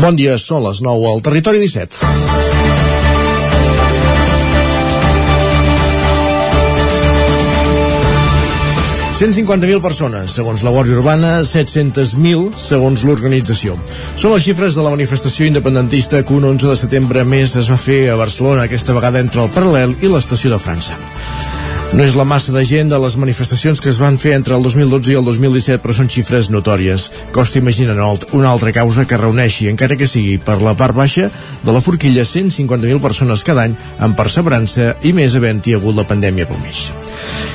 Bon dia, són les 9 al Territori 17. 150.000 persones, segons la Guàrdia Urbana, 700.000 segons l'organització. Són les xifres de la manifestació independentista que un 11 de setembre més es va fer a Barcelona, aquesta vegada entre el Paral·lel i l'Estació de França. No és la massa de gent de les manifestacions que es van fer entre el 2012 i el 2017, però són xifres notòries. Costa imaginar una altra causa que reuneixi, encara que sigui per la part baixa, de la forquilla 150.000 persones cada any amb perseverança i més havent-hi hagut la pandèmia pel mig.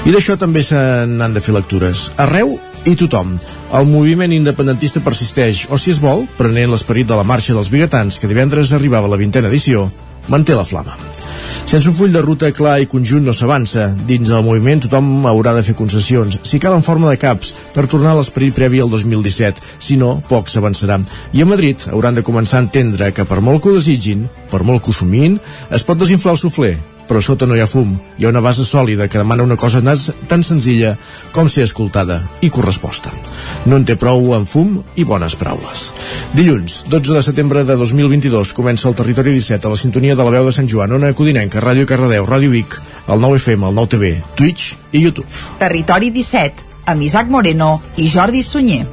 I d'això també se n'han de fer lectures. Arreu i tothom. El moviment independentista persisteix, o si es vol, prenent l'esperit de la marxa dels biguetans, que divendres arribava a la vintena edició, manté la flama. Sense un full de ruta clar i conjunt no s'avança. Dins del moviment tothom haurà de fer concessions, si cal en forma de caps, per tornar a l'esperit previ al 2017. Si no, poc s'avançarà. I a Madrid hauran de començar a entendre que per molt que ho desitgin, per molt que ho somin, es pot desinflar el sufler, però sota no hi ha fum. Hi ha una base sòlida que demana una cosa tan senzilla com ser escoltada i corresposta. No en té prou amb fum i bones paraules. Dilluns, 12 de setembre de 2022, comença el Territori 17 a la sintonia de la veu de Sant Joan, Ona Codinenca, Ràdio Cardedeu, Ràdio Vic, el 9 FM, el 9 TV, Twitch i YouTube. Territori 17, amb Isaac Moreno i Jordi Sunyer.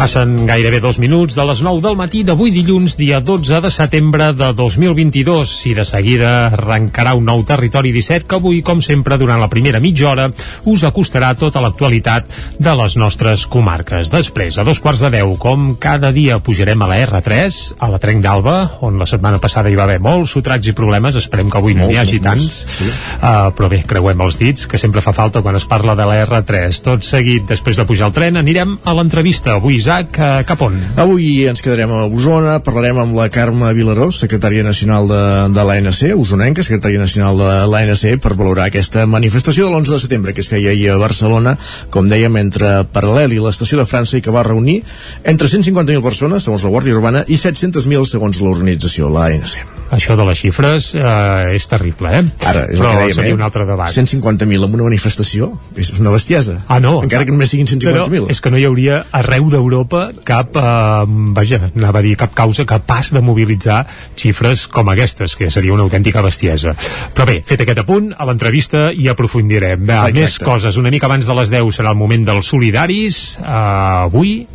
Passen gairebé dos minuts de les 9 del matí d'avui dilluns, dia 12 de setembre de 2022 i de seguida arrencarà un nou territori 17 que avui, com sempre, durant la primera mitja hora us acostarà tota l'actualitat de les nostres comarques. Després, a dos quarts de deu, com cada dia pujarem a la R3, a la Trenc d'Alba, on la setmana passada hi va haver molts sotrats i problemes, esperem que avui no n'hi hagi tants, sí. uh, però bé, creuem els dits, que sempre fa falta quan es parla de la R3. Tot seguit, després de pujar al tren, anirem a l'entrevista. Avui, Isaac, eh, cap on? Avui ens quedarem a Osona, parlarem amb la Carme Vilaró, secretària nacional de, de l'ANC, usonenca, secretària nacional de l'ANC, per valorar aquesta manifestació de l'11 de setembre que es feia ahir a Barcelona, com dèiem, entre Paral·lel i l'estació de França i que va reunir entre 150.000 persones, segons la Guàrdia Urbana, i 700.000 segons l'organització, l'ANC. Això de les xifres eh, és terrible, eh? Ara, és Però dèiem, seria eh? un altre debat. 150.000 en una manifestació és una bestiesa. Ah, no. Encara que només siguin 150.000. és que no hi hauria arreu d'Europa cap, eh, vaja, anava a dir cap causa capaç de mobilitzar xifres com aquestes, que seria una autèntica bestiesa. Però bé, fet aquest apunt, a l'entrevista hi aprofundirem. Va, Exacte. més coses. Una mica abans de les 10 serà el moment dels solidaris. Eh, avui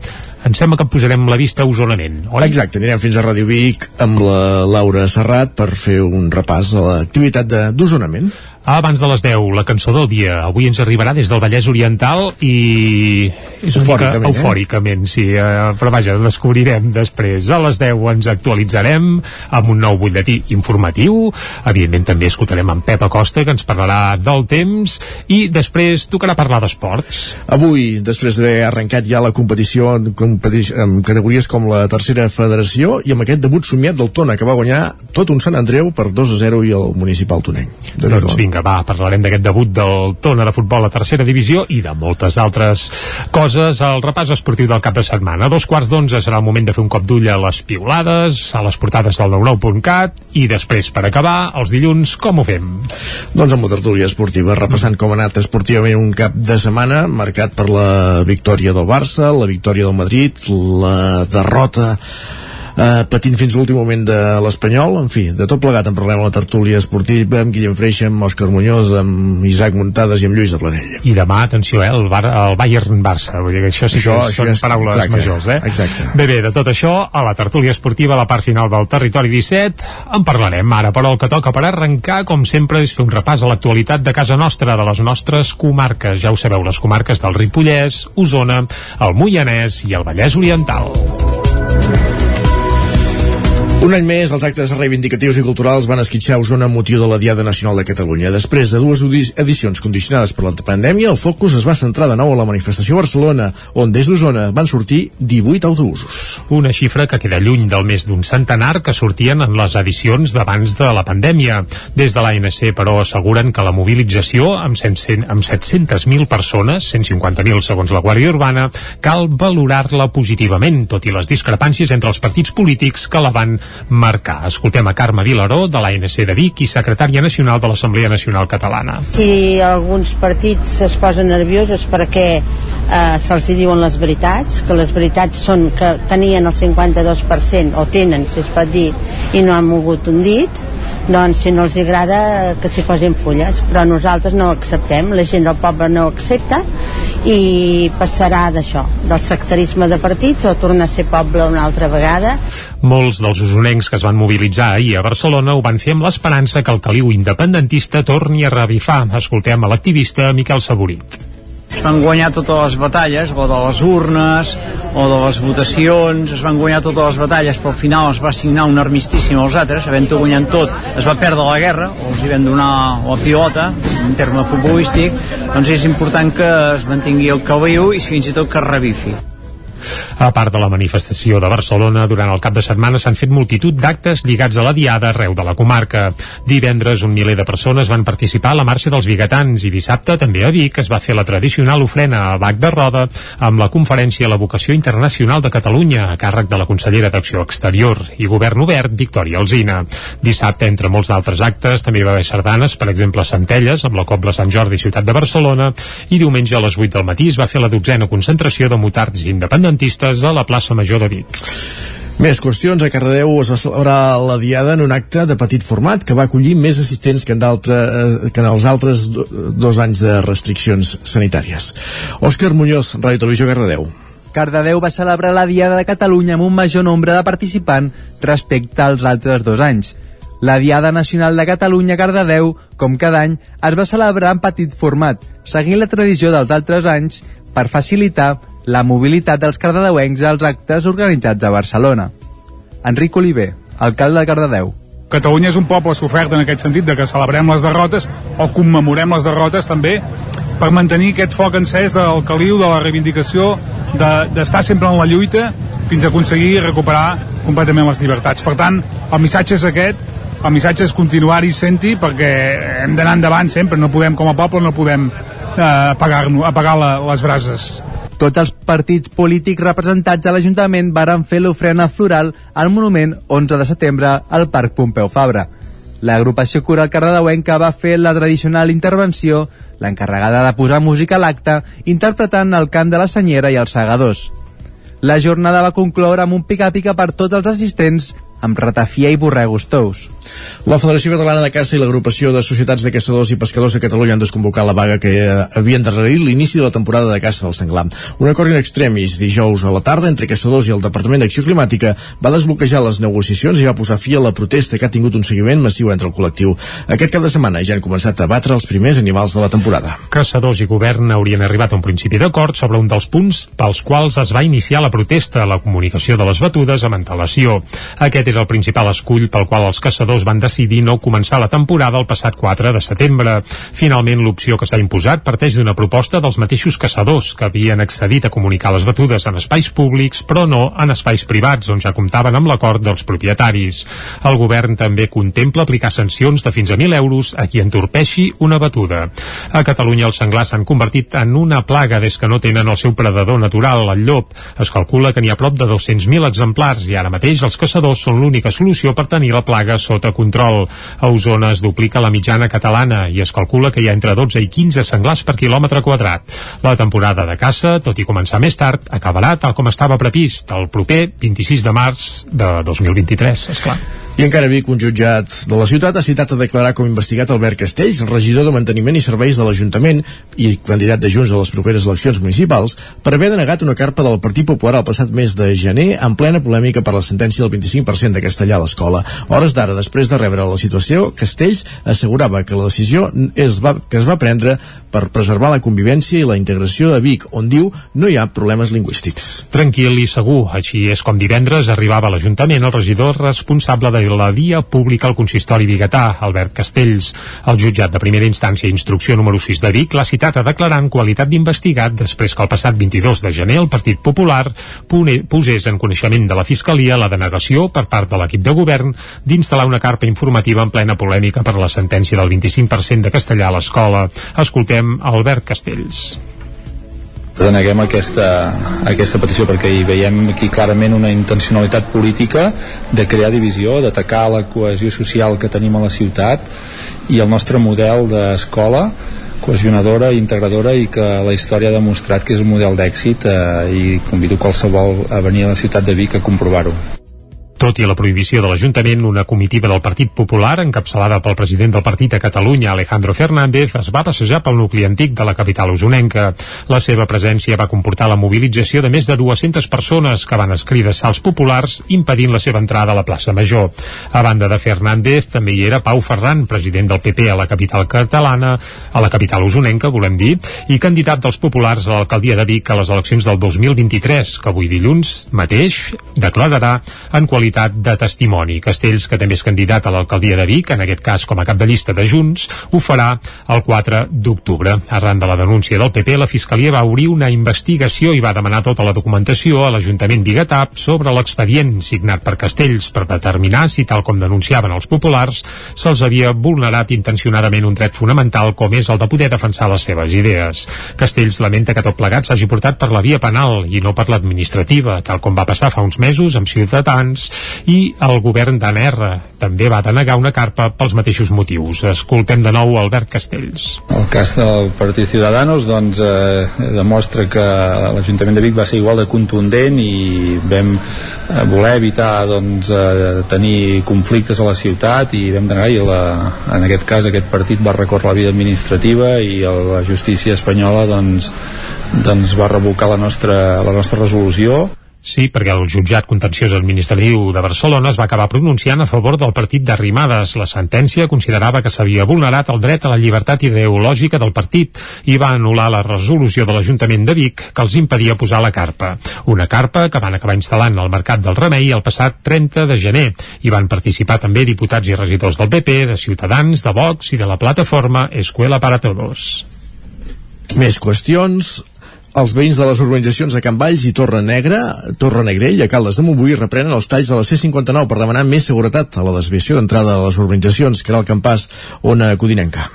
em sembla que posarem la vista a Osonament, oi? Exacte, anirem fins a Ràdio Vic amb la Laura Serrat per fer un repàs a l'activitat d'Osonament. Abans de les 10, la cançó del dia. Avui ens arribarà des del Vallès Oriental i... És una mica Eufòricament, eh? eufòricament, sí. Eh, però vaja, descobrirem després. A les 10 ens actualitzarem amb un nou butlletí informatiu. Evidentment també escoltarem en Pep Acosta, que ens parlarà del temps i després tocarà parlar d'esports. Avui, després d'haver arrencat ja la competició en, competi en categories com la tercera federació i amb aquest debut somiat del Tona, que va guanyar tot un Sant Andreu per 2 a 0 i el municipal tonenc. Déu-n'hi-do. Doncs vinga, va, parlarem d'aquest debut del Tona de futbol a tercera divisió i de moltes altres coses al repàs esportiu del cap de setmana. A dos quarts d'onze serà el moment de fer un cop d'ull a les piulades, a les portades del 99.cat i després, per acabar, els dilluns, com ho fem? Doncs amb la tertúlia esportiva, repassant com ha anat esportivament un cap de setmana marcat per la victòria del Barça, la victòria del Madrid, la derrota eh, patint fins l'últim moment de l'Espanyol, en fi, de tot plegat en parlem a la tertúlia esportiva amb Guillem Freixa, amb Òscar Muñoz, amb Isaac Muntades i amb Lluís de Planell. I demà, atenció, eh, el, Bar el Bayern-Barça, vull dir que això sí Això- que això són és- paraules exacte, majors, eh? exacte. Bé, bé, de tot això, a la tertúlia esportiva, a la part final del Territori 17, en parlarem ara, però el que toca per arrencar, com sempre, és fer un repàs a l'actualitat de casa nostra, de les nostres comarques. Ja ho sabeu, les comarques del Ripollès, Osona, el Moianès i el Vallès Oriental. Un any més, els actes reivindicatius i culturals van esquitxar Osona amb motiu de la Diada Nacional de Catalunya. Després de dues edicions condicionades per la pandèmia, el focus es va centrar de nou a la manifestació a Barcelona, on des d'Osona van sortir 18 autobusos. Una xifra que queda lluny del més d'un centenar que sortien en les edicions d'abans de la pandèmia. Des de l'ANC, però, asseguren que la mobilització amb, 100, amb 700.000 persones, 150.000 segons la Guàrdia Urbana, cal valorar-la positivament, tot i les discrepàncies entre els partits polítics que la van marcar. Escoltem a Carme Vilaró, de l'ANC de Vic i secretària nacional de l'Assemblea Nacional Catalana. Si alguns partits es posen nerviosos perquè eh, se'ls diuen les veritats, que les veritats són que tenien el 52% o tenen, si es pot dir, i no han mogut un dit, doncs si no els agrada que s'hi posin fulles però nosaltres no ho acceptem la gent del poble no ho accepta i passarà d'això del sectarisme de partits o tornar a ser poble una altra vegada Molts dels usonencs que es van mobilitzar ahir a Barcelona ho van fer amb l'esperança que el caliu independentista torni a revifar. Escoltem a l'activista Miquel Saborit es van guanyar totes les batalles, o de les urnes, o de les votacions, es van guanyar totes les batalles, però al final es va signar un armistici amb els altres, havent-ho guanyant tot, es va perdre la guerra, o els hi van donar la pilota, en terme futbolístic, doncs és important que es mantingui el caliu i fins i tot que es revifi. A part de la manifestació de Barcelona, durant el cap de setmana s'han fet multitud d'actes lligats a la Diada arreu de la comarca. Divendres un miler de persones van participar a la marxa dels biguetans i dissabte també a Vic es va fer la tradicional ofrena a Bac de Roda amb la conferència La vocació internacional de Catalunya a càrrec de la consellera d'Acció Exterior i Govern Obert, Victòria Alzina. Dissabte, entre molts d'altres actes, també hi va haver sardanes, per exemple a Centelles, amb la Cobla Sant Jordi Ciutat de Barcelona, i diumenge a les 8 del matí es va fer la dotzena concentració de motards independentistes a la plaça Major de Vic. Més qüestions. A Cardedeu es va celebrar la Diada en un acte de petit format que va acollir més assistents que en, eh, que en els altres dos anys de restriccions sanitàries. Òscar Muñoz, Ràdio Televisió Cardedeu. Cardedeu va celebrar la Diada de Catalunya amb un major nombre de participants respecte als altres dos anys. La Diada Nacional de Catalunya Cardedeu, com cada any, es va celebrar en petit format, seguint la tradició dels altres anys per facilitar la mobilitat dels cardedeuencs als actes organitzats a Barcelona. Enric Oliver, alcalde de Cardedeu. Catalunya és un poble sofert en aquest sentit de que celebrem les derrotes o commemorem les derrotes també per mantenir aquest foc encès del caliu, de la reivindicació, d'estar de, sempre en la lluita fins a aconseguir recuperar completament les llibertats. Per tant, el missatge és aquest, el missatge és continuar-hi senti perquè hem d'anar endavant sempre, no podem com a poble no podem eh, apagar, apagar la, les brases. Tots els partits polítics representats a l'Ajuntament varen fer l'ofrena floral al monument 11 de setembre al Parc Pompeu Fabra. L'agrupació coral cardedeuenca va fer la tradicional intervenció, l'encarregada de posar música a l'acte, interpretant el cant de la senyera i els segadors. La jornada va concloure amb un pica-pica per tots els assistents amb ratafia i borregos tous. La Federació Catalana de Caça i l'Agrupació de Societats de Caçadors i Pescadors de Catalunya han desconvocat la vaga que havien darrerit l'inici de la temporada de caça del senglar. Un acord in extremis dijous a la tarda entre caçadors i el Departament d'Acció Climàtica va desbloquejar les negociacions i va posar fi a la protesta que ha tingut un seguiment massiu entre el col·lectiu. Aquest cap de setmana ja han començat a batre els primers animals de la temporada. Caçadors i govern haurien arribat a un principi d'acord sobre un dels punts pels quals es va iniciar la protesta, la comunicació de les batudes amb antelació. Aquest era el principal escull pel qual els caçadors van decidir no començar la temporada el passat 4 de setembre. Finalment, l'opció que s'ha imposat parteix d'una proposta dels mateixos caçadors que havien accedit a comunicar les batudes en espais públics, però no en espais privats, on ja comptaven amb l'acord dels propietaris. El govern també contempla aplicar sancions de fins a 1.000 euros a qui entorpeixi una batuda. A Catalunya els senglars s'han convertit en una plaga des que no tenen el seu predador natural, el llop. Es calcula que n'hi ha prop de 200.000 exemplars i ara mateix els caçadors són l'única solució per tenir la plaga sota control. A Osona es duplica la mitjana catalana i es calcula que hi ha entre 12 i 15 senglars per quilòmetre quadrat. La temporada de caça, tot i començar més tard, acabarà tal com estava previst, el proper 26 de març de 2023, esclar. I encara Vic, un jutjat de la ciutat ha citat a declarar com investigat Albert Castells, regidor de Manteniment i Serveis de l'Ajuntament i candidat de Junts a les properes eleccions municipals, per haver denegat una carpa del Partit Popular el passat mes de gener en plena polèmica per la sentència del 25% de castellà a l'escola. Hores d'ara, després de rebre la situació, Castells assegurava que la decisió es va, que es va prendre per preservar la convivència i la integració de Vic, on diu no hi ha problemes lingüístics. Tranquil i segur, així és com divendres arribava a l'Ajuntament el regidor responsable de la via pública al consistori biguetà, Albert Castells. El jutjat de primera instància i instrucció número 6 de Vic l'ha citat a declarar en qualitat d'investigat després que el passat 22 de gener el Partit Popular posés en coneixement de la Fiscalia la denegació per part de l'equip de govern d'instal·lar una carpa informativa en plena polèmica per la sentència del 25% de castellà a l'escola. Escoltem Albert Castells deneguem aquesta, aquesta petició perquè hi veiem aquí clarament una intencionalitat política de crear divisió, d'atacar la cohesió social que tenim a la ciutat i el nostre model d'escola cohesionadora i integradora i que la història ha demostrat que és un model d'èxit eh, i convido qualsevol a venir a la ciutat de Vic a comprovar-ho. Tot i la prohibició de l'Ajuntament, una comitiva del Partit Popular, encapçalada pel president del partit a Catalunya, Alejandro Fernández, es va passejar pel nucli antic de la capital usonenca. La seva presència va comportar la mobilització de més de 200 persones que van escriure salts populars impedint la seva entrada a la plaça Major. A banda de Fernández, també hi era Pau Ferran, president del PP a la capital catalana, a la capital usonenca, volem dir, i candidat dels populars a l'alcaldia de Vic a les eleccions del 2023, que avui dilluns mateix declararà en qualitat qualitat de testimoni. Castells, que també és candidat a l'alcaldia de Vic, en aquest cas com a cap de llista de Junts, ho farà el 4 d'octubre. Arran de la denúncia del PP, la Fiscalia va obrir una investigació i va demanar tota la documentació a l'Ajuntament Bigatà sobre l'expedient signat per Castells per determinar si, tal com denunciaven els populars, se'ls havia vulnerat intencionadament un dret fonamental com és el de poder defensar les seves idees. Castells lamenta que tot plegat s'hagi portat per la via penal i no per l'administrativa, tal com va passar fa uns mesos amb Ciutadans i el govern d'Anerra també va denegar una carpa pels mateixos motius. Escoltem de nou Albert Castells. El cas del Partit Ciudadanos doncs, eh, demostra que l'Ajuntament de Vic va ser igual de contundent i vam eh, voler evitar doncs, eh, tenir conflictes a la ciutat i vam denegar i la, en aquest cas aquest partit va recórrer la via administrativa i la justícia espanyola doncs, doncs va revocar la nostra, la nostra resolució Sí, perquè el jutjat contenciós administratiu de Barcelona es va acabar pronunciant a favor del partit d'Arrimades. La sentència considerava que s'havia vulnerat el dret a la llibertat ideològica del partit i va anul·lar la resolució de l'Ajuntament de Vic que els impedia posar la carpa. Una carpa que van acabar instal·lant al Mercat del Remei el passat 30 de gener. Hi van participar també diputats i regidors del PP, de Ciutadans, de Vox i de la plataforma Escuela para Todos. Més qüestions. Els veïns de les urbanitzacions de Can Valls i Torre Negra, Torre Negrell, a Caldes de Montbui, reprenen els talls de la C-59 per demanar més seguretat a la desviació d'entrada a les urbanitzacions, que era el campàs Ona Codinenca.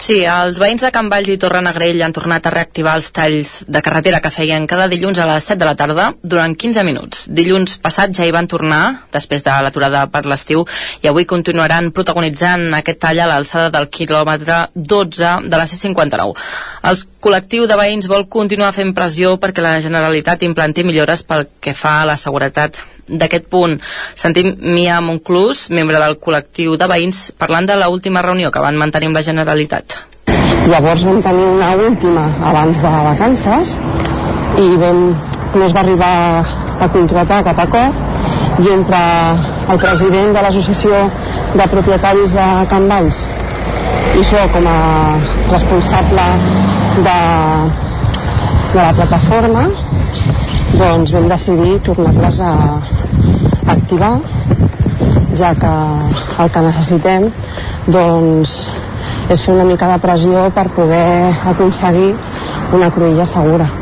Sí, els veïns de Can Valls i Torrenegrell han tornat a reactivar els talls de carretera que feien cada dilluns a les 7 de la tarda durant 15 minuts. Dilluns passat ja hi van tornar, després de l'aturada per l'estiu, i avui continuaran protagonitzant aquest tall a l'alçada del quilòmetre 12 de la C59. El col·lectiu de veïns vol continuar fent pressió perquè la Generalitat implanti millores pel que fa a la seguretat d'aquest punt. Sentim Mia Monclús, membre del col·lectiu de veïns, parlant de l última reunió que van mantenir amb la Generalitat. Llavors vam tenir una última abans de vacances i vam, no es va arribar a concretar cap acord i entre el president de l'associació de propietaris de Can Valls i jo com a responsable de, de la plataforma doncs vam decidir tornar-les a activar ja que el que necessitem doncs és fer una mica de pressió per poder aconseguir una cruïlla segura.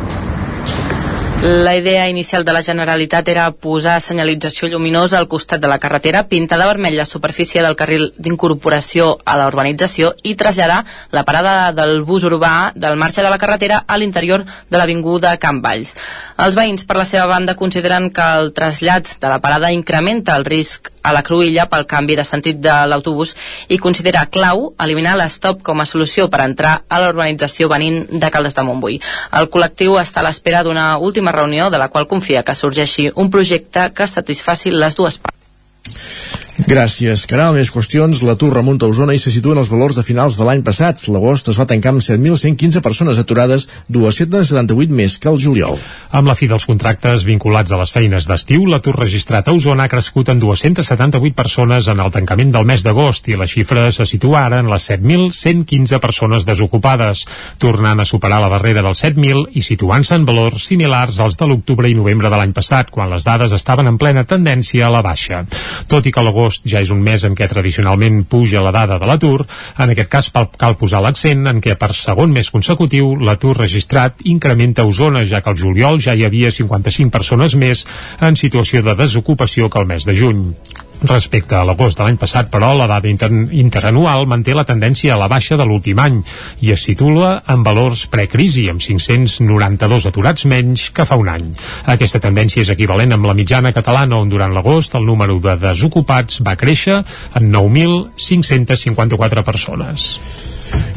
La idea inicial de la Generalitat era posar senyalització lluminosa al costat de la carretera, pintar de vermell la superfície del carril d'incorporació a la urbanització i traslladar la parada del bus urbà del marge de la carretera a l'interior de l'avinguda Can Valls. Els veïns, per la seva banda, consideren que el trasllat de la parada incrementa el risc a la Cruïlla pel canvi de sentit de l'autobús i considera clau eliminar l'estop com a solució per entrar a la urbanització venint de Caldes de Montbui. El col·lectiu està a l'espera d'una última reunió de la qual confia que sorgeixi un projecte que satisfaci les dues parts. Gràcies, Caral. Més qüestions. L'atur remunta a Osona i se situen els valors de finals de l'any passat. L'agost es va tancar amb 7.115 persones aturades, 278 més que el juliol. Amb la fi dels contractes vinculats a les feines d'estiu, l'atur registrat a Osona ha crescut en 278 persones en el tancament del mes d'agost i la xifra se situa ara en les 7.115 persones desocupades, tornant a superar la barrera dels 7.000 i situant-se en valors similars als de l'octubre i novembre de l'any passat, quan les dades estaven en plena tendència a la baixa. Tot i que l'agost agost ja és un mes en què tradicionalment puja la dada de l'atur, en aquest cas cal posar l'accent en què per segon mes consecutiu l'atur registrat incrementa a Osona, ja que al juliol ja hi havia 55 persones més en situació de desocupació que el mes de juny. Respecte a l'agost de l'any passat, però, la dada inter interanual manté la tendència a la baixa de l'últim any i es situa en valors precrisi, amb 592 aturats menys que fa un any. Aquesta tendència és equivalent amb la mitjana catalana, on durant l'agost el número de desocupats va créixer en 9.554 persones.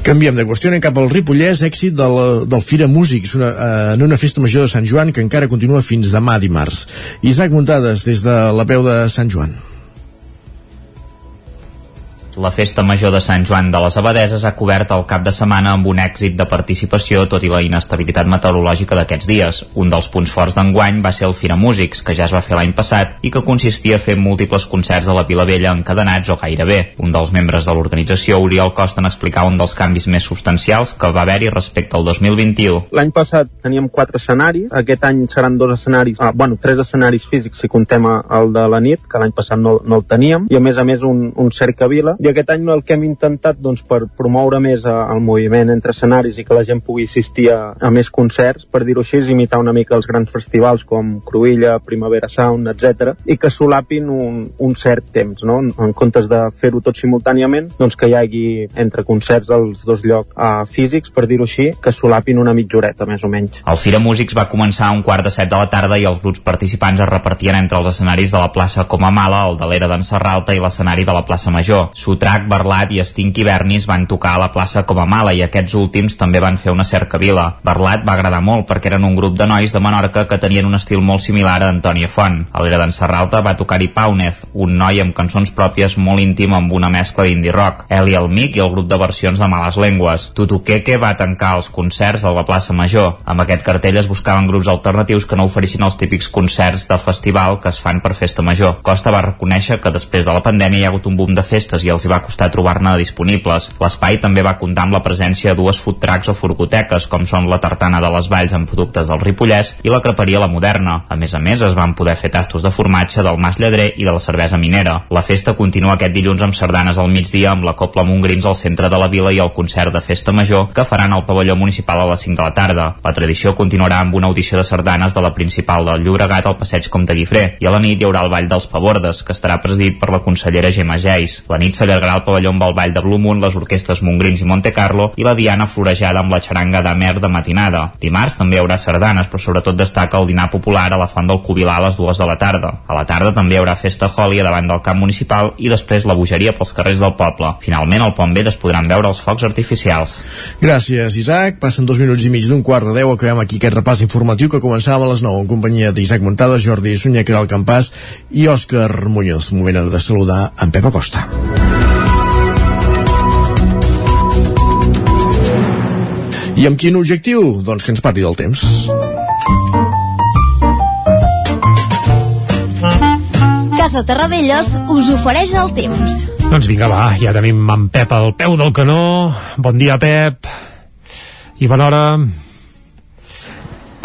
Canviem de qüestió, anem cap al Ripollès, èxit del, del Fira Músics, una, eh, en una festa major de Sant Joan que encara continua fins demà dimarts. Isaac Muntades, des de la peu de Sant Joan. La festa major de Sant Joan de les Abadeses ha cobert el cap de setmana amb un èxit de participació tot i la inestabilitat meteorològica d'aquests dies. Un dels punts forts d'enguany va ser el Fira Músics, que ja es va fer l'any passat i que consistia a fer múltiples concerts a la Vila Vella encadenats o gairebé. Un dels membres de l'organització, Oriol Costa, n'explicar un dels canvis més substancials que va haver-hi respecte al 2021. L'any passat teníem quatre escenaris, aquest any seran dos escenaris, ah, bueno, tres escenaris físics si contem el de la nit, que l'any passat no, no el teníem, i a més a més un, un cercavila, i aquest any el que hem intentat doncs, per promoure més eh, el moviment entre escenaris i que la gent pugui assistir a, a més concerts, per dir-ho així, és imitar una mica els grans festivals com Cruïlla, Primavera Sound, etc i que solapin un, un cert temps, no? En comptes de fer-ho tot simultàniament, doncs que hi hagi entre concerts als dos llocs uh, físics, per dir-ho així, que solapin una mitja horeta, més o menys. El Fira Músics va començar a un quart de set de la tarda i els grups participants es repartien entre els escenaris de la plaça Comamala, el de l'Era d'en Serralta i l'escenari de la plaça Major. Sotrac, Barlat i Stinky Bernis van tocar a la plaça com a Mala i aquests últims també van fer una cercavila. Barlat va agradar molt perquè eren un grup de nois de Menorca que tenien un estil molt similar a Antònia Font. A l'era d'en Serralta va tocar-hi Paunez, un noi amb cançons pròpies molt íntim amb una mescla d'indie rock. Eli el Mic i el grup de versions de Males Llengües. Tutuqueque va tancar els concerts a la plaça Major. Amb aquest cartell es buscaven grups alternatius que no oferissin els típics concerts de festival que es fan per festa major. Costa va reconèixer que després de la pandèmia hi ha hagut un boom de festes i els hi va costar trobar-ne disponibles. L'espai també va comptar amb la presència de dues food trucks o furgoteques, com són la tartana de les Valls amb productes del Ripollès i la creperia La Moderna. A més a més, es van poder fer tastos de formatge del Mas Lledrer i de la cervesa minera. La festa continua aquest dilluns amb sardanes al migdia amb la Copla Montgrins al centre de la vila i el concert de festa major que faran al pavelló municipal a les 5 de la tarda. La tradició continuarà amb una audició de sardanes de la principal del Llobregat al passeig Comte Guifré i a la nit hi haurà el Ball dels Pavordes, que estarà presidit per la consellera Gemma Geis. La nit al pavelló amb el ball de Blue Moon, les orquestres Montgrins i Monte Carlo i la Diana florejada amb la xaranga d'Amer de matinada. Dimarts també hi haurà sardanes, però sobretot destaca el dinar popular a la Font del Cubilà a les dues de la tarda. A la tarda també hi haurà festa Holi davant del camp municipal i després la bogeria pels carrers del poble. Finalment, al Pont Vell es podran veure els focs artificials. Gràcies, Isaac. Passen dos minuts i mig d'un quart de deu. Acabem aquí aquest repàs informatiu que començava a les 9 en companyia d'Isaac Montada, Jordi Sunyer, Caral Campàs i Òscar Muñoz. Moment de saludar en Pep Acosta. I amb quin objectiu? Doncs que ens parli del temps. Casa Terradellos us ofereix el temps. Doncs vinga, va, ja tenim en Pep al peu del canó. Bon dia, Pep. I bona hora.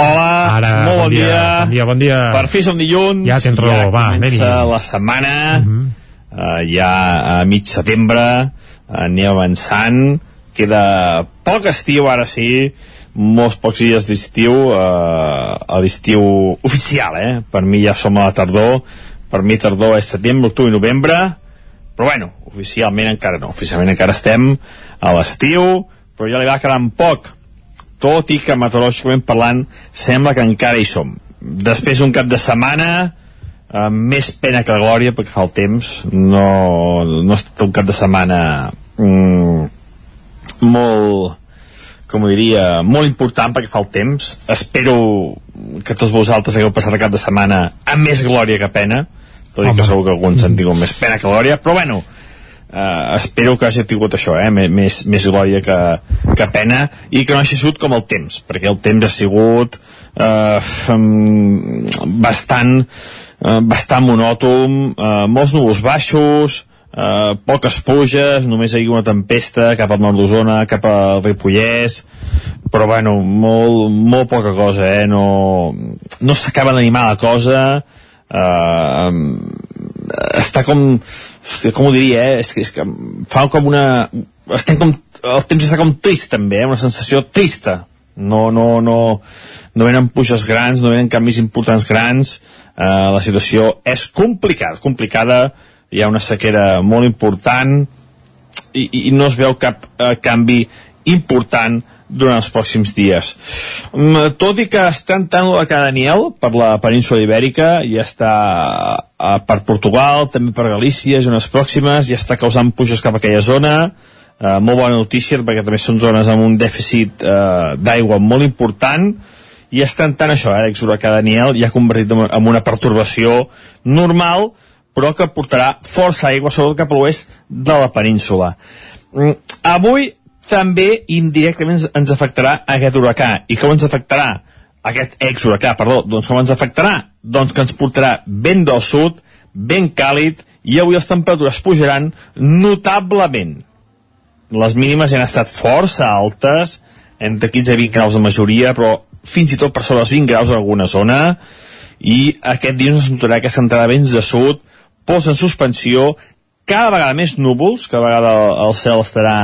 Hola, Ara, molt bon, bon dia, dia. bon dia, bon dia. Per fi som dilluns. Ja tens raó, ja va, comença anem-hi. la setmana. Uh -huh. uh, ja a mig setembre. Anem avançant. Queda poc estiu, ara sí. Molts pocs dies d'estiu. Uh, a l'estiu oficial, eh? Per mi ja som a la tardor. Per mi tardor és setembre, octubre i novembre. Però bueno, oficialment encara no. Oficialment encara estem a l'estiu, però ja li va quedant poc tot i que meteorològicament parlant sembla que encara hi som després d'un cap de setmana eh, més pena que glòria perquè fa el temps no, no ha un cap de setmana mm, molt com ho diria, molt important perquè fa el temps. Espero que tots vosaltres hagueu passat el cap de setmana amb més glòria que pena. Tot i que segur que alguns han tingut més pena que glòria. Però bueno, Uh, espero que hagi tingut això, eh? més, més, glòria que, que pena i que no hagi sigut com el temps perquè el temps ha sigut uh, bastant uh, bastant monòton uh, molts núvols baixos uh, poques pluges, només hi ha una tempesta cap al nord d'Osona, cap al Ripollès però bueno molt, molt poca cosa eh? no, no s'acaba d'animar la cosa uh, està com hòstia, com ho diria, eh? és, que, és que fa com una estem com, el temps està com trist també, eh? una sensació trista no, no, no, no venen puixes grans, no venen canvis importants grans eh, la situació és complicada, complicada hi ha una sequera molt important i, i no es veu cap eh, canvi important durant els pròxims dies. Mm, tot i que està entrant l'huracà Daniel per la península ibèrica, ja està eh, per Portugal, també per Galícia, zones pròximes, ja està causant puges cap a aquella zona, eh, molt bona notícia perquè també són zones amb un dèficit eh, d'aigua molt important, i està entrant això, eh, l'exhuracà Daniel ja convertit en una pertorbació normal, però que portarà força aigua, sobretot cap a l'oest de la península. Mm, avui també indirectament ens afectarà aquest huracà. I com ens afectarà? Aquest ex-huracà, perdó. Doncs com ens afectarà? Doncs que ens portarà vent del sud, ben càlid, i avui les temperatures pujaran notablement. Les mínimes han estat força altes, entre 15 i 20 graus de majoria, però fins i tot per sobre els 20 graus en alguna zona, i aquest dia ens notarà aquesta entrada de vents de sud, pols en suspensió, cada vegada més núvols, cada vegada el cel estarà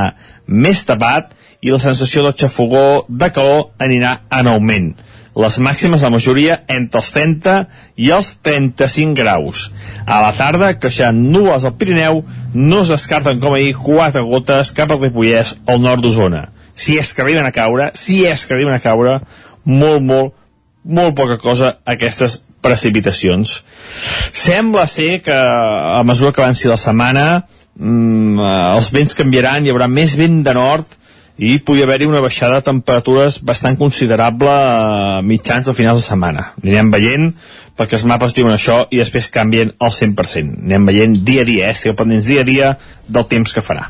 més tapat i la sensació de xafogó de calor anirà en augment. Les màximes, la majoria, entre els 30 i els 35 graus. A la tarda, creixen núvols al Pirineu, no es descarten com ahir quatre gotes cap al Ripollès al nord d'Osona. Si és que arriben a caure, si és que arriben a caure, molt, molt, molt poca cosa aquestes precipitacions. Sembla ser que a mesura que avanci la setmana mm, els vents canviaran, hi haurà més vent de nord i podria haver-hi una baixada de temperatures bastant considerable a mitjans o finals de setmana. Anirem veient, perquè els mapes diuen això i després canvien al 100%. Anem veient dia a dia, eh? Estigueu pendents dia a dia del temps que farà.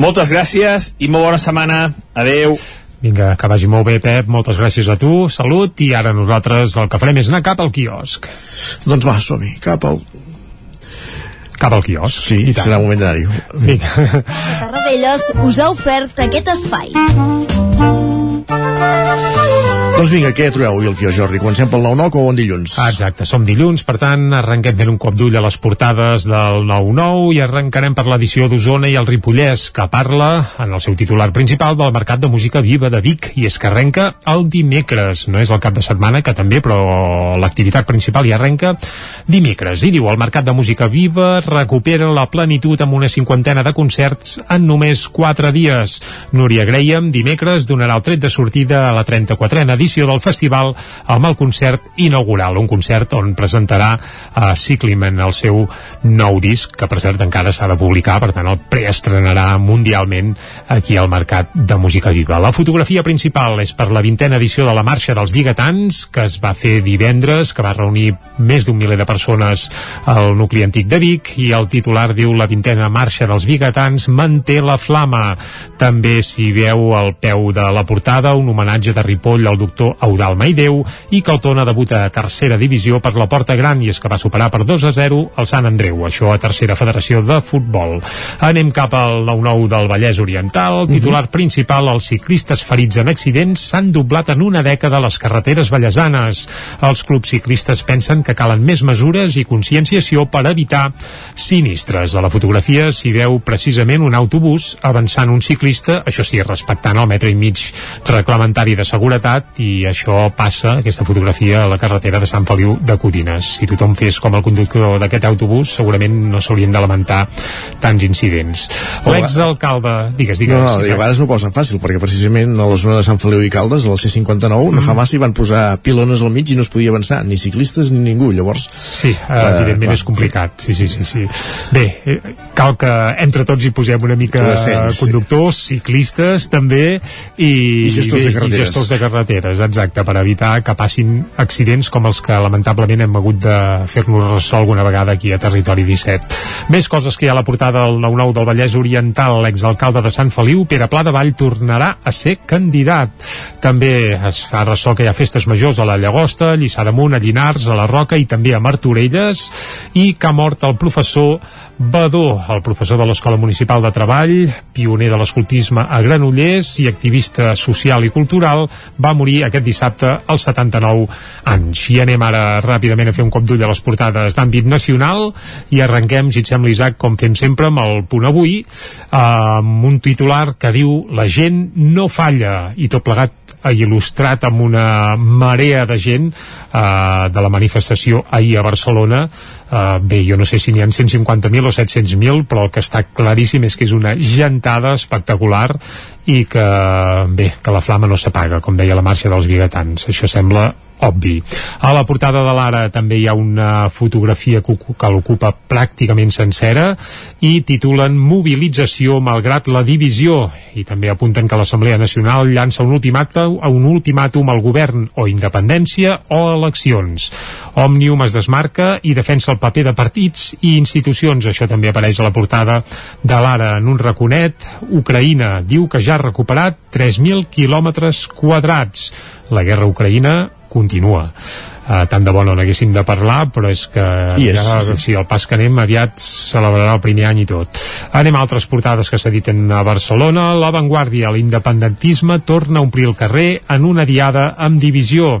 Moltes gràcies i molt bona setmana. Adeu. Vinga, que vagi molt bé, Pep. Moltes gràcies a tu. Salut. I ara nosaltres el que farem és anar cap al quiosc. Doncs va, som-hi. Cap al... Cap al quiosc. Sí, serà un moment d'anar-hi. Vinga. Tarradellas us ha ofert aquest espai. Doncs vinga, què trobeu avui al quiosc, Jordi? Comencem pel 9-9 o bon dilluns? Exacte, som dilluns, per tant, arrenquem fent un cop d'ull a les portades del 9-9 i arrencarem per l'edició d'Osona i el Ripollès, que parla, en el seu titular principal, del Mercat de Música Viva de Vic, i és que arrenca el dimecres. No és el cap de setmana, que també, però l'activitat principal hi arrenca dimecres. I diu, el Mercat de Música Viva recupera la plenitud amb una cinquantena de concerts en només 4 dies. Núria Graham, dimecres, donarà el tret de sortida a la 34a edició del festival amb el concert inaugural, un concert on presentarà a uh, Cyclimen el seu nou disc, que per cert encara s'ha de publicar, per tant el preestrenarà mundialment aquí al Mercat de Música Viva. La fotografia principal és per la vintena edició de la Marxa dels Bigatans, que es va fer divendres, que va reunir més d'un miler de persones al nucli antic de Vic, i el titular diu la vintena Marxa dels Bigatans manté la flama. També s'hi veu al peu de la portada un homenatge de Ripoll al doctor doctor Eudal Maideu i que el Tona debuta a tercera divisió per la Porta Gran i és que va superar per 2 a 0 el Sant Andreu, això a tercera federació de futbol. Anem cap al 9-9 del Vallès Oriental, mhm. titular uh -huh. principal, els ciclistes ferits en accidents s'han doblat en una dècada les carreteres vallesanes. Els clubs ciclistes pensen que calen més mesures i conscienciació per evitar sinistres. A la fotografia s'hi veu precisament un autobús avançant un ciclista, això sí, respectant el metre i mig reglamentari de seguretat i això passa, aquesta fotografia, a la carretera de Sant Feliu de Codines. Si tothom fes com el conductor d'aquest autobús, segurament no s'haurien de lamentar tants incidents. L'exalcalde... Digues, digues. No, no, i a vegades no ho posen fàcil, perquè precisament a la zona de Sant Feliu i Caldes, a la C59, mm. no fa massa hi van posar pilones al mig i no es podia avançar, ni ciclistes ni ningú, llavors... Sí, uh, evidentment uh, és complicat, sí, sí, sí, sí. Bé, eh, cal que entre tots hi posem una mica Descens, conductors, sí. ciclistes també, i, I gestors de carreteres. I gestors de carreteres carreteres, exacte, per evitar que passin accidents com els que lamentablement hem hagut de fer-nos ressò alguna vegada aquí a Territori 17. Més coses que hi ha a la portada del 9-9 del Vallès Oriental, l'exalcalde de Sant Feliu, Pere Pla de Vall, tornarà a ser candidat. També es fa ressò que hi ha festes majors a la Llagosta, Lliçà d'Amunt, a Llinars, a la Roca i també a Martorelles, i que ha mort el professor Badó, el professor de l'Escola Municipal de Treball, pioner de l'escoltisme a Granollers i activista social i cultural, va morir aquest dissabte als 79 anys. I anem ara ràpidament a fer un cop d'ull a les portades d'àmbit nacional i arrenquem, si et sembla, Isaac, com fem sempre, amb el punt avui, amb un titular que diu la gent no falla i tot plegat il·lustrat amb una marea de gent eh, de la manifestació ahir a Barcelona Uh, bé, jo no sé si n'hi ha 150.000 o 700.000, però el que està claríssim és que és una gentada espectacular i que, bé, que la flama no s'apaga, com deia la marxa dels biguetans. Això sembla obvi. A la portada de l'Ara també hi ha una fotografia que, l'ocupa pràcticament sencera i titulen Mobilització malgrat la divisió i també apunten que l'Assemblea Nacional llança un ultimàtum, un ultimàtum al govern o independència o eleccions. Òmnium es desmarca i defensa el paper de partits i institucions. Això també apareix a la portada de l'Ara en un raconet. Ucraïna diu que ja ha recuperat 3.000 quilòmetres quadrats. La guerra Ucraïna continua. Uh, tant de bo no n'haguéssim de parlar, però és que I és, ja, sí. sí, el pas que anem aviat celebrarà el primer any i tot. Anem a altres portades que s'editen a Barcelona. La Vanguardia, l'independentisme torna a omplir el carrer en una diada amb divisió.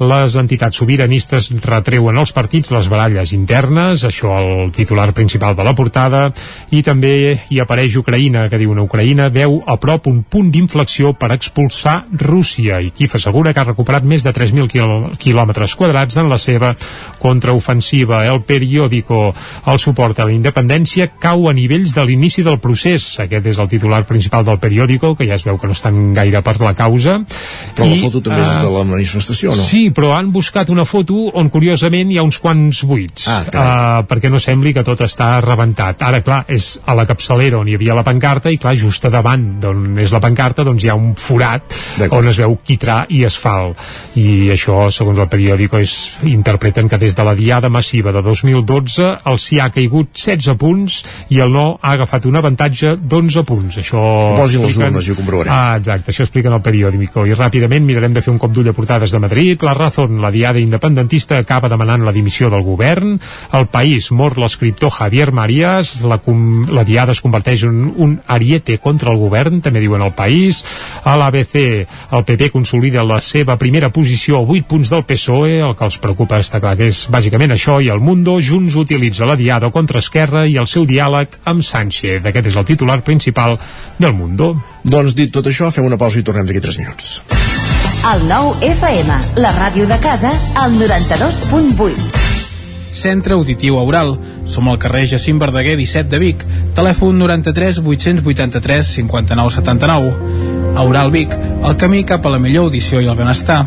Les entitats sobiranistes retreuen als partits les baralles internes, això el titular principal de la portada, i també hi apareix Ucraïna, que diu una Ucraïna veu a prop un punt d'inflexió per expulsar Rússia, i Kiev assegura que ha recuperat més de 3.000 quil quilòmetres quadrats en la seva contraofensiva. El periòdico, el suport a la independència, cau a nivells de l'inici del procés. Aquest és el titular principal del periòdico, que ja es veu que no estan gaire per la causa. Però I, la foto també uh, és de la manifestació, no? Sí, però han buscat una foto on curiosament hi ha uns quants buits ah, uh, perquè no sembli que tot està rebentat. Ara clar, és a la capçalera on hi havia la pancarta i clar, just a davant d'on és la pancarta doncs hi ha un forat on es veu quitrà i asfalt i això segons el periòdico és, interpreten que des de la diada massiva de 2012 el sí ha caigut 16 punts i el no ha agafat un avantatge d'11 punts. Això posin les urnes i ho comprovarem ah, exacte, això expliquen el periòdico. I ràpidament mirarem de fer un cop d'ull a portades de Madrid. La Razón, la diada independentista acaba demanant la dimissió del govern. El País mor l'escriptor Javier Marías la, com, la diada es converteix en un ariete contra el govern també diuen el País. A l'ABC el PP consolida la seva primera posició a 8 punts del PSOE el que els preocupa està clar que és bàsicament això i el Mundo. Junts utilitza la diada contra Esquerra i el seu diàleg amb Sánchez. Aquest és el titular principal del Mundo. Doncs dit tot això fem una pausa i tornem d'aquí 3 minuts el nou FM, la ràdio de casa, al 92.8. Centre Auditiu Aural. Som al carrer Jacint Verdaguer 17 de Vic. Telèfon 93 883 59 79. Aural Vic, el camí cap a la millor audició i el benestar.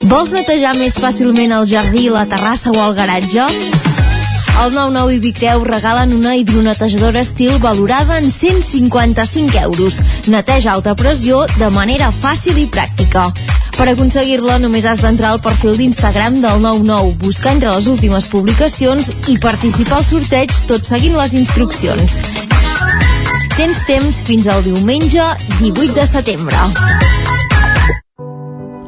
Vols netejar més fàcilment el jardí, la terrassa o el garatge? El 99 i Vicreu regalen una hidronetejadora estil valorada en 155 euros. Neteja alta pressió de manera fàcil i pràctica. Per aconseguir-la només has d'entrar al perfil d'Instagram del 99, buscar entre les últimes publicacions i participar al sorteig tot seguint les instruccions. Tens temps fins al diumenge 18 de setembre.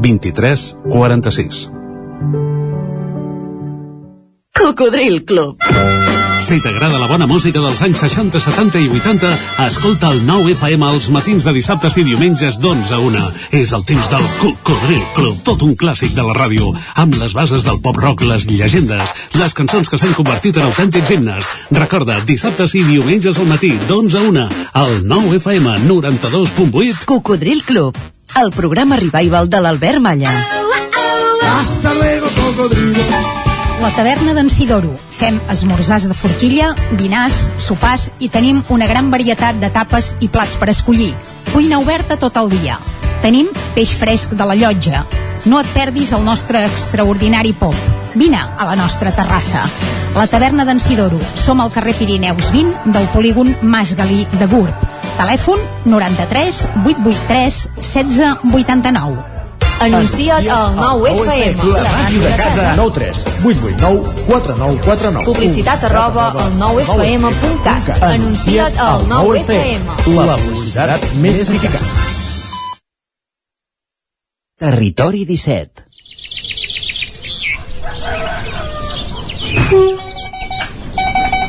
23 46. Cocodril Club. Si t'agrada la bona música dels anys 60, 70 i 80, escolta el 9 FM als matins de dissabtes i diumenges d'11 a 1. És el temps del Cocodril Club, tot un clàssic de la ràdio, amb les bases del pop-rock, les llegendes, les cançons que s'han convertit en autèntics himnes. Recorda, dissabtes i diumenges al matí, d'11 a 1, al 9 FM 92.8. Cocodril Club, el programa revival de l'Albert Malla. Hasta luego, cocodrilo. La taverna d'en Sidoro. Fem esmorzars de forquilla, dinars, sopars i tenim una gran varietat de tapes i plats per escollir. Cuina oberta tot el dia. Tenim peix fresc de la llotja. No et perdis el nostre extraordinari pop. Vine a la nostra terrassa. La taverna d'en Sidoro. Som al carrer Pirineus 20 del polígon Mas Galí de Gurb. Telèfon 93 883 1689. Anuncia't al 9FM. La màquina de casa. 9 3 8 8 9 4 9 4 9. Publicitat arroba al 9FM.cat. Anuncia't al 9FM. La publicitat més eficaç. Territori 17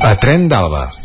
A Tren d'Alba.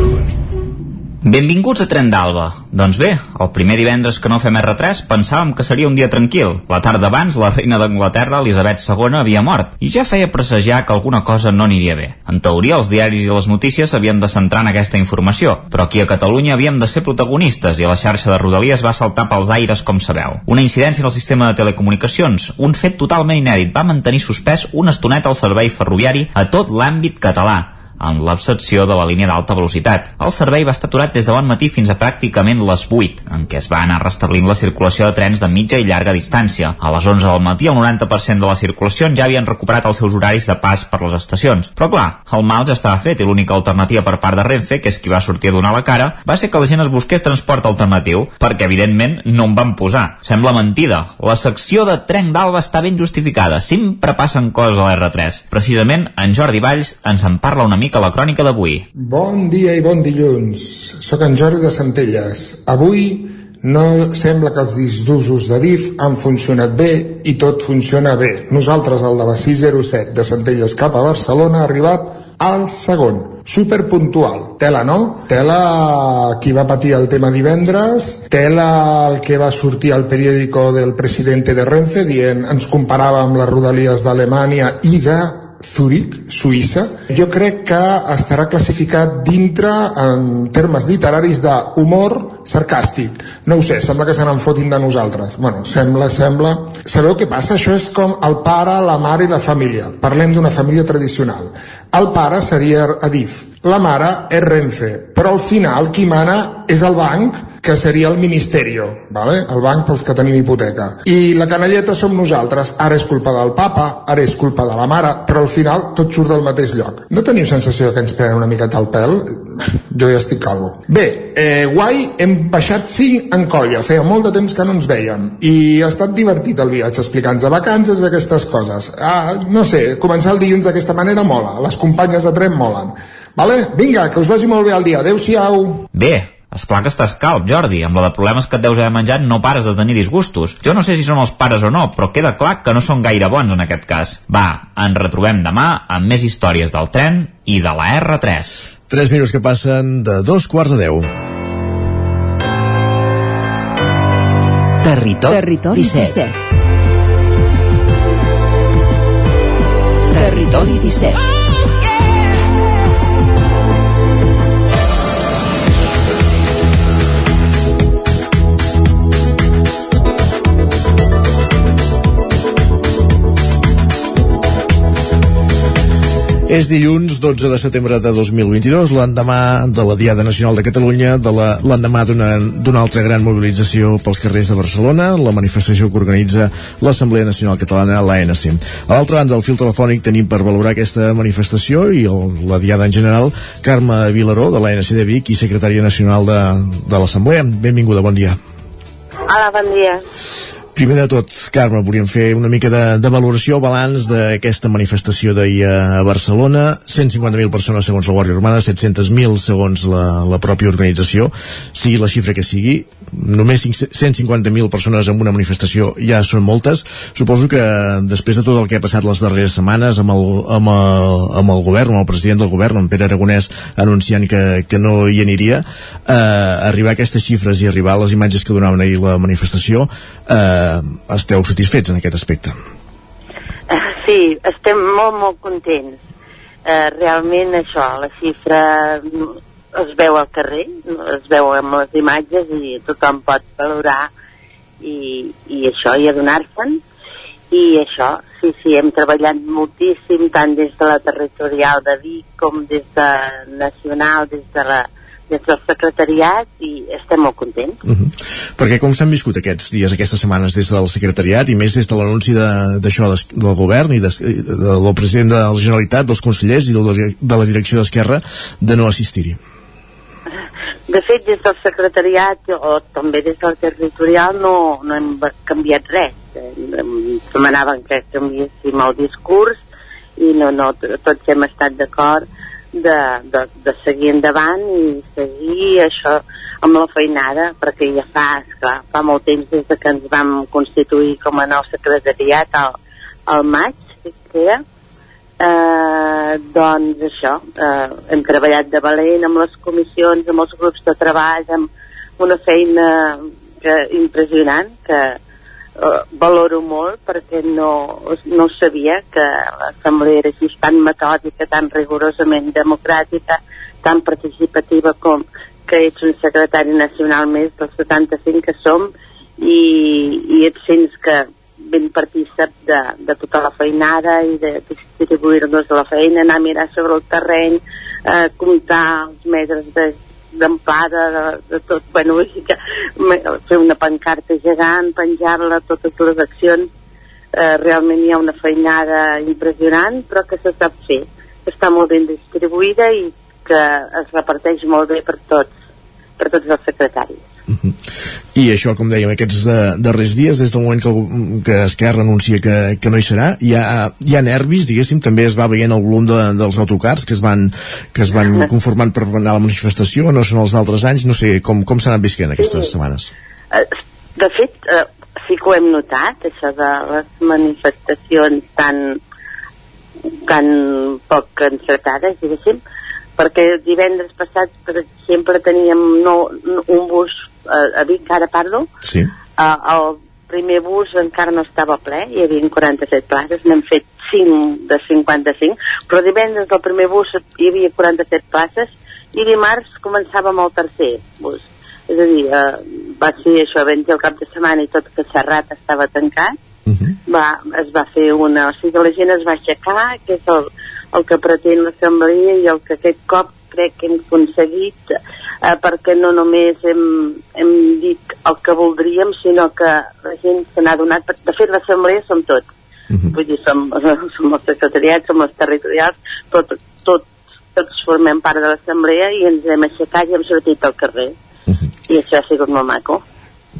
Benvinguts a Tren d'Alba. Doncs bé, el primer divendres que no fem R3 pensàvem que seria un dia tranquil. La tarda abans, la reina d'Anglaterra, Elisabet II, havia mort i ja feia presagiar que alguna cosa no aniria bé. En teoria, els diaris i les notícies s'havien de centrar en aquesta informació, però aquí a Catalunya havíem de ser protagonistes i la xarxa de Rodalies va saltar pels aires, com sabeu. Una incidència en el sistema de telecomunicacions, un fet totalment inèdit, va mantenir suspès una estoneta el servei ferroviari a tot l'àmbit català amb l'excepció de la línia d'alta velocitat. El servei va estar aturat des de bon matí fins a pràcticament les 8, en què es va anar restablint la circulació de trens de mitja i llarga distància. A les 11 del matí el 90% de la circulació ja havien recuperat els seus horaris de pas per les estacions. Però clar, el mal ja estava fet i l'única alternativa per part de Renfe, que és qui va sortir a donar la cara, va ser que la gent es busqués transport alternatiu, perquè evidentment no en van posar. Sembla mentida. La secció de Tren d'Alba està ben justificada. Sempre passen coses a l'R3. Precisament, en Jordi Valls ens en parla una mica mica la crònica d'avui. Bon dia i bon dilluns. Soc en Jordi de Centelles. Avui no sembla que els discs d'usos de DIF han funcionat bé i tot funciona bé. Nosaltres, el de la 607 de Centelles cap a Barcelona, ha arribat al segon, superpuntual. Tela, no? Tela qui va patir el tema divendres, tela el que va sortir al periòdico del presidente de Renfe dient ens comparava amb les rodalies d'Alemanya i de Zurich, Suïssa, jo crec que estarà classificat dintre en termes literaris d'humor sarcàstic. No ho sé, sembla que se n'en fotin de nosaltres. Bueno, sembla, sembla... Sabeu què passa? Això és com el pare, la mare i la família. Parlem d'una família tradicional. El pare seria Adif, la mare és Renfe, però al final qui mana és el banc, que seria el Ministerio, vale? el banc pels que tenim hipoteca. I la canalleta som nosaltres, ara és culpa del papa, ara és culpa de la mare, però al final tot surt del mateix lloc. No teniu sensació que ens prenen una miqueta al pèl? Jo ja estic calvo. Bé, eh, guai, hem baixat 5 en colla, feia molt de temps que no ens veiem, i ha estat divertit el viatge, explicant-nos a vacances aquestes coses. Ah, no sé, començar el dilluns d'aquesta manera mola, les companyes de tren molen. Vale? Vinga, que us vagi molt bé el dia. Adéu-siau. Bé, és clar que estàs calp, Jordi. Amb la de problemes que et deus haver menjat no pares de tenir disgustos. Jo no sé si són els pares o no, però queda clar que no són gaire bons en aquest cas. Va, ens retrobem demà amb més històries del tren i de la R3. 3 minuts que passen de dos quarts de 10. Territori, Territori 17. 17. Territori 17. És dilluns 12 de setembre de 2022, l'endemà de la Diada Nacional de Catalunya, de l'endemà d'una altra gran mobilització pels carrers de Barcelona, la manifestació que organitza l'Assemblea Nacional Catalana, l'ANC. A l'altra banda del fil telefònic tenim per valorar aquesta manifestació i el, la Diada en general, Carme Vilaró, de l'ANC de Vic i secretària nacional de, de l'Assemblea. Benvinguda, bon dia. Hola, bon dia. Primer de tot, Carme, volíem fer una mica de, de valoració, balanç d'aquesta manifestació d'ahir a Barcelona. 150.000 persones segons la Guàrdia Urbana, 700.000 segons la, la pròpia organització, sigui la xifra que sigui. Només 150.000 persones en una manifestació ja són moltes. Suposo que després de tot el que ha passat les darreres setmanes amb el, amb el, amb el govern, amb el president del govern, amb Pere Aragonès, anunciant que, que no hi aniria, eh, arribar a aquestes xifres i arribar a les imatges que donaven ahir la manifestació, eh, esteu satisfets en aquest aspecte? Sí, estem molt, molt contents. Eh, realment això, la xifra es veu al carrer, es veu amb les imatges i tothom pot valorar i, i això, i adonar-se'n. I això, sí, sí, hem treballat moltíssim, tant des de la territorial de Vic com des de nacional, des de la des del secretariat i estem molt contents. Uh -huh. Perquè com s'han viscut aquests dies, aquestes setmanes des del secretariat i més des de l'anunci d'això de, del govern i de, de, del president de la Generalitat, dels consellers i de, de la direcció d'Esquerra de no assistir-hi? De fet, des del secretariat o també des del territorial no, no hem canviat res. Demanaven que canviéssim el discurs i no, no, tots hem estat d'acord de, de, de seguir endavant i seguir això amb la feinada, perquè ja fa, esclar, fa molt temps des de que ens vam constituir com a nou secretariat al, al maig, que era, eh, doncs això, eh, hem treballat de valent amb les comissions, amb els grups de treball, amb una feina que, impressionant, que, eh, valoro molt perquè no, no sabia que l'assemblea era així tan metòdica, tan rigorosament democràtica, tan participativa com que ets un secretari nacional més dels 75 que som i, i et sents que ben partícip de, de tota la feinada i de distribuir-nos la feina, anar a mirar sobre el terreny, eh, comptar els metres de d'ampada, de, de tot, bueno, que fer una pancarta gegant, penjar-la, totes les accions, eh, realment hi ha una feinada impressionant, però que se sap fer, està molt ben distribuïda i que es reparteix molt bé per tots, per tots els secretaris. -huh. I això, com dèiem, aquests de, darrers dies, des del moment que, que Esquerra anuncia que, que no hi serà, hi ha, hi ha nervis, diguéssim, també es va veient el volum de, dels autocars que es van, que es van conformant per anar a la manifestació, no són els altres anys, no sé, com, com s'han anat visquent aquestes sí. setmanes? Eh, de fet, uh, sí que ho hem notat, això de les manifestacions tan, tan poc encertades, diguéssim, perquè divendres passat, per exemple, teníem no, un bus a, a Vic, ara parlo, sí. uh, el primer bus encara no estava ple, hi havia 47 places, n'hem fet 5 de 55, però divendres el primer bus hi havia 47 places i dimarts començàvem el tercer bus. És a dir, uh, va ser això, vam el cap de setmana i tot que Serrat estava tancat, uh -huh. va, es va fer una... O sigui, la gent es va aixecar, que és el, el que pretén l'assemblea i el que aquest cop crec que hem aconseguit eh, perquè no només hem, hem dit el que voldríem, sinó que la gent se n'ha donat... De fet, l'assemblea som tots. Uh -huh. Vull dir, som, som els secretariats, som els territorials, tot, tot, tots formem part de l'assemblea i ens hem aixecat i hem sortit al carrer. Uh -huh. I això ha sigut molt maco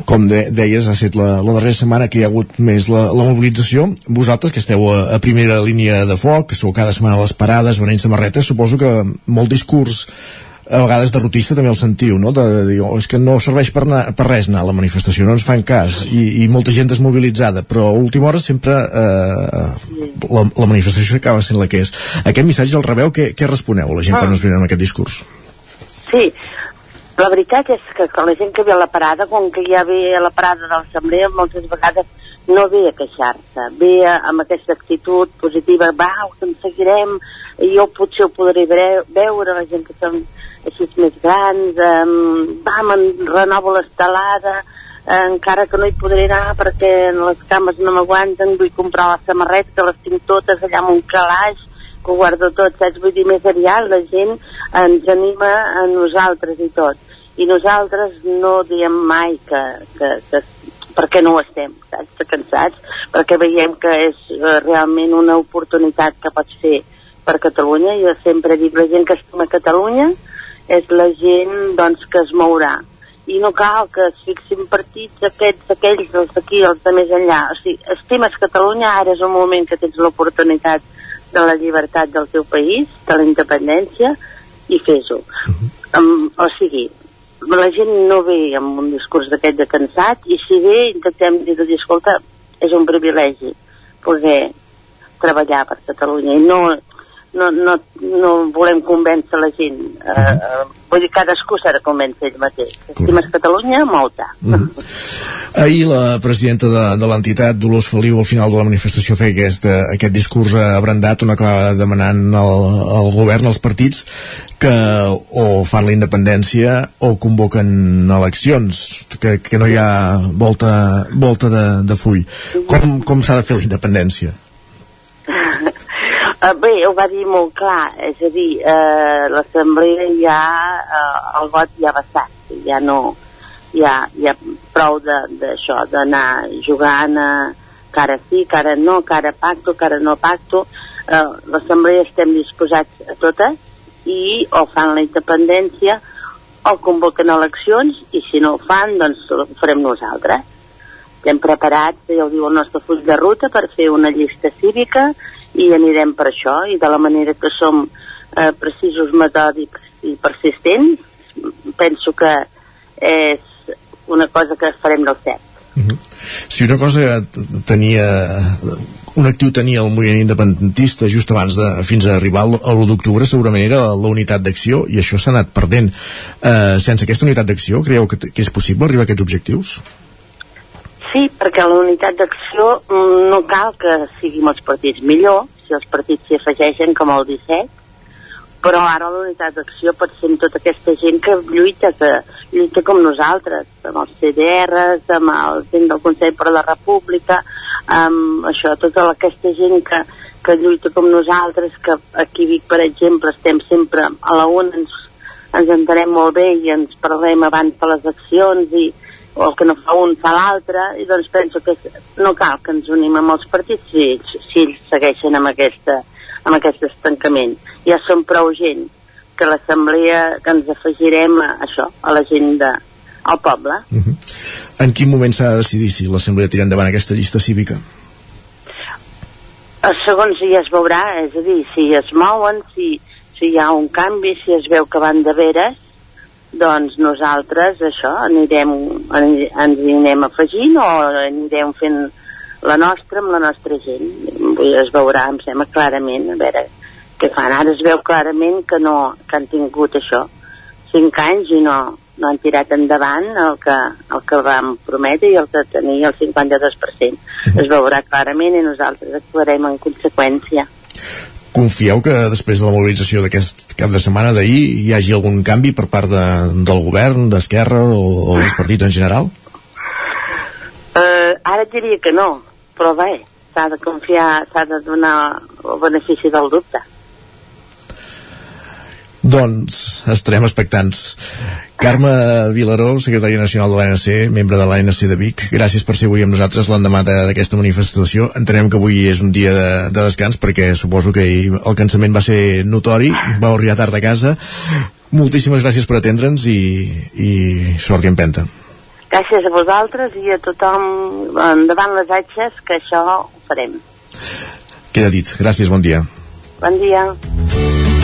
com de, deies, ha estat la, la darrera setmana que hi ha hagut més la, la mobilització. Vosaltres, que esteu a, a primera línia de foc, que sou cada setmana a les parades, venent samarretes, suposo que molt discurs a vegades derrotista també el sentiu, no? De, de dir, oh, és que no serveix per, anar, per res anar a la manifestació, no ens fan cas, i, i molta gent desmobilitzada, però a última hora sempre eh, la, la manifestació acaba sent la que és. Aquest missatge el rebeu, què, què responeu a la gent ah. quan us venen amb aquest discurs? Sí, la veritat és que, que la gent que ve a la parada, com que ja ve a la parada de l'assemblea, moltes vegades no ve a queixar-se, ve a, amb aquesta actitud positiva, va, en seguirem, jo potser ho podré veure, la gent que som així més grans, um, vam, en renovo l'estelada, eh, encara que no hi podré anar perquè les cames no m'aguanten, vull comprar la samarreta, que les tinc totes allà amb un calaix, que ho guardo tot, saps? Vull dir, més aviat la gent ens anima a nosaltres i tot. I nosaltres no diem mai que, que, que perquè no ho estem, saps? Cansats, perquè veiem que és uh, realment una oportunitat que pots fer per Catalunya. Jo sempre dic, la gent que estima Catalunya és la gent doncs, que es mourà. I no cal que es fixin partits aquests, aquells, els d'aquí, els de més enllà. O sigui, estimes Catalunya, ara és un moment que tens l'oportunitat de la llibertat del teu país, de la independència, i fes-ho. Uh -huh. um, o sigui, la gent no ve amb un discurs d'aquest de cansat, i si ve intentem dir-li, escolta, és un privilegi poder treballar per Catalunya i no no, no, no volem convèncer la gent. Uh, uh, vull dir, cadascú s'ha de convèncer ell mateix. Estimes Catalunya, molta. Uh -huh. Ahir la presidenta de, de l'entitat, Dolors Feliu, al final de la manifestació feia aquest, aquest discurs abrandat on acaba demanant al, al govern, als partits, que o fan la independència o convoquen eleccions, que, que no hi ha volta, volta de, de full. Com, com s'ha de fer la independència? Uh, bé, ho va dir molt clar, és a dir, uh, l'assemblea ja, uh, el vot ja va estar, ja no, ja, ja prou d'això, d'anar jugant a que ara sí, que ara no, que ara pacto, que ara no pacto, uh, l'assemblea estem disposats a totes i o fan la independència o convoquen eleccions i si no ho fan, doncs ho farem nosaltres. Estem preparats, ja ho diu el nostre full de ruta, per fer una llista cívica i anirem per això i de la manera que som eh, precisos, metòdics i persistents penso que és una cosa que farem del cert uh -huh. Si una cosa tenia un actiu tenia el moviment independentista just abans de, fins a arribar a l'1 d'octubre segurament era la unitat d'acció i això s'ha anat perdent eh, sense aquesta unitat d'acció creieu que, que és possible arribar a aquests objectius? Sí, perquè la unitat d'acció mm, no cal que siguin els partits millor, si els partits s'hi afegeixen com el 17, però ara la unitat d'acció pot ser amb tota aquesta gent que lluita, que lluita com nosaltres, amb els CDRs, amb el gent del Consell per la República, amb això, tota aquesta gent que, que lluita com nosaltres, que aquí Vic, per exemple, estem sempre a la una, ens, ens entenem molt bé i ens parlem abans de les accions i, o el que no fa un fa l'altre i doncs penso que no cal que ens unim amb els partits si, si ells segueixen amb, aquesta, amb aquest estancament ja som prou gent que l'assemblea que ens afegirem a això, a la gent de, al poble uh -huh. En quin moment s'ha de decidir si l'assemblea tira endavant aquesta llista cívica? Eh, segons ja es veurà, és a dir, si es mouen, si, si hi ha un canvi, si es veu que van de veres, doncs nosaltres això anirem, ens anirem afegint o anirem fent la nostra amb la nostra gent. Es veurà, em sembla clarament a veure què fan, ara es veu clarament que no, que han tingut això. Cinc anys i no, no han tirat endavant el que, el que vam prometre i el que tenia el 52% es veurà clarament i nosaltres actuarem en conseqüència Confieu que després de la mobilització d'aquest cap de setmana d'ahir hi hagi algun canvi per part de, del govern, d'Esquerra o, o dels partits en general? Uh, ara diria que no, però bé, s'ha de confiar, s'ha de donar el benefici del dubte. Doncs estarem expectants. Carme Vilaró, secretària nacional de l'ANC, membre de l'ANC de Vic, gràcies per ser avui amb nosaltres l'endemà d'aquesta manifestació. Entenem que avui és un dia de, de descans perquè suposo que el cansament va ser notori, va arribar tard a casa. Moltíssimes gràcies per atendre'ns i, i sort i empenta. Gràcies a vosaltres i a tothom endavant les atxes, que això ho farem. Queda dit. Gràcies, bon dia. Bon dia.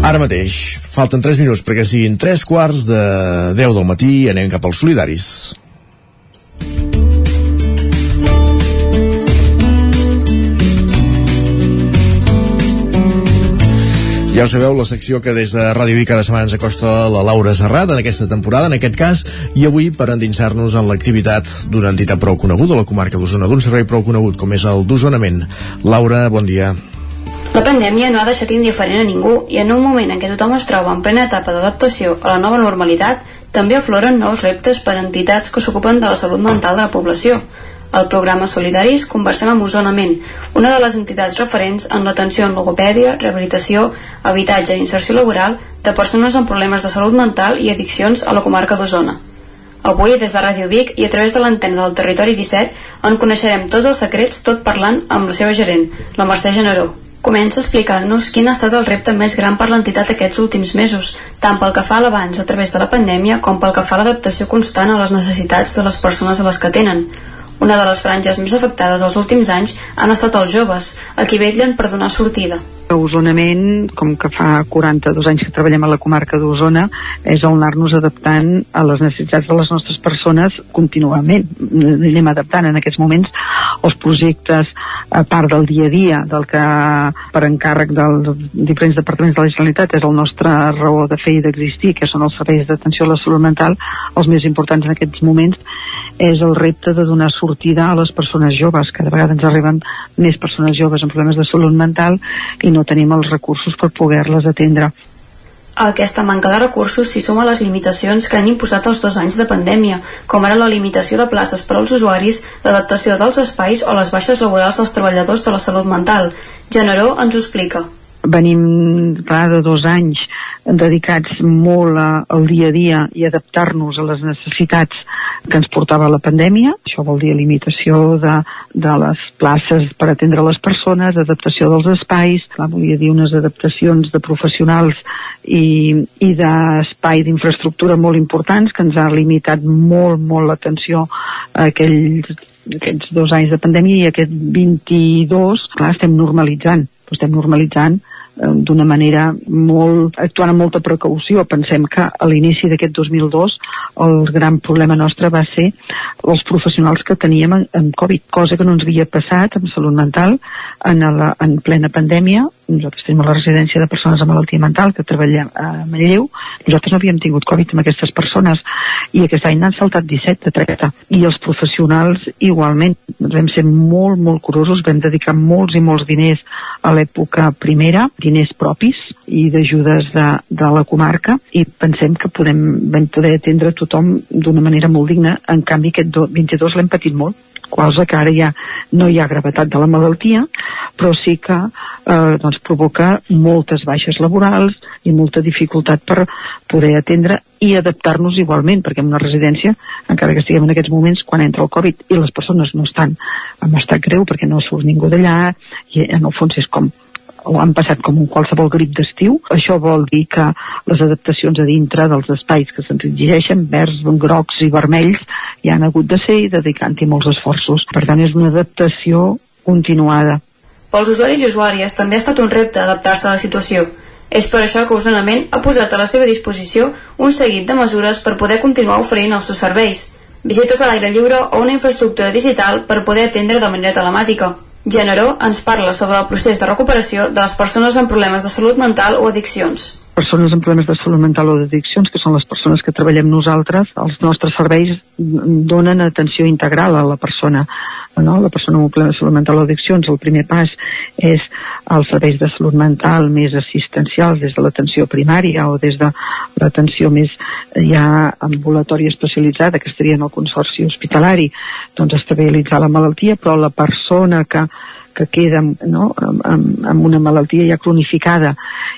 Ara mateix, falten 3 minuts perquè siguin 3 quarts de 10 del matí i anem cap als solidaris. Ja ho sabeu, la secció que des de Ràdio Vic cada setmana ens acosta la Laura Serrat en aquesta temporada, en aquest cas, i avui per endinsar-nos en l'activitat d'una entitat prou coneguda a la comarca d'Osona, d'un servei prou conegut com és el d'Osonament. Laura, bon dia. La pandèmia no ha deixat indiferent a ningú i en un moment en què tothom es troba en plena etapa d'adaptació a la nova normalitat, també afloren nous reptes per a entitats que s'ocupen de la salut mental de la població. Al programa Solidaris conversem amb Osonament, una de les entitats referents en l'atenció en logopèdia, rehabilitació, habitatge i inserció laboral de persones amb problemes de salut mental i addiccions a la comarca d'Osona. Avui, des de Ràdio Vic i a través de l'antena del Territori 17, en coneixerem tots els secrets tot parlant amb la seva gerent, la Mercè Generó. Comença explicant-nos quin ha estat el repte més gran per l'entitat aquests últims mesos, tant pel que fa a l'abans a través de la pandèmia com pel que fa a l'adaptació constant a les necessitats de les persones a les que tenen. Una de les franges més afectades els últims anys han estat els joves, a qui vetllen per donar sortida. Osonament, com que fa 42 anys que treballem a la comarca d'Osona, és el anar-nos adaptant a les necessitats de les nostres persones contínuament. Anem adaptant en aquests moments els projectes a part del dia a dia del que per encàrrec dels diferents departaments de la Generalitat és el nostre raó de fer i d'existir, que són els serveis d'atenció a la salut mental, els més importants en aquests moments és el repte de donar sortida a les persones joves. Cada vegada ens arriben més persones joves amb problemes de salut mental i no tenim els recursos per poder-les atendre. A aquesta manca de recursos s'hi suma les limitacions que han imposat els dos anys de pandèmia, com ara la limitació de places per als usuaris, l'adaptació dels espais o les baixes laborals dels treballadors de la salut mental. Generó ens ho explica. Venim clar, de dos anys dedicats molt a, al dia a dia i adaptar-nos a les necessitats que ens portava la pandèmia. Això vol dir limitació de, de les places per atendre les persones, adaptació dels espais, clar, volia dir unes adaptacions de professionals i, i d'espai d'infraestructura molt importants que ens ha limitat molt, molt l'atenció a aquells aquests dos anys de pandèmia i aquest 22, clar, estem normalitzant, estem normalitzant d'una manera molt, actuant amb molta precaució. Pensem que a l'inici d'aquest 2002 el gran problema nostre va ser els professionals que teníem en, en Covid, cosa que no ens havia passat amb salut mental en, la, en plena pandèmia. Nosaltres tenim la residència de persones amb malaltia mental que treballem a Manlleu. Nosaltres no havíem tingut Covid amb aquestes persones i aquest any n'han saltat 17 de 30. I els professionals igualment. Vam ser molt, molt curosos, vam dedicar molts i molts diners a l'època primera, propis i d'ajudes de, de la comarca i pensem que podem, vam poder atendre tothom d'una manera molt digna. En canvi, aquest 22 l'hem patit molt, cosa que ara ja no hi ha gravetat de la malaltia, però sí que eh, doncs provoca moltes baixes laborals i molta dificultat per poder atendre i adaptar-nos igualment, perquè en una residència, encara que estiguem en aquests moments, quan entra el Covid i les persones no estan en estat greu perquè no surt ningú d'allà, i en el fons és com o han passat com un qualsevol grip d'estiu. Això vol dir que les adaptacions a dintre dels espais que se'ns exigeixen, verds, grocs i vermells, hi han hagut de ser i dedicant-hi molts esforços. Per tant, és una adaptació continuada. Pels usuaris i usuàries també ha estat un repte adaptar-se a la situació. És per això que Osonament ha posat a la seva disposició un seguit de mesures per poder continuar oferint els seus serveis, visites a l'aire lliure o una infraestructura digital per poder atendre de manera telemàtica. Generó ens parla sobre el procés de recuperació de les persones amb problemes de salut mental o addiccions persones amb problemes de salut mental o d'addiccions, que són les persones que treballem nosaltres, els nostres serveis donen atenció integral a la persona no? la persona amb un problema de salut mental o addiccions, el primer pas és els serveis de salut mental més assistencials des de l'atenció primària o des de l'atenció més ja ambulatòria especialitzada que estaria en el consorci hospitalari doncs estabilitzar la malaltia però la persona que que queda no, amb, amb una malaltia ja cronificada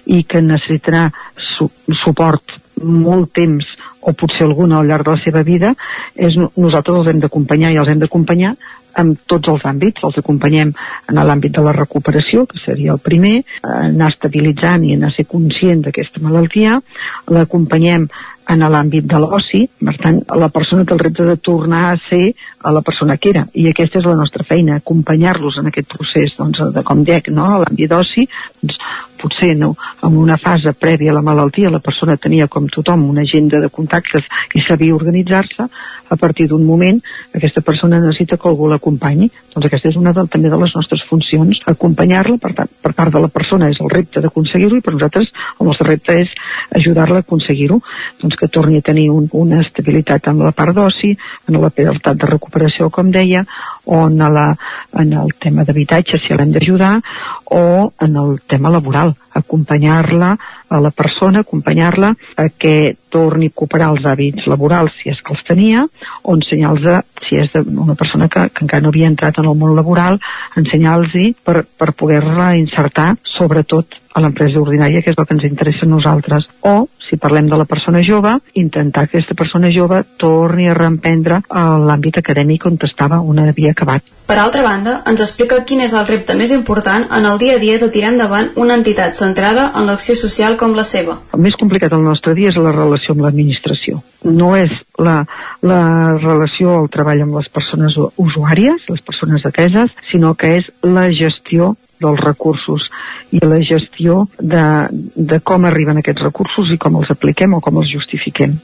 i que necessitarà su suport molt temps o potser alguna al llarg de la seva vida, és, nosaltres els hem d'acompanyar i els hem d'acompanyar en tots els àmbits. Els acompanyem en l'àmbit de la recuperació, que seria el primer, anar estabilitzant i anar a ser conscient d'aquesta malaltia. L'acompanyem en l'àmbit de l'oci, per tant, la persona té el repte de tornar a ser a la persona que era, i aquesta és la nostra feina, acompanyar-los en aquest procés, doncs, de, com dec, no?, a l'àmbit d'oci, doncs, potser no, en una fase prèvia a la malaltia la persona tenia com tothom una agenda de contactes i sabia organitzar-se, a partir d'un moment aquesta persona necessita que algú l'acompanyi. Doncs aquesta és una de, també de les nostres funcions, acompanyar-la, per, tant, per part de la persona és el repte d'aconseguir-ho i per nosaltres el nostre repte és ajudar-la a aconseguir-ho, doncs que torni a tenir un, una estabilitat en la part d'oci, en la part de recuperació, com deia, o en, la, en el tema d'habitatge, si l'hem d'ajudar, o en el tema laboral, acompanyar-la a la persona, acompanyar-la a que torni a recuperar els hàbits laborals si és que els tenia, o ensenyar-los si és una persona que, que encara no havia entrat en el món laboral, ensenyar-los per, per poder-la insertar, sobretot a l'empresa ordinària, que és el que ens interessa a nosaltres. O, si parlem de la persona jove, intentar que aquesta persona jove torni a reemprendre l'àmbit acadèmic on estava una havia acabat. Per altra banda, ens explica quin és el repte més important en el dia a dia de tirar endavant una entitat centrada en l'acció social com la seva. El més complicat del nostre dia és la relació amb l'administració. No és la, la relació al treball amb les persones usuàries, les persones ateses, sinó que és la gestió dels recursos i la gestió de, de com arriben aquests recursos i com els apliquem o com els justifiquem.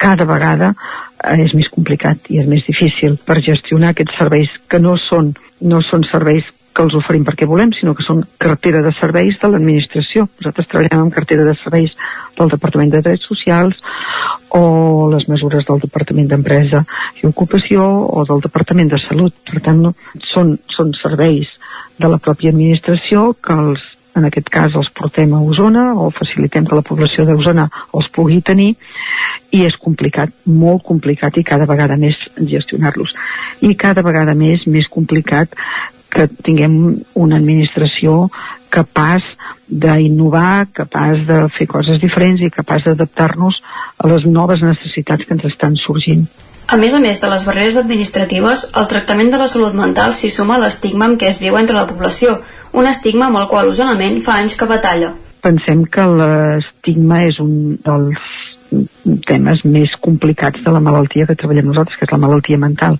Cada vegada eh, és més complicat i és més difícil per gestionar aquests serveis que no són no són serveis que els oferim perquè volem, sinó que són cartera de serveis de l'administració. Nosaltres treballem amb cartera de serveis del Departament de Drets Socials o les mesures del Departament d'Empresa i Ocupació o del Departament de Salut. Per tant, no, són, són serveis de la pròpia administració que els, en aquest cas els portem a Osona o facilitem que la població d'Osona els pugui tenir i és complicat, molt complicat i cada vegada més gestionar-los. I cada vegada més, més complicat que tinguem una administració capaç d'innovar, capaç de fer coses diferents i capaç d'adaptar-nos a les noves necessitats que ens estan sorgint. A més a més de les barreres administratives, el tractament de la salut mental s'hi suma a l'estigma amb què es viu entre la població, un estigma amb el qual Osonament fa anys que batalla. Pensem que l'estigma és un dels temes més complicats de la malaltia que treballem nosaltres, que és la malaltia mental.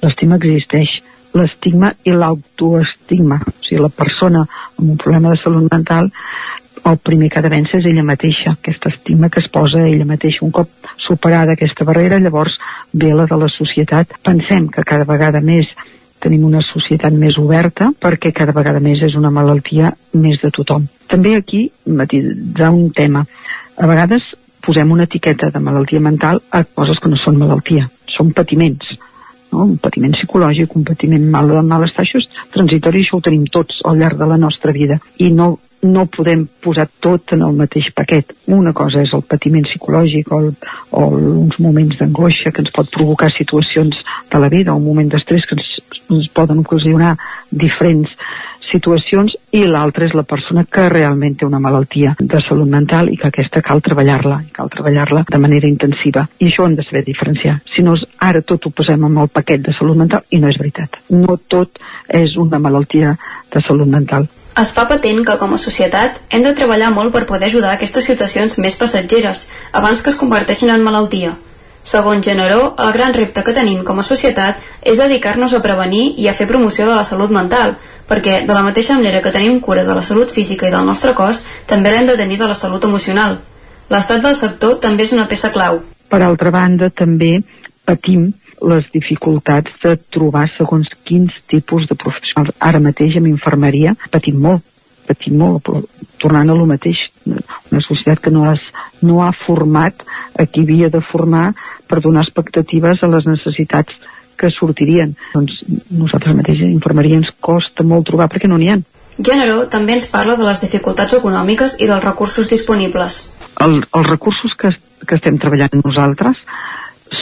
L'estigma existeix, l'estigma i l'autoestigma. O sigui, la persona amb un problema de salut mental el primer que ha de vèncer és ella mateixa, aquest estigma que es posa ella mateixa. Un cop superada aquesta barrera, llavors ve la de la societat. Pensem que cada vegada més tenim una societat més oberta perquè cada vegada més és una malaltia més de tothom. També aquí, matitzar un tema. A vegades posem una etiqueta de malaltia mental a coses que no són malaltia, són patiments no? un patiment psicològic, un patiment mal, malestar, això és transitori, això ho tenim tots al llarg de la nostra vida i no, no podem posar tot en el mateix paquet. Una cosa és el patiment psicològic o, el, o uns moments d'angoixa que ens pot provocar situacions de la vida o un moment d'estrès que ens, ens poden ocasionar diferents situacions i l'altra és la persona que realment té una malaltia de salut mental i que aquesta cal treballar-la, i cal treballar-la de manera intensiva. I això hem de saber diferenciar. Si no, ara tot ho posem amb el paquet de salut mental i no és veritat. No tot és una malaltia de salut mental. Es fa patent que com a societat hem de treballar molt per poder ajudar aquestes situacions més passatgeres abans que es converteixin en malaltia. Segons Generó, el gran repte que tenim com a societat és dedicar-nos a prevenir i a fer promoció de la salut mental, perquè de la mateixa manera que tenim cura de la salut física i del nostre cos, també l'hem de tenir de la salut emocional. L'estat del sector també és una peça clau. Per altra banda, també patim les dificultats de trobar segons quins tipus de professionals. Ara mateix amb infermeria patim molt, patim molt, però tornant a lo mateix, una societat que no, has, no ha format a qui havia de formar per donar expectatives a les necessitats que sortirien. Doncs nosaltres mateix a infermeria ens costa molt trobar perquè no n'hi ha. Gènero també ens parla de les dificultats econòmiques i dels recursos disponibles. El, els recursos que, que estem treballant nosaltres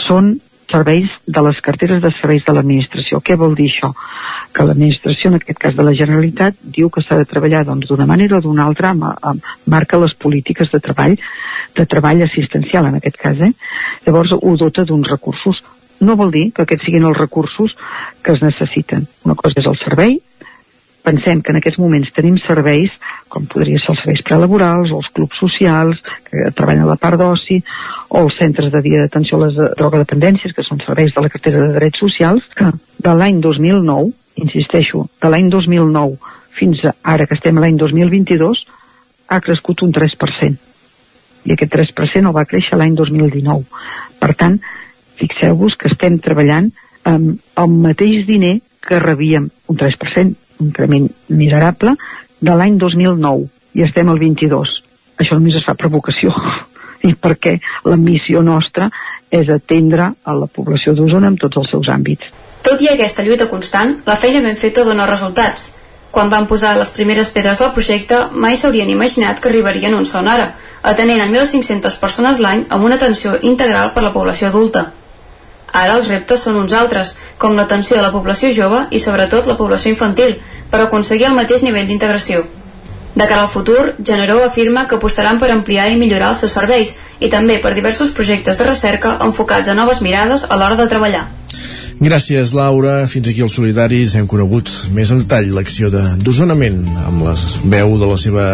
són serveis de les carteres de serveis de l'administració. Què vol dir això? Que l'administració, en aquest cas de la Generalitat, diu que s'ha de treballar doncs, d'una doncs, manera o d'una altra, marca les polítiques de treball, de treball assistencial en aquest cas. Eh? Llavors ho dota d'uns recursos no vol dir que aquests siguin els recursos que es necessiten. Una cosa és el servei, pensem que en aquests moments tenim serveis, com podria ser els serveis prelaborals, o els clubs socials, que treballen a la part d'oci, o els centres de dia d'atenció a les drogodependències, que són serveis de la cartera de drets socials, que de l'any 2009, insisteixo, de l'any 2009 fins ara que estem l'any 2022, ha crescut un 3%. I aquest 3% el va créixer l'any 2019. Per tant, fixeu-vos que estem treballant amb el mateix diner que rebíem, un 3%, un increment miserable, de l'any 2009, i estem al 22. Això només es fa per vocació, i perquè la missió nostra és atendre a la població d'Osona en tots els seus àmbits. Tot i aquesta lluita constant, la feina ben feta dona resultats. Quan van posar les primeres pedres del projecte, mai s'haurien imaginat que arribarien on són ara, atenent a 1.500 persones l'any amb una atenció integral per la població adulta. Ara els reptes són uns altres, com l'atenció de la població jove i sobretot la població infantil, per aconseguir el mateix nivell d'integració. De cara al futur, Generó afirma que apostaran per ampliar i millorar els seus serveis i també per diversos projectes de recerca enfocats a noves mirades a l'hora de treballar. Gràcies, Laura. Fins aquí els solidaris hem conegut més en detall l'acció de d'osonament amb la veu de la seva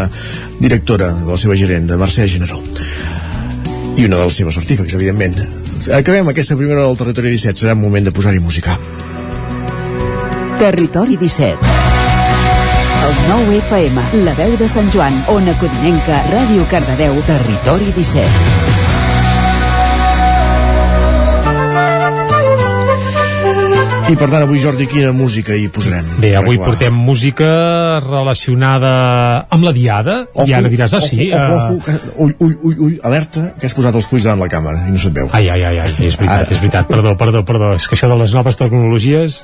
directora, de la seva gerent, de Mercè Generó. I una dels seus artífecs, evidentment. Acabem aquesta primera del Territori 17. Serà moment de posar-hi música. Territori 17 El 9 FM, la veu de Sant Joan, Ona Codinenca, Ràdio Cardedeu, Territori 17. I per tant, avui, Jordi, quina música hi posarem? Bé, avui portem música relacionada amb la diada, Ojo, i ara diràs, ah, sí, Ojo, ojo, eh, ojo, que, ui, ui, ui, ui, alerta, que has posat els fulls davant la càmera i no se't veu. Ai, ai, ai, ai, és veritat, Ara. és veritat, perdó, perdó, perdó, és que això de les noves tecnologies,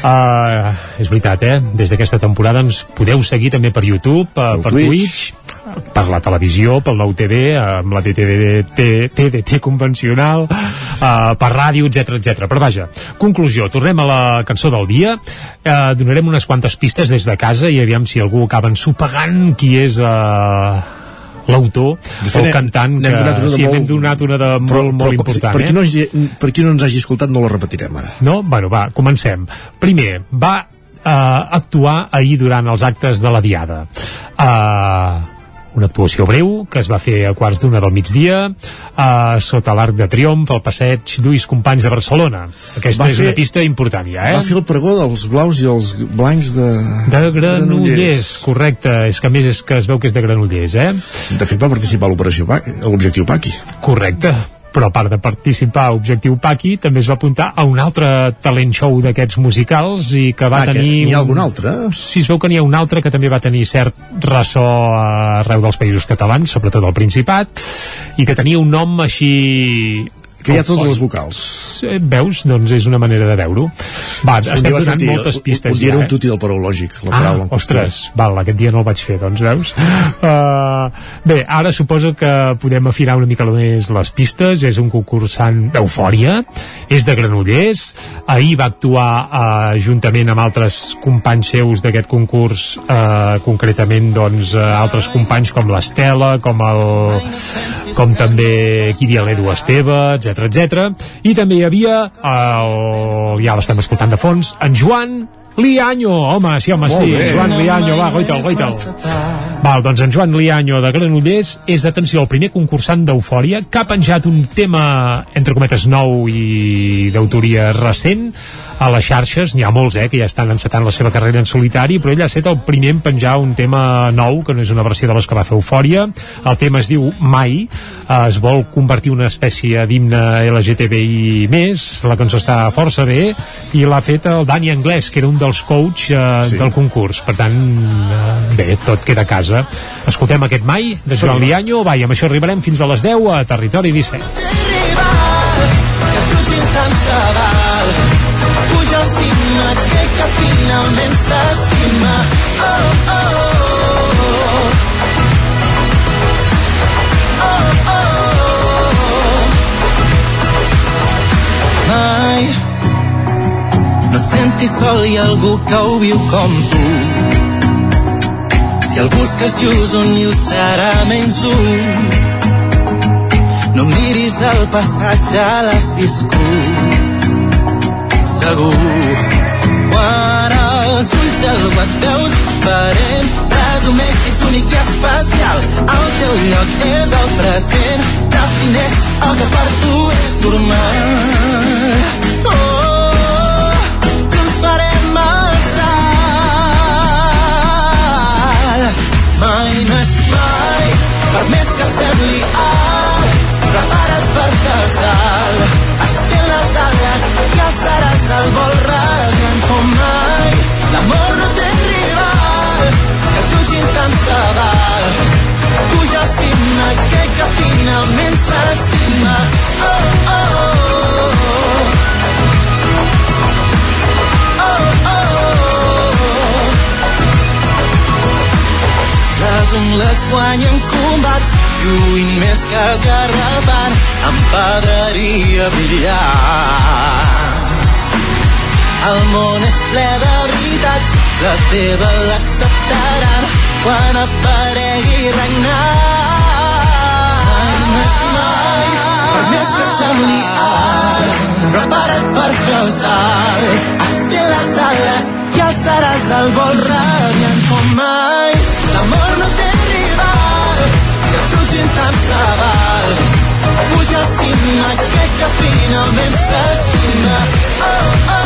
uh, és veritat, eh? Des d'aquesta temporada ens podeu seguir també per YouTube, uh, per Twitch. Twitch, per la televisió, pel nou TV, amb la TDT, TDT convencional, uh, per ràdio, etc etc. Però vaja, conclusió, tornem a la cançó del dia, uh, donarem unes quantes pistes des de casa i aviam si algú acaba ensopegant qui és... Uh, l'autor o el cantant que sí, molt- n'hem donat una de molt, molt important per, eh? qui no hagi, per qui no ens hagi escoltat, no la repetirem ara. No? Bueno, va, comencem. Primer, va uh, actuar ahir durant els actes de la Diada. Uh, una actuació breu que es va fer a quarts d'una del migdia uh, sota l'Arc de Triomf al passeig Lluís Companys de Barcelona aquesta Va és fer- una pista important ja, eh? Va fer el pregó dels blaus i els blancs de... de Granollers, correcte és que a més és que es veu que és de Granollers eh? De fet, va participar a l'operació a l'objectiu Paqui. Correcte, però a part de participar a Objectiu Paqui, també es va apuntar a un altre talent show d'aquests musicals i que va Ah, que tenir... n'hi ha algun altre? Sí, es veu que n'hi ha un altre que també va tenir cert ressò arreu dels països catalans, sobretot al Principat, i que tenia un nom així... Que hi ha totes les vocals. Eh, Veus? Doncs és una manera de veure-ho. Va, Un estem donant sortir- moltes pistes Un dia ja, era eh? un tuti del parològic, la Ah, paraula ostres, val, aquest dia no el vaig fer, doncs, veus? Uh, bé, ara suposo que podem afinar una mica més les pistes, és un concursant d'eufòria, és de Granollers, ahir va actuar uh, juntament amb altres companys seus d'aquest concurs, uh, concretament, doncs, uh, altres companys com l'Estela, com el com també havia l'Edu Esteve, etc etc. I també hi havia, el, ja l'estem escoltant de fons, en Joan Lianyo, home, sí, home, Molt sí, bé. Joan Lianyo, va, goita'l, goita'l. Val, doncs en Joan Lianyo de Granollers és, atenció, el primer concursant d'Eufòria que ha penjat un tema, entre cometes, nou i d'autoria recent a les xarxes, n'hi ha molts, eh, que ja estan encetant la seva carrera en solitari, però ell ha estat el primer en penjar un tema nou, que no és una versió de les que va fer Eufòria. El tema es diu Mai, eh, es vol convertir en una espècie d'himne LGTBI més, la cançó està força bé, i l'ha fet el Dani Anglès, que era un dels coach eh, sí. del concurs. Per tant, eh, bé, tot queda a casa. Escoltem aquest Mai, de Joan Lianyo, va, i amb això arribarem fins a les 10 a Territori 17. que finalment s'estima oh, oh, oh. Mai no et sentis sol i algú que ho viu com tu si el busques just un i ho serà menys dur no miris el passat, ja l'has viscut. Segur. Quan veus diferent, presumeix que ets únic i especial. El teu lloc és el present, defineix el que per tu és normal. Oh, farem el. Mai no és mai, per més que sembli alt, prepara't per casal. Estén les ales i alçaràs el vol radiant com mai. L'amor val. Puja al cim aquell que finalment s'estima. Oh, oh, oh. Oh, oh, oh. Les ungles guanyen combats, lluint més que esgarrapant, amb pedreria brillant. El món és ple de veritats, la teva l'acceptaran quan aparegui regnant. No és mai, per més que sembli alt, prepara't per fer el salt. Estén les ales i alçaràs el vol radiant com mai. L'amor no té rival, que jutgin tant se val. Puja al cim aquell que finalment s'estima. Oh. Oh,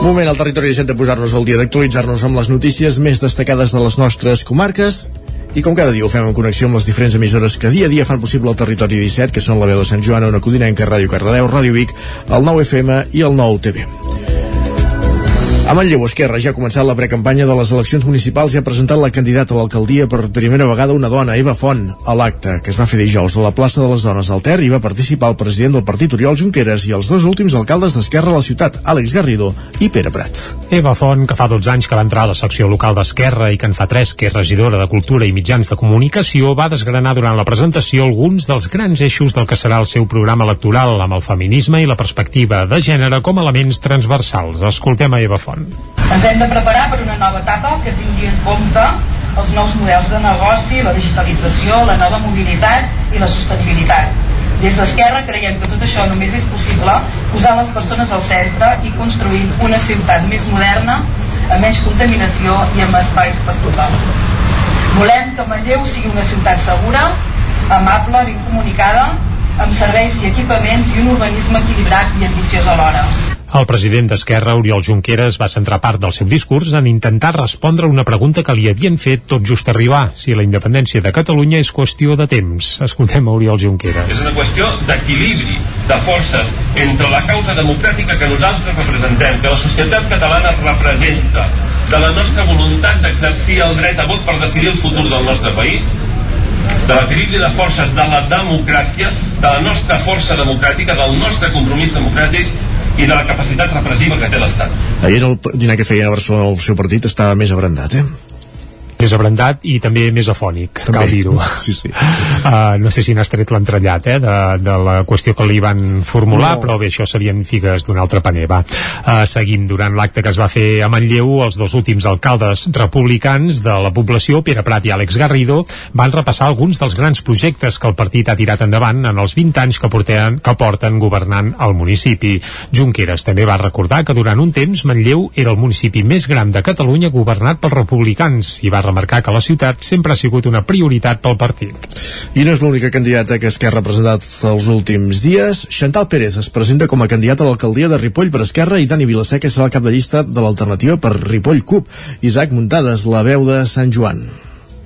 Moment al territori 17 de posar-nos al dia d'actualitzar-nos amb les notícies més destacades de les nostres comarques i com cada dia ho fem en connexió amb les diferents emissores que dia a dia fan possible el territori 17, que són la veu de Sant Joan, una Codinenca, Ràdio Cardedeu, Ràdio Vic, el 9 FM i el 9 TV. A Manlleu, Esquerra ja ha començat la precampanya de les eleccions municipals i ha presentat la candidata a l'alcaldia per primera vegada una dona, Eva Font. A l'acte, que es va fer dijous a la plaça de les Dones al Ter, hi va participar el president del partit Oriol Junqueras i els dos últims alcaldes d'Esquerra a la ciutat, Àlex Garrido i Pere Prat. Eva Font, que fa 12 anys que va entrar a la secció local d'Esquerra i que en fa 3 que és regidora de Cultura i Mitjans de Comunicació, va desgranar durant la presentació alguns dels grans eixos del que serà el seu programa electoral amb el feminisme i la perspectiva de gènere com a elements transversals. Escoltem a Eva Font. Ens hem de preparar per una nova etapa que tingui en compte els nous models de negoci, la digitalització, la nova mobilitat i la sostenibilitat. Des d'Esquerra creiem que tot això només és possible posant les persones al centre i construint una ciutat més moderna, amb menys contaminació i amb espais per tothom. Volem que Manlleu sigui una ciutat segura, amable, ben comunicada, amb serveis i equipaments i un urbanisme equilibrat i ambiciós alhora. El president d'Esquerra, Oriol Junqueras, va centrar part del seu discurs en intentar respondre una pregunta que li havien fet tot just arribar, si la independència de Catalunya és qüestió de temps. Escoltem a Oriol Junqueras. És una qüestió d'equilibri de forces entre la causa democràtica que nosaltres representem, que la societat catalana representa, de la nostra voluntat d'exercir el dret a vot per decidir el futur del nostre país, de l'equilibri de forces de la democràcia, de la nostra força democràtica, del nostre compromís democràtic i de la capacitat repressiva que té l'Estat. Ahir el dinar que feien a Barcelona el seu partit estava més abrandat, eh? Més abrandat i també més afònic, També. cal dir-ho. Sí, sí. Uh, no sé si n'has tret l'entrellat eh, de, de la qüestió que li van formular, No. però bé, això serien figues d'un altre paner. Va. Uh, seguim durant l'acte que es va fer a Manlleu, els dos últims alcaldes republicans de la població, Pere Prat i Àlex Garrido, van repassar alguns dels grans projectes que el partit ha tirat endavant en els 20 anys que, porten, que porten governant el municipi. Junqueras també va recordar que durant un temps Manlleu era el municipi més gran de Catalunya governat pels republicans i va remarcar que la ciutat sempre ha sigut una prioritat pel partit. I no és l'única candidata que Esquerra ha presentat els últims dies. Chantal Pérez es presenta com a candidata a l'alcaldia de Ripoll per Esquerra i Dani Vilaseca serà el cap de llista de l'alternativa per Ripoll CUP. Isaac Muntades, la veu de Sant Joan.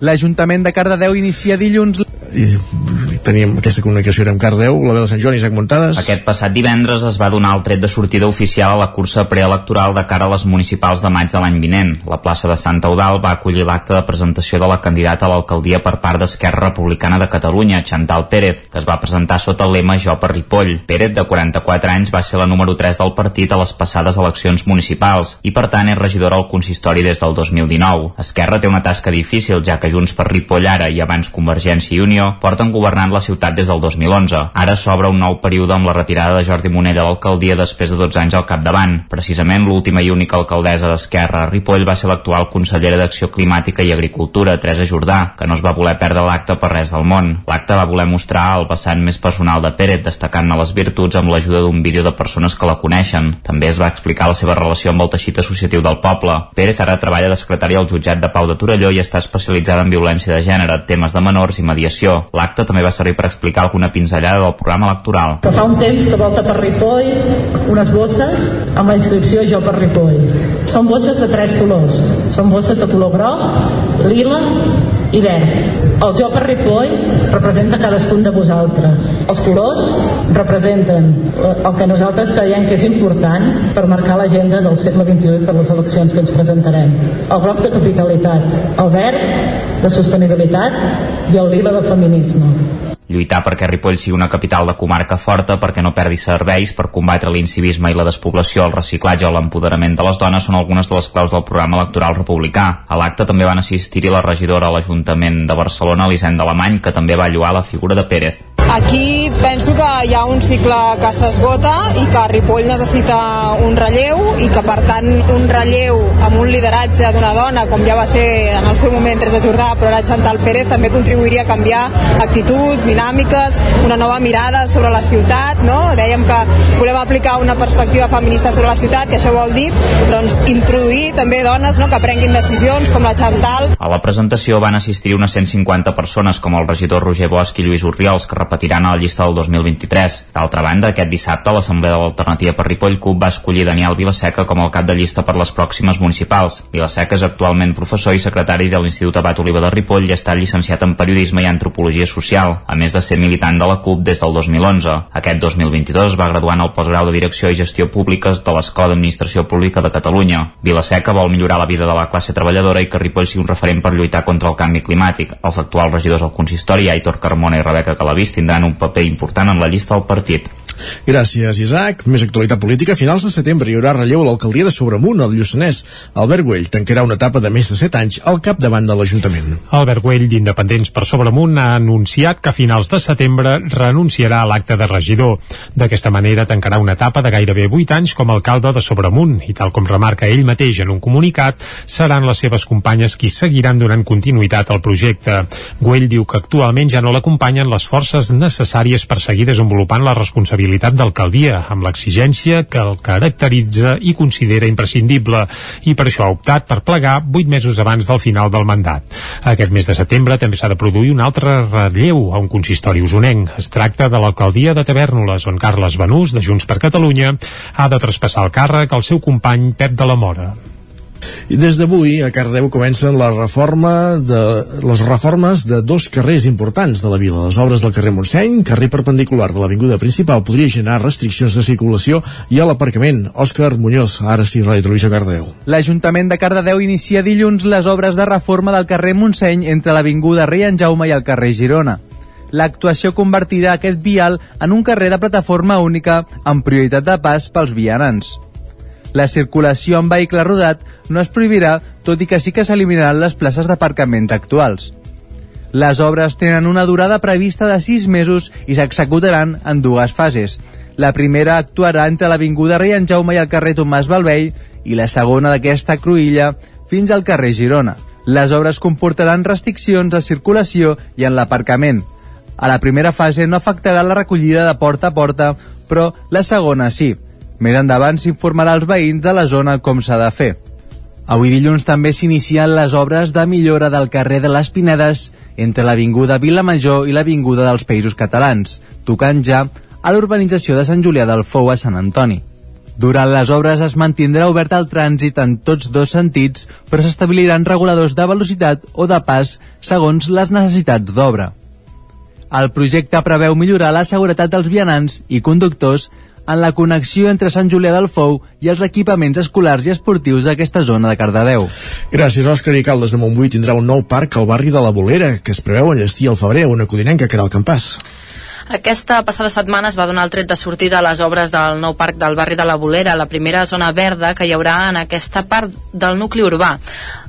L'Ajuntament de Cardedeu inicia dilluns I teníem aquesta comunicació amb Cardeu, la veu de Sant Joan, Isaac Muntades. Aquest passat divendres es va donar el tret de sortida oficial a la cursa preelectoral de cara a les municipals de maig de l'any vinent. La plaça de Sant Eudal va acollir l'acte de presentació de la candidata a l'alcaldia per part d'Esquerra Republicana de Catalunya, Chantal Pérez, que es va presentar sota el lema Jo per Ripoll. Pérez, de 44 anys, va ser la número 3 del partit a les passades eleccions municipals i, per tant, és regidora al consistori des del 2019. Esquerra té una tasca difícil, ja que Junts per Ripoll ara i abans Convergència i Unió porten governant la ciutat des del 2011. Ara s'obre un nou període amb la retirada de Jordi Monell a l'alcaldia després de 12 anys al capdavant. Precisament l'última i única alcaldessa d'Esquerra a Ripoll va ser l'actual consellera d'Acció Climàtica i Agricultura, Teresa Jordà, que no es va voler perdre l'acte per res del món. L'acte va voler mostrar el vessant més personal de Pérez, destacant-ne les virtuts amb l'ajuda d'un vídeo de persones que la coneixen. També es va explicar la seva relació amb el teixit associatiu del poble. Pérez ara treballa de secretària al jutjat de Pau de Torelló i està especialitzada en violència de gènere, temes de menors i mediació. L'acte també va servir per explicar alguna pinzellada del programa electoral. que fa un temps que volta per Ripoll unes bosses amb la inscripció Jo per Ripoll. Són bosses de tres colors. Són bosses de color groc, lila i verd. El Jo per Ripoll representa cadascun de vosaltres. Els colors representen el que nosaltres creiem que és important per marcar l'agenda del segle XXI per les eleccions que ens presentarem. El groc de capitalitat, el verd de sostenibilitat i el lila de feminisme. Lluitar perquè Ripoll sigui una capital de comarca forta, perquè no perdi serveis, per combatre l'incivisme i la despoblació, el reciclatge o l'empoderament de les dones són algunes de les claus del programa electoral republicà. A l'acte també van assistir-hi la regidora a l'Ajuntament de Barcelona, Elisenda Alemany, que també va lluar la figura de Pérez. Aquí penso que hi ha un cicle que s'esgota i que Ripoll necessita un relleu i que per tant un relleu amb un lideratge d'una dona com ja va ser en el seu moment Teresa Jordà però ara Chantal Pérez també contribuiria a canviar actituds, dinàmiques, una nova mirada sobre la ciutat, no? Dèiem que volem aplicar una perspectiva feminista sobre la ciutat, que això vol dir doncs, introduir també dones no? que prenguin decisions com la Chantal. A la presentació van assistir unes 150 persones com el regidor Roger Bosch i Lluís Urriols que repetiran a la llista del 2023. D'altra banda, aquest dissabte l'Assemblea de l'Alternativa per Ripoll CUP va escollir Daniel Vilaseca com el cap de llista per les pròximes municipals. Vilaseca és actualment professor i secretari de l'Institut Abat Oliva de Ripoll i està llicenciat en periodisme i antropologia social, a més de ser militant de la CUP des del 2011. Aquest 2022 va graduar en el postgrau de Direcció i Gestió Públiques de l'Escola d'Administració Pública de Catalunya. Vilaseca vol millorar la vida de la classe treballadora i que Ripoll sigui un referent per lluitar contra el canvi climàtic. Els actuals regidors al consistori, Aitor Carmona i Rebeca Calavís, tindran un paper important en la llista del partit. Gràcies, Isaac. Més actualitat política. A finals de setembre hi haurà relleu a l'alcaldia de Sobremunt, al Lluçanès. Albert Güell tancarà una etapa de més de 7 anys al capdavant de l'Ajuntament. Albert Güell, d'Independents per Sobremunt, ha anunciat que a finals de setembre renunciarà a l'acte de regidor. D'aquesta manera tancarà una etapa de gairebé 8 anys com a alcalde de Sobremunt i tal com remarca ell mateix en un comunicat, seran les seves companyes qui seguiran donant continuïtat al projecte. Güell diu que actualment ja no l'acompanyen les forces necessàries per seguir desenvolupant la responsabilitat d'alcaldia, amb l'exigència que el caracteritza i considera imprescindible, i per això ha optat per plegar 8 mesos abans del final del mandat. Aquest mes de setembre també s'ha de produir un altre relleu a un consistori usonenc. Es tracta de l'alcaldia de Tavernoles, on Carles Benús, de Junts per Catalunya, ha de traspassar el càrrec al seu company Pep de la Mora. I des d'avui a Cardeu comencen la reforma de, les reformes de dos carrers importants de la vila. Les obres del carrer Montseny, carrer perpendicular de l'avinguda principal, podria generar restriccions de circulació i a l'aparcament. Òscar Muñoz, ara sí, Ràdio Televisió Cardeu. L'Ajuntament de Cardedeu inicia dilluns les obres de reforma del carrer Montseny entre l'avinguda Rei en Jaume i el carrer Girona. L'actuació convertirà aquest vial en un carrer de plataforma única amb prioritat de pas pels vianants. La circulació en vehicle rodat no es prohibirà, tot i que sí que s'eliminaran les places d'aparcament actuals. Les obres tenen una durada prevista de 6 mesos i s'executaran en dues fases. La primera actuarà entre l'Avinguda Rei en Jaume i el carrer Tomàs Balvell i la segona d'aquesta cruïlla fins al carrer Girona. Les obres comportaran restriccions de circulació i en l'aparcament. A la primera fase no afectarà la recollida de porta a porta, però la segona sí. Més endavant s'informarà als veïns de la zona com s'ha de fer. Avui dilluns també s'inicien les obres de millora del carrer de les Pinedes entre l'Avinguda Vilamajor i l'Avinguda dels Països Catalans, tocant ja a l'urbanització de Sant Julià del Fou a Sant Antoni. Durant les obres es mantindrà obert el trànsit en tots dos sentits, però s'establiran reguladors de velocitat o de pas segons les necessitats d'obra. El projecte preveu millorar la seguretat dels vianants i conductors en la connexió entre Sant Julià del Fou i els equipaments escolars i esportius d'aquesta zona de Cardedeu. Gràcies, Òscar. I Caldes de Montbui tindrà un nou parc al barri de la Bolera, que es preveu enllestir al febrer una codinenca que era el campàs. Aquesta passada setmana es va donar el tret de sortida a les obres del nou parc del barri de la Bolera, la primera zona verda que hi haurà en aquesta part del nucli urbà.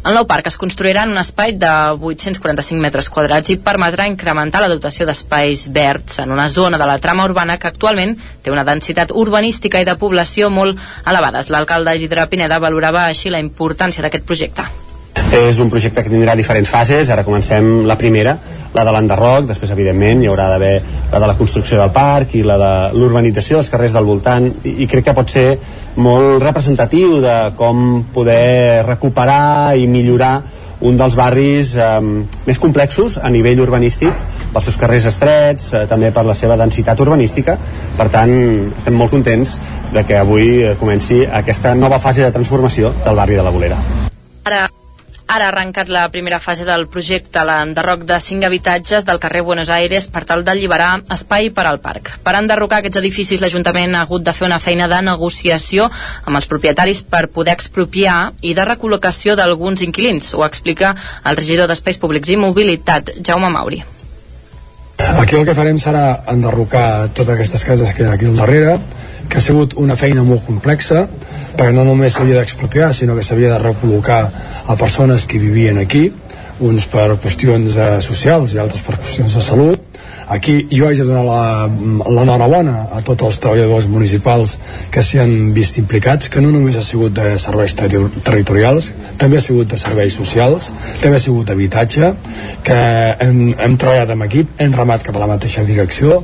El nou parc es construirà en un espai de 845 metres quadrats i permetrà incrementar la dotació d'espais verds en una zona de la trama urbana que actualment té una densitat urbanística i de població molt elevades. L'alcalde Isidre Pineda valorava així la importància d'aquest projecte. És un projecte que tindrà diferents fases, ara comencem la primera, la de l'enderroc, després evidentment hi haurà d'haver la de la construcció del parc i la de l'urbanització dels carrers del voltant. I, i crec que pot ser molt representatiu de com poder recuperar i millorar un dels barris eh, més complexos a nivell urbanístic pels seus carrers estrets, eh, també per la seva densitat urbanística. Per tant estem molt contents de que avui eh, comenci aquesta nova fase de transformació del barri de la Bolera Ara Ara ha arrencat la primera fase del projecte, l'enderroc de cinc habitatges del carrer Buenos Aires per tal d'alliberar espai per al parc. Per enderrocar aquests edificis, l'Ajuntament ha hagut de fer una feina de negociació amb els propietaris per poder expropiar i de recol·locació d'alguns inquilins. Ho explica el regidor d'Espais Públics i Mobilitat, Jaume Mauri. Aquí el que farem serà enderrocar totes aquestes cases que hi ha aquí al darrere, que ha sigut una feina molt complexa, perquè no només s'havia d'expropiar, sinó que s'havia de recol·locar a persones que vivien aquí, uns per qüestions eh, socials i altres per qüestions de salut. Aquí jo haig de donar l'enhorabona a tots els treballadors municipals que s'hi han vist implicats, que no només ha sigut de serveis terri- territorials, també ha sigut de serveis socials, també ha sigut d'habitatge, que hem, hem treballat amb equip, hem remat cap a la mateixa direcció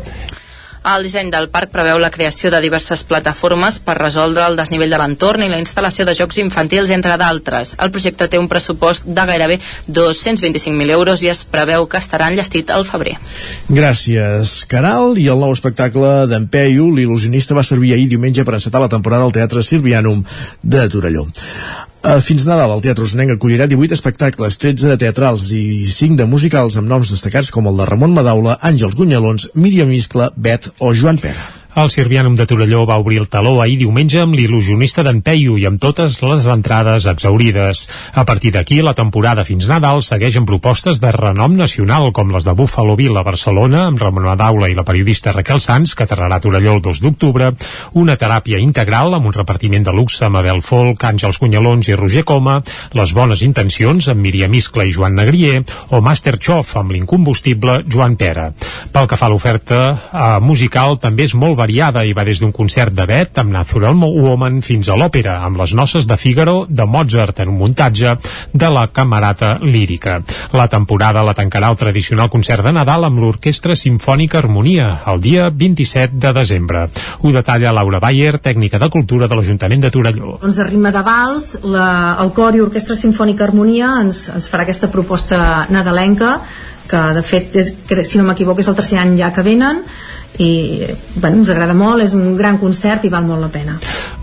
El disseny del parc preveu la creació de diverses plataformes per resoldre el desnivell de l'entorn i la instal·lació de jocs infantils, entre d'altres. El projecte té un pressupost de gairebé 225.000 euros i es preveu que estarà enllestit al febrer. Gràcies, Caral. I el nou espectacle d'en Peyu, l'il·lusionista, va servir ahir diumenge per encetar la temporada al Teatre Silvianum de Torelló. Uh, fins Nadal, el Teatre Osonenc acollirà 18 espectacles, 13 de teatrals i 5 de musicals amb noms destacats com el de Ramon Madaula, Àngels Gunyalons, Míriam Iscla, Bet o Joan Pera. El Sirvianum de Torelló va obrir el taló ahir diumenge amb l'il·lusionista d'en Peyu i amb totes les entrades exaurides. A partir d'aquí, la temporada fins Nadal segueix amb propostes de renom nacional, com les de Buffalo Bill a Barcelona, amb Ramon Madaula i la periodista Raquel Sanz, que aterrarà a Torelló el 2 d'octubre, una teràpia integral amb un repartiment de luxe amb Abel Folk, Àngels Cunyalons i Roger Coma, les bones intencions amb Míriam Iscla i Joan Negrier, o Masterchef amb l'incombustible Joan Pera. Pel que fa a l'oferta eh, musical, també és molt variada i va des d'un concert de Bet amb Natural Woman fins a l'òpera amb les noces de Figaro de Mozart en un muntatge de la camerata lírica. La temporada la tancarà el tradicional concert de Nadal amb l'Orquestra Simfònica Harmonia el dia 27 de desembre. Ho detalla Laura Bayer, tècnica de cultura de l'Ajuntament de Torelló. Doncs a ritme de vals, la, el cor i Orquestra Simfònica Harmonia ens, ens farà aquesta proposta nadalenca que de fet, és, si no m'equivoco, és el tercer any ja que venen i bueno, ens agrada molt, és un gran concert i val molt la pena.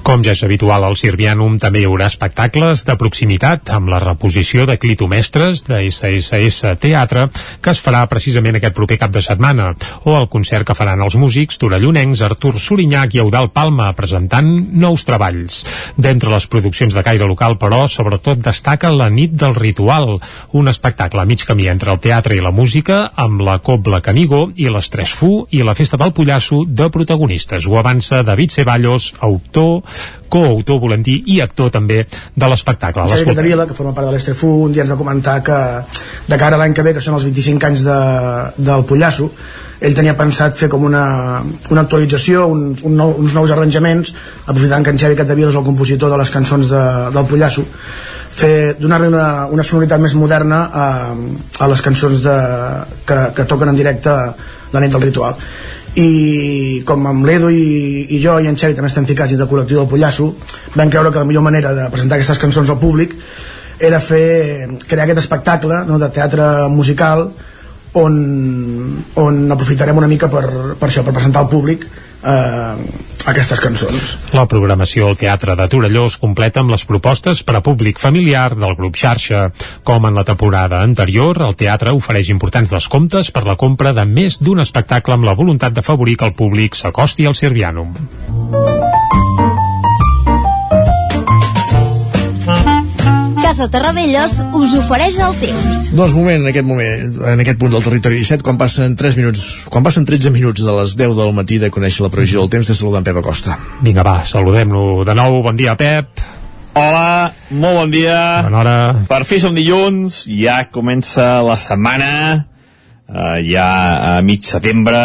Com ja és habitual al Sirvianum, també hi haurà espectacles de proximitat amb la reposició de Clitomestres de SSS Teatre, que es farà precisament aquest proper cap de setmana, o el concert que faran els músics torellonencs Artur Sorinyac i Eudal Palma, presentant nous treballs. D'entre les produccions de caire local, però, sobretot destaca La nit del ritual, un espectacle a mig camí entre el teatre i la música, amb la Cobla Canigó i les Tres Fu i la Festa del Pollasso de protagonistes. Ho avança David Ceballos, autor, coautor, volem dir, i actor també de l'espectacle. Xavi L'escoltem. Capdevila, que forma part de l'Estrefu, un dia ens va comentar que de cara a l'any que ve, que són els 25 anys de, del Pollasso, ell tenia pensat fer com una, una actualització, un, un nou, uns nous arranjaments, aprofitant que en Xavi Capdevila és el compositor de les cançons de, del Pollasso, fer donar-li una, una sonoritat més moderna a, a les cançons de, que, que toquen en directe la nit del ritual i com amb l'Edo i, i jo i en Xavi també estem ficats dins del col·lectiu del Pollasso vam creure que la millor manera de presentar aquestes cançons al públic era fer, crear aquest espectacle no, de teatre musical on, on aprofitarem una mica per, per això, per presentar al públic eh, aquestes cançons La programació al Teatre de Torelló es completa amb les propostes per a públic familiar del grup Xarxa. Com en la temporada anterior, el teatre ofereix importants descomptes per la compra de més d'un espectacle amb la voluntat d'afavorir que el públic s'acosti al Sirvianum. Casa Terradellos us ofereix el temps. Doncs moment, en aquest moment, en aquest punt del territori 17, quan passen 3 minuts, quan passen 13 minuts de les 10 del matí de conèixer la previsió del temps, de saludar en Pep Acosta. Vinga, va, saludem-lo de nou. Bon dia, Pep. Hola, molt bon dia. Bona hora. Per fi som dilluns, ja comença la setmana, eh, ja a mig setembre,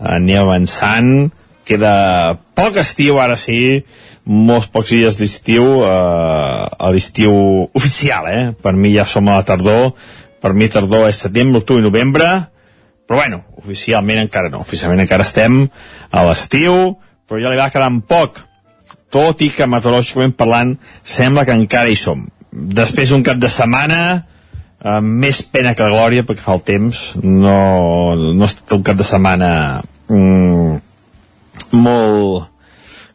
anem avançant, queda poc estiu ara sí, molts pocs dies d'estiu, eh, a l'estiu oficial, eh? Per mi ja som a la tardor, per mi tardor és setembre, octubre i novembre, però bueno, oficialment encara no, oficialment encara estem a l'estiu, però ja li va quedant poc, tot i que meteorològicament parlant sembla que encara hi som. Després d'un cap de setmana, eh, més pena que glòria perquè fa el temps, no, no estat un cap de setmana mm, molt,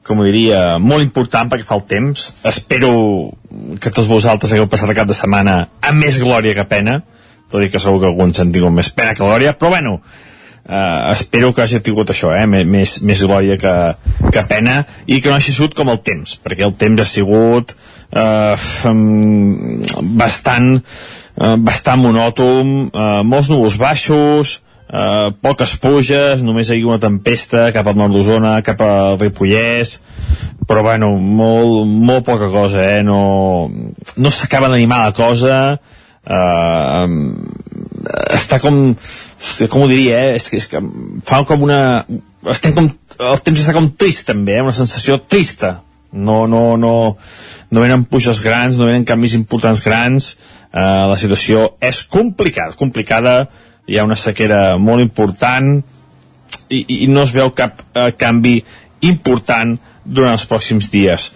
com ho diria, molt important perquè fa el temps. Espero que tots vosaltres hagueu passat cap de setmana amb més glòria que pena, tot i que segur que alguns han tingut més pena que glòria, però bueno, eh, espero que hagi tingut això, eh, més- més, glòria que, que pena, i que no hagi sigut com el temps, perquè el temps ha sigut eh, bastant, eh, bastant monòton, eh, molts núvols baixos, eh, poques pluges, només hi ha una tempesta cap al nord d'Osona, cap al Ripollès, però bueno, molt, molt poca cosa, eh? No, no s'acaba d'animar la cosa, eh, està com, com ho diria, eh? És, que, és que fa com una... Estem com, el temps està com trist també, eh? una sensació trista. No, no, no, no venen puixes grans, no venen canvis importants grans, eh, la situació és complicada, complicada, hi ha una sequera molt important i, i no es veu cap eh, canvi important durant els pròxims dies.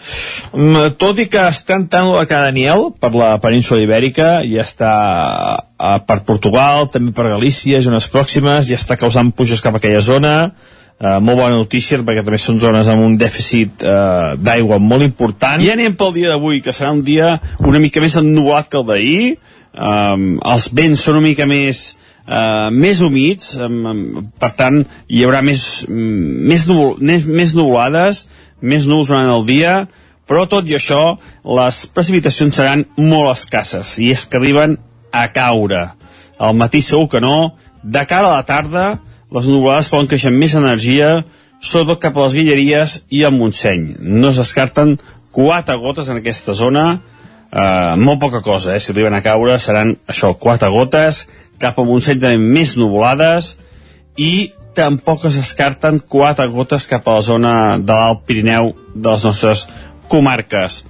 Mm, tot i que està entrant cada Daniel per la península ibèrica, ja està eh, per Portugal, també per Galícia, zones pròximes, ja està causant puges cap a aquella zona, Uh, molt bona notícia perquè també són zones amb un dèficit uh, d'aigua molt important. I anem pel dia d'avui que serà un dia una mica més ennubulat que el d'ahir. Um, els vents són una mica més uh, més humits um, per tant hi haurà més, més, nubul, més, més nuvolades més núvols durant el dia però tot i això les precipitacions seran molt escasses i és que arriben a caure al matí segur que no de cara a la tarda les nuvolades poden créixer amb més energia, sobretot cap a les Guilleries i al Montseny. No es descarten quatre gotes en aquesta zona, eh, molt poca cosa, eh? si arriben a caure seran això, quatre gotes, cap a Montseny també més nuvolades, i tampoc es descarten quatre gotes cap a la zona de l'Alt Pirineu de les nostres comarques.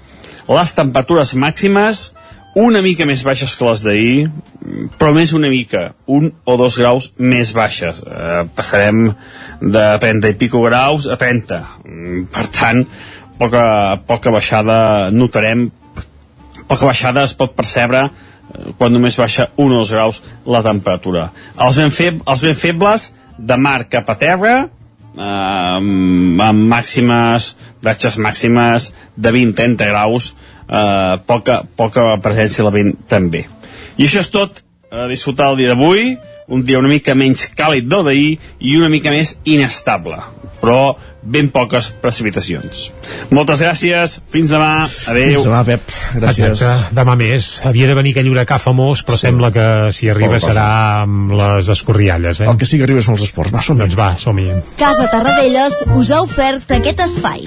Les temperatures màximes una mica més baixes que les d'ahir, però més una mica, un o dos graus més baixes. Eh, passarem de 30 i pico graus a 30. Mm, per tant, poca, poca baixada notarem, poca baixada es pot percebre quan només baixa un o dos graus la temperatura. Els ben, feb els ben febles de mar cap a terra, eh, amb màximes, ratxes màximes de 20-30 graus, eh, poca, poca presència la vent també. I això és tot a disfrutar el dia d'avui, un dia una mica menys càlid del d'ahir i una mica més inestable, però ben poques precipitacions. Moltes gràcies, fins demà, adeu. Fins demà, Pep, gràcies. Exacte, demà més. Havia de venir aquell huracà famós, però sí. sembla que si arriba Poca cosa. serà amb les escorrialles, eh? El que sí que arriba són els esports. Va, som Doncs va, som-hi. Casa Tarradellas us ha ofert aquest espai.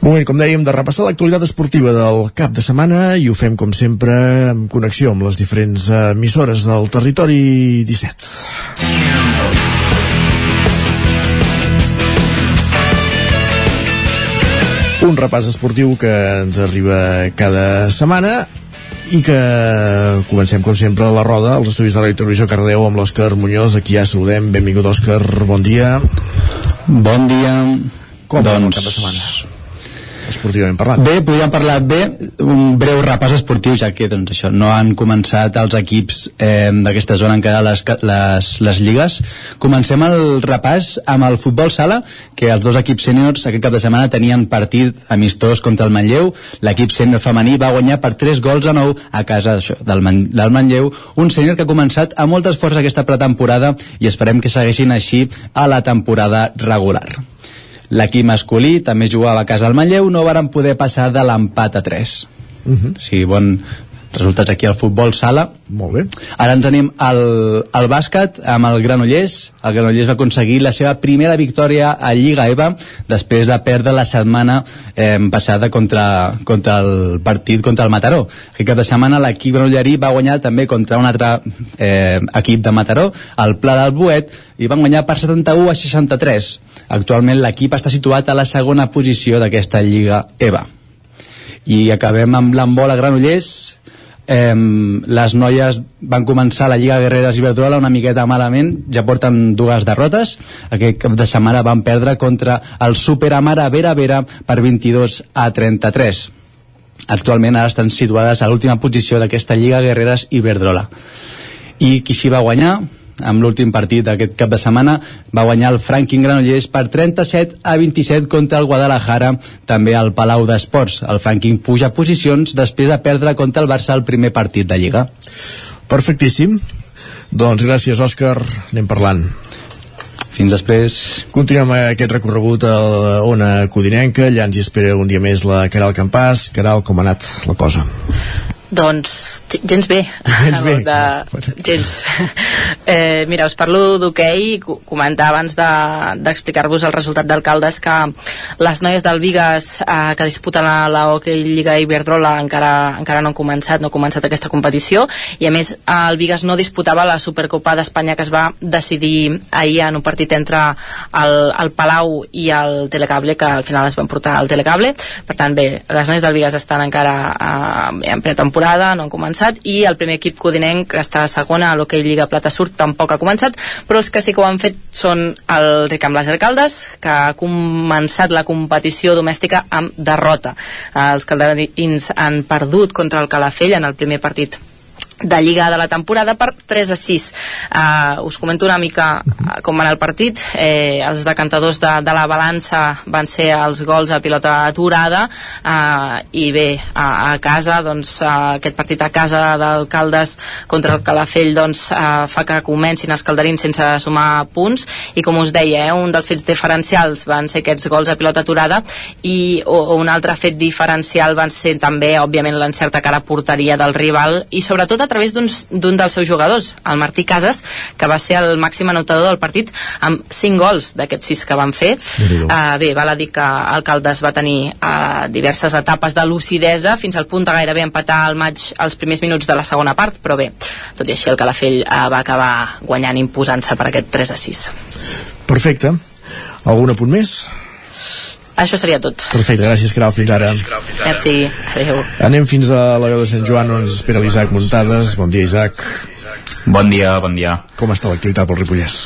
Moment, com dèiem, de repassar l'actualitat esportiva del cap de setmana i ho fem, com sempre, en connexió amb les diferents emissores del territori 17. Un repàs esportiu que ens arriba cada setmana i que comencem com sempre la roda als estudis de la televisió Cardeu amb l'Òscar Muñoz, aquí ja saludem. Benvingut Òscar, bon dia. Bon dia. Com doncs... cap de setmana? Esportivament parlant. Bé, podríem parlar bé, un breu repàs esportiu, ja que doncs, això no han començat els equips eh, d'aquesta zona encara les, les, les lligues. Comencem el repàs amb el futbol sala, que els dos equips sèniors aquest cap de setmana tenien partit amistós contra el Manlleu. L'equip sènior femení va guanyar per 3 gols a 9 a casa això, del, Man del Manlleu, un sènior que ha començat amb moltes forces aquesta pretemporada i esperem que segueixin així a la temporada regular. L'equip masculí també jugava a casa al Manlleu, no varen poder passar de l'empat a 3. Uh -huh. O sigui, bon resultats aquí al futbol sala. Molt bé. Ara ens anem al, al bàsquet amb el Granollers. El Granollers va aconseguir la seva primera victòria a Lliga EVA després de perdre la setmana eh, passada contra, contra el partit contra el Mataró. Aquest cap de setmana l'equip granollerí va guanyar també contra un altre eh, equip de Mataró, el Pla del Buet, i van guanyar per 71 a 63. Actualment l'equip està situat a la segona posició d'aquesta Lliga EVA. I acabem amb l'embol a Granollers, eh, les noies van començar la Lliga Guerreres Iberdrola una miqueta malament, ja porten dues derrotes. Aquest cap de setmana van perdre contra el Super Amara Vera Vera per 22 a 33 actualment ara estan situades a l'última posició d'aquesta Lliga Guerreres Iberdrola i qui s'hi va guanyar amb l'últim partit d'aquest cap de setmana va guanyar el Franklin Granollers per 37 a 27 contra el Guadalajara també al Palau d'Esports el Franklin puja posicions després de perdre contra el Barça el primer partit de Lliga Perfectíssim doncs gràcies Òscar, anem parlant fins després. Continuem aquest recorregut a la Ona Codinenca, allà ens hi espera un dia més la Caral Campàs. Caral, com ha anat la cosa? Doncs gens bé. Gens bé. De, gens. Eh, mira, us parlo d'hoquei, co- comentar abans de- d'explicar-vos el resultat d'alcaldes que les noies del Vigas eh, que disputen la, la Hockey Lliga Iberdrola encara, encara no han començat, no ha començat aquesta competició i a més el Vigas no disputava la Supercopa d'Espanya que es va decidir ahir en un partit entre el, el Palau i el Telecable que al final es van portar al Telecable per tant bé, les noies del Vigas estan encara eh, en pretemporada, no han començat i el primer equip codinenc que està a segona a l'Hockey Lliga Plata Sur tampoc ha començat però els que sí que ho han fet són el Ricam Les Alcaldes que ha començat la competició domèstica amb derrota. Eh, els calderins han perdut contra el Calafell en el primer partit de Lliga de la temporada per 3 a 6 uh, us comento una mica uh, com va anar el partit. Eh, els decantadors de, de la balança van ser els gols a pilota aturada. Uh, i bé a, a casa doncs uh, aquest partit a casa d'alcaldes contra el Calafell doncs uh, fa que comencin els calderins sense sumar punts. I com us deia, eh, un dels fets diferencials van ser aquests gols a pilota aturada i o, o un altre fet diferencial van ser també òbviament l'encerta cara porteria del rival. I sobretot a través d'un dels seus jugadors, el Martí Casas, que va ser el màxim anotador del partit amb 5 gols d'aquests 6 que van fer. Uh, bé, val a dir que Alcaldes va tenir uh, diverses etapes de lucidesa fins al punt de gairebé empatar el maig als primers minuts de la segona part, però bé, tot i així el Calafell uh, va acabar guanyant imposant-se per aquest 3 a 6. Perfecte. Algun apunt més? Això seria tot. Perfecte, gràcies, Caral. Fins ara. Merci. Adéu. Anem fins a la veu de Sant Joan, on ens espera l'Isaac Muntades. Bon dia, Isaac. Bon dia, bon dia. Com està l'activitat pel Ripollès?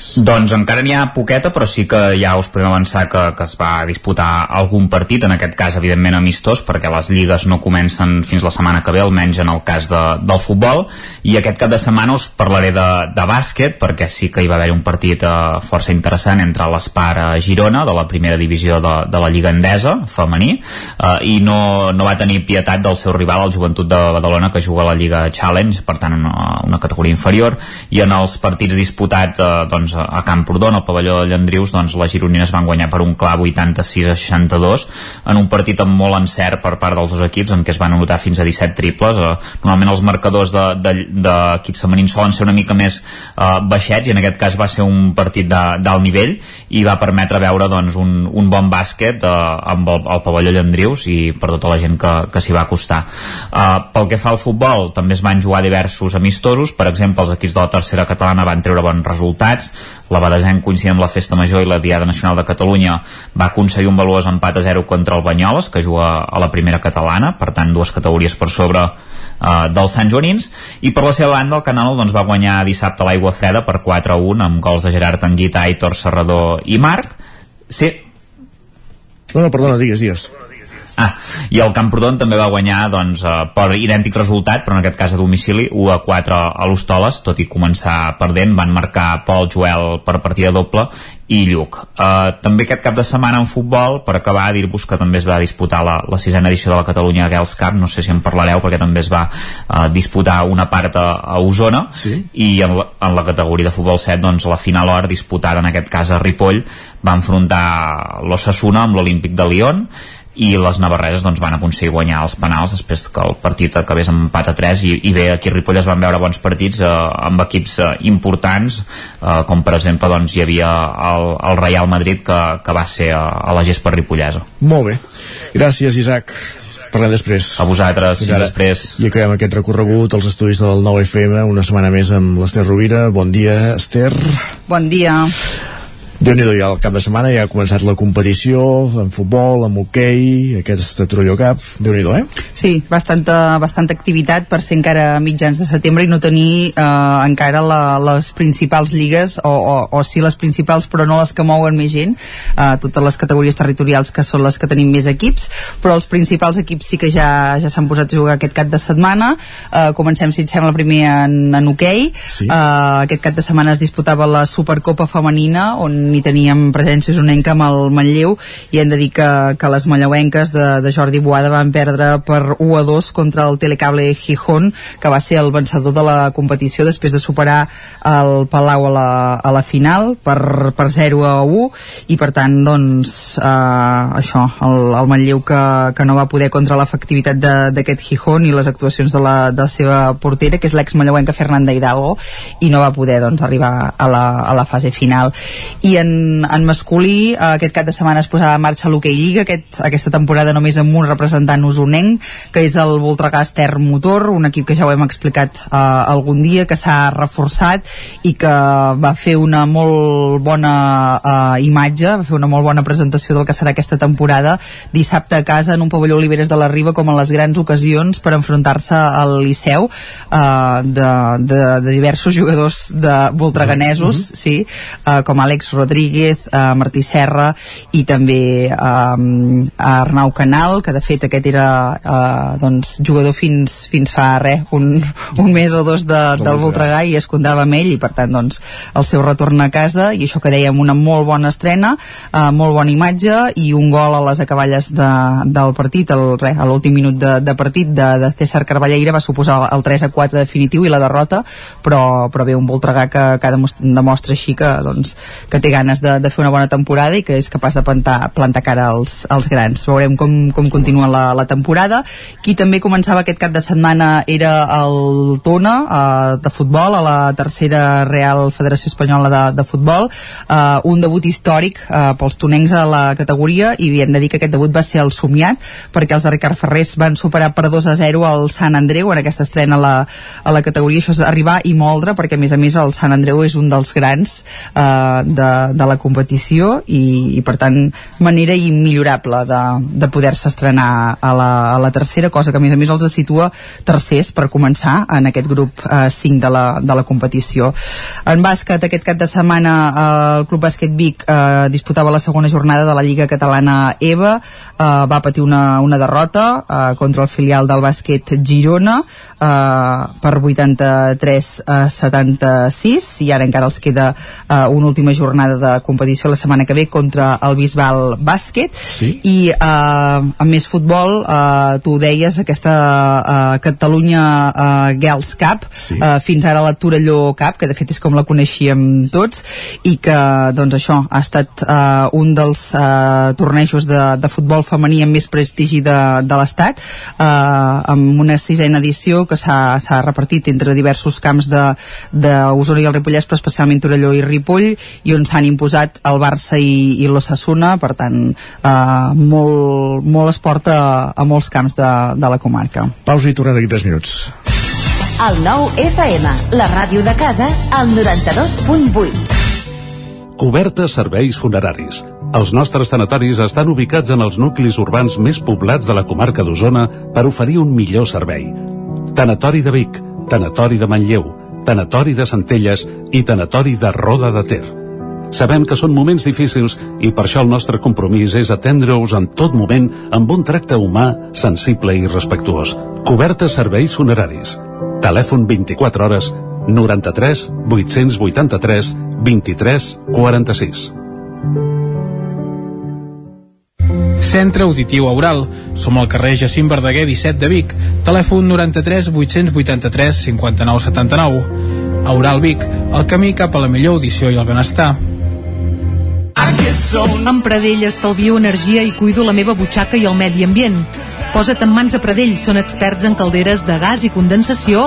Doncs encara n'hi ha poqueta, però sí que ja us podem avançar que, que es va disputar algun partit, en aquest cas evidentment amistós, perquè les lligues no comencen fins la setmana que ve, almenys en el cas de, del futbol, i aquest cap de setmana us parlaré de, de bàsquet, perquè sí que hi va haver un partit eh, força interessant entre l'Espar a Girona, de la primera divisió de, de la Lliga Endesa, femení, eh, i no, no va tenir pietat del seu rival, el Joventut de Badalona, que juga a la Lliga Challenge, per tant una, una categoria inferior, i en els partits disputats eh, doncs, a Camprodon, al pavelló de Llandrius, doncs les gironines van guanyar per un clar 86 a 62, en un partit amb molt encert per part dels dos equips, en què es van anotar fins a 17 triples. Eh, normalment els marcadors d'equips femenins solen ser una mica més eh, baixets, i en aquest cas va ser un partit de- d'alt nivell, i va permetre veure doncs, un, un bon bàsquet eh, amb el, el pavelló Llandrius i per tota la gent que, que s'hi va acostar. Eh, pel que fa al futbol, també es van jugar diversos amistosos, per exemple, els equips de la tercera catalana van treure bons resultats, la Badesenc coincidint amb la Festa Major i la Diada Nacional de Catalunya. Va aconseguir un valuós empat a 0 contra el Banyoles, que juga a la primera catalana, per tant dues categories per sobre eh, dels Sant Joanins. I per la seva banda el Canal doncs, va guanyar dissabte l'aigua freda per 4 a 1 amb gols de Gerard Anguita, Aitor Serrador i Marc. Sí, No, no, perdona, digues, digues. Ah, i el Camprodon també va guanyar doncs, eh, per idèntic resultat, però en aquest cas a domicili, 1 a 4 a l'Hostoles, tot i començar perdent, van marcar Pol Joel per partida doble i Lluc. Uh, també aquest cap de setmana en futbol, per acabar, dir-vos que també es va disputar la, la sisena edició de la Catalunya Girls Cup, no sé si en parlareu, perquè també es va uh, disputar una part a, a Osona, sí. i en la, en la categoria de futbol 7, doncs la final or, disputada en aquest cas a Ripoll, va enfrontar l'Ossassuna amb l'Olímpic de Lyon, i les navarreses doncs, van aconseguir guanyar els penals després que el partit acabés amb empat a 3 i, i bé, aquí a Ripoll es van veure bons partits eh, amb equips eh, importants eh, com per exemple doncs, hi havia el, el Real Madrid que, que va ser a, a la gespa ripollesa Molt bé. Gràcies, Isaac. Parlem després. A vosaltres, fins ara. després. I acabem aquest recorregut als estudis del 9FM, una setmana més amb l'Ester Rovira. Bon dia, Ester. Bon dia. Déu nhi ja el cap de setmana ja ha començat la competició en futbol, en hoquei, aquest Torelló Cup, déu nhi eh? Sí, bastanta, bastanta activitat per ser encara mitjans de setembre i no tenir eh, encara la, les principals lligues, o, o, o sí les principals, però no les que mouen més gent, eh, totes les categories territorials que són les que tenim més equips, però els principals equips sí que ja ja s'han posat a jugar aquest cap de setmana. Eh, comencem, si et sembla, primer en, en hoquei. Sí. Eh, aquest cap de setmana es disputava la Supercopa Femenina, on hi teníem presència usonenca amb el Manlleu i hem de dir que, que les mallauenques de, de Jordi Boada van perdre per 1 a 2 contra el Telecable Gijón que va ser el vencedor de la competició després de superar el Palau a la, a la final per, per 0 a 1 i per tant doncs eh, això, el, el Manlleu que, que no va poder contra l'efectivitat d'aquest Gijón i les actuacions de la, de la seva portera que és l'ex mallauenca Fernanda Hidalgo i no va poder doncs, arribar a la, a la fase final. I en, en masculí eh, aquest cap de setmana es posava en marxa l'Hockey Lliga aquest, aquesta temporada només amb un representant usonenc que és el Voltregà Ester Motor un equip que ja ho hem explicat eh, algun dia que s'ha reforçat i que va fer una molt bona eh, imatge, va fer una molt bona presentació del que serà aquesta temporada dissabte a casa en un pavelló Oliveres de la Riba com en les grans ocasions per enfrontar-se al Liceu eh, de, de, de diversos jugadors de voltreganesos mm -hmm. sí, eh, com Àlex Rodríguez eh, Martí Serra i també eh, Arnau Canal que de fet aquest era eh, doncs, jugador fins, fins fa res un, un mes o dos de, del Voltregà i es comptava amb ell i per tant doncs, el seu retorn a casa i això que dèiem una molt bona estrena eh, molt bona imatge i un gol a les acaballes de, del partit el, res, a l'últim minut de, de partit de, de César Carballeira va suposar el 3 a 4 definitiu i la derrota però, però bé, un Voltregà que, que demostra així que, doncs, que té ganes de, de fer una bona temporada i que és capaç de plantar, plantar cara als, als grans. Veurem com, com continua la, la temporada. Qui també començava aquest cap de setmana era el Tona eh, de futbol a la tercera Real Federació Espanyola de, de Futbol. Eh, un debut històric eh, pels tonencs a la categoria i hem de dir que aquest debut va ser el somiat perquè els de Ricard Ferrés van superar per 2 a 0 el Sant Andreu en aquesta estrena a la, a la categoria. Això és arribar i moldre perquè a més a més el Sant Andreu és un dels grans eh, de, de la competició i, i per tant manera immillorable de, de poder-se estrenar a la, a la tercera cosa que a més a més els situa tercers per començar en aquest grup eh, 5 de la, de la competició. En bàsquet aquest cap de setmana eh, el Club Bàsquet Vic eh, disputava la segona jornada de la Lliga Catalana EVA eh, va patir una, una derrota eh, contra el filial del bàsquet Girona eh, per 83 a 76 i ara encara els queda eh, una última jornada de competició la setmana que ve contra el Bisbal Bàsquet sí. i eh, amb més futbol eh, tu deies aquesta eh, Catalunya eh, Girls Cup sí. eh, fins ara la Torelló Cup que de fet és com la coneixíem tots i que doncs això ha estat eh, un dels eh, tornejos de, de futbol femení amb més prestigi de, de l'Estat eh, amb una sisena edició que s'ha repartit entre diversos camps d'Osona i el Ripollès però especialment Torelló i Ripoll i on s'han imposat el Barça i, i l'Ossassuna per tant eh, molt, molt esport a, a molts camps de, de la comarca Pausa i tornem d'aquí 3 minuts el nou FM, la ràdio de casa, al 92.8 Cobertes serveis funeraris. Els nostres tanatoris estan ubicats en els nuclis urbans més poblats de la comarca d'Osona per oferir un millor servei. Tanatori de Vic, Tanatori de Manlleu, Tanatori de Centelles i Tanatori de Roda de Ter. Sabem que són moments difícils i per això el nostre compromís és atendre-us en tot moment amb un tracte humà, sensible i respectuós. Cobertes serveis funeraris. Telèfon 24 hores 93 883 23 46. Centre Auditiu Aural. Som al carrer Jacint Verdaguer 17 de Vic. Telèfon 93 883 59 79. Aural Vic, el camí cap a la millor audició i el benestar. Amb Pradell estalvio energia i cuido la meva butxaca i el medi ambient. Posa't en mans a Pradell, són experts en calderes de gas i condensació,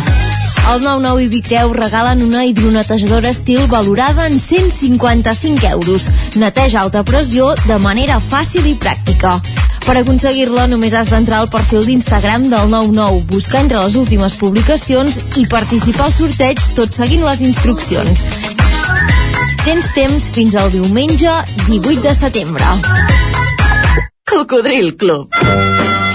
El 99 i Vicreu regalen una hidronetejadora estil valorada en 155 euros. Neteja alta pressió de manera fàcil i pràctica. Per aconseguir-la només has d'entrar al perfil d'Instagram del 99, buscar entre les últimes publicacions i participar al sorteig tot seguint les instruccions. Tens temps fins al diumenge 18 de setembre. Cocodril Club.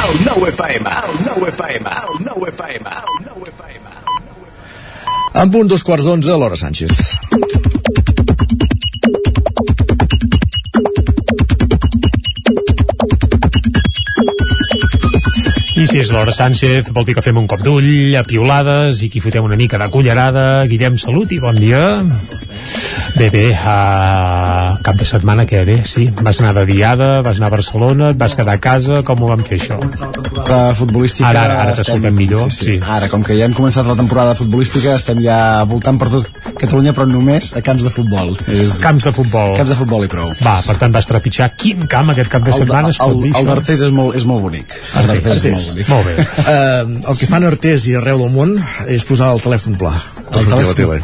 El nou FM, el nou FM, el nou FM, el nou FM. En punt dos quarts d'onze, l'hora Sánchez. I si és l'hora Sánchez, vol dir que fem un cop d'ull, a piolades, i qui fotem una mica de cullerada. Guillem, salut i bon dia. Bé, bé, uh, cap de setmana què bé, sí. Vas anar de diada, vas anar a Barcelona, et vas quedar a casa, com ho vam fer això? La futbolística... Ara, ara, ara t'escoltem millor, sí, sí. sí. Ara, com que ja hem començat la temporada futbolística, estem ja voltant per tot Catalunya, però només a camps de futbol. És... Camps de futbol. Camps de futbol i prou. Va, per tant vas trepitjar quin camp aquest cap de setmana, es pot el, dir el d'Artés és molt, és molt bonic. El d'Artés és molt bonic. Molt bé. Uh, el que fan Artés i arreu del món és posar el telèfon pla per sortir a la tele.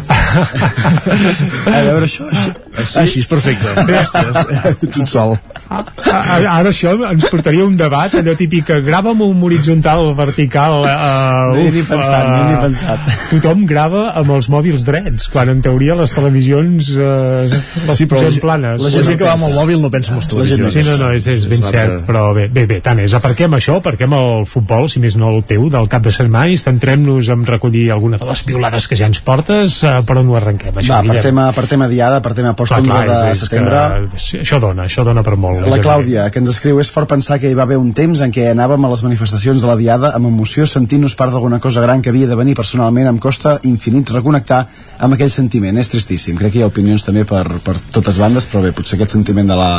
A veure, això, això, Així, Així és perfecte. Gràcies. tu et sol. Ara, ara això ens portaria un debat allò típic que grava amb un horitzontal o vertical uh, No hi he ni pensat, no hi he pensat. tothom grava amb els mòbils drets quan en teoria les televisions uh, les Sí, però la planes la gent que va amb el mòbil no pensa en les televisions. sí, no, no, és, és ben És cert l'altre. però bé, bé, bé, tant és, aparquem això aparquem el futbol, si més no el teu del cap de setmana i centrem-nos en recollir alguna de les piolades que ja ens portes uh, per on ho arrenquem això, Va, per tema, per tema diada, per tema post Clar, 11 clar, de és, setembre... que, això dona, això dona per molt La Clàudia, que ens escriu, és fort pensar que hi va haver un temps en què anàvem a les manifestacions de la Diada amb emoció sentint-nos part d'alguna cosa gran que havia de venir personalment, em costa infinit reconnectar amb aquell sentiment, és tristíssim. Crec que hi ha opinions també per, per totes bandes, però bé, potser aquest sentiment de la,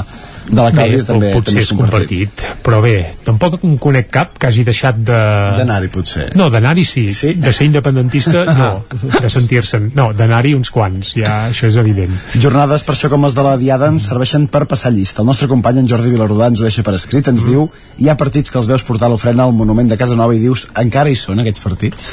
de la Clàudia bé, també, potser també és compartit. però bé, tampoc en conec cap que hagi deixat de... D'anar-hi, potser. No, d'anar-hi sí. sí, de ser independentista no, de sentir-se'n, no, d'anar-hi uns quants, ja això és evident. Jornades per això com les de la Diada ens serveixen per passar llista. El nostre company en Jordi Vilarrodà ens ho deixa per escrit, ens mm. diu hi ha partits que els veus portar l'ofrena al monument de Casa Nova i dius encara hi són aquests partits?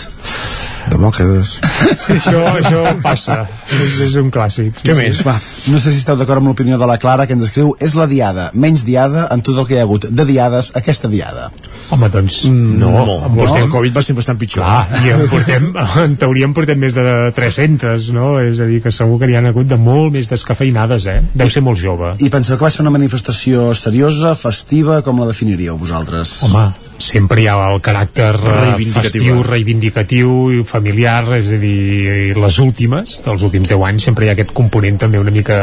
Demòcrates. Sí, això, això passa, és, és un clàssic. Sí, Què sí. més? Va. No sé si esteu d'acord amb l'opinió de la Clara que ens escriu és la diada, menys diada en tot el que hi ha hagut de diades aquesta diada. Home, doncs Mm, no. no, no. portem- el Covid va ser bastant pitjor. Clar, i en, portem, en teoria en portem més de 300, no? És a dir, que segur que n'hi ha hagut de molt més descafeinades, eh? Deu ser molt jove. I penseu que va ser una manifestació seriosa, festiva, com la definiríeu vosaltres? Home, sempre hi ha el caràcter eh, Reivindicatiu. festiu, reivindicatiu i familiar, és a dir, les últimes, dels últims 10 anys, sempre hi ha aquest component també una mica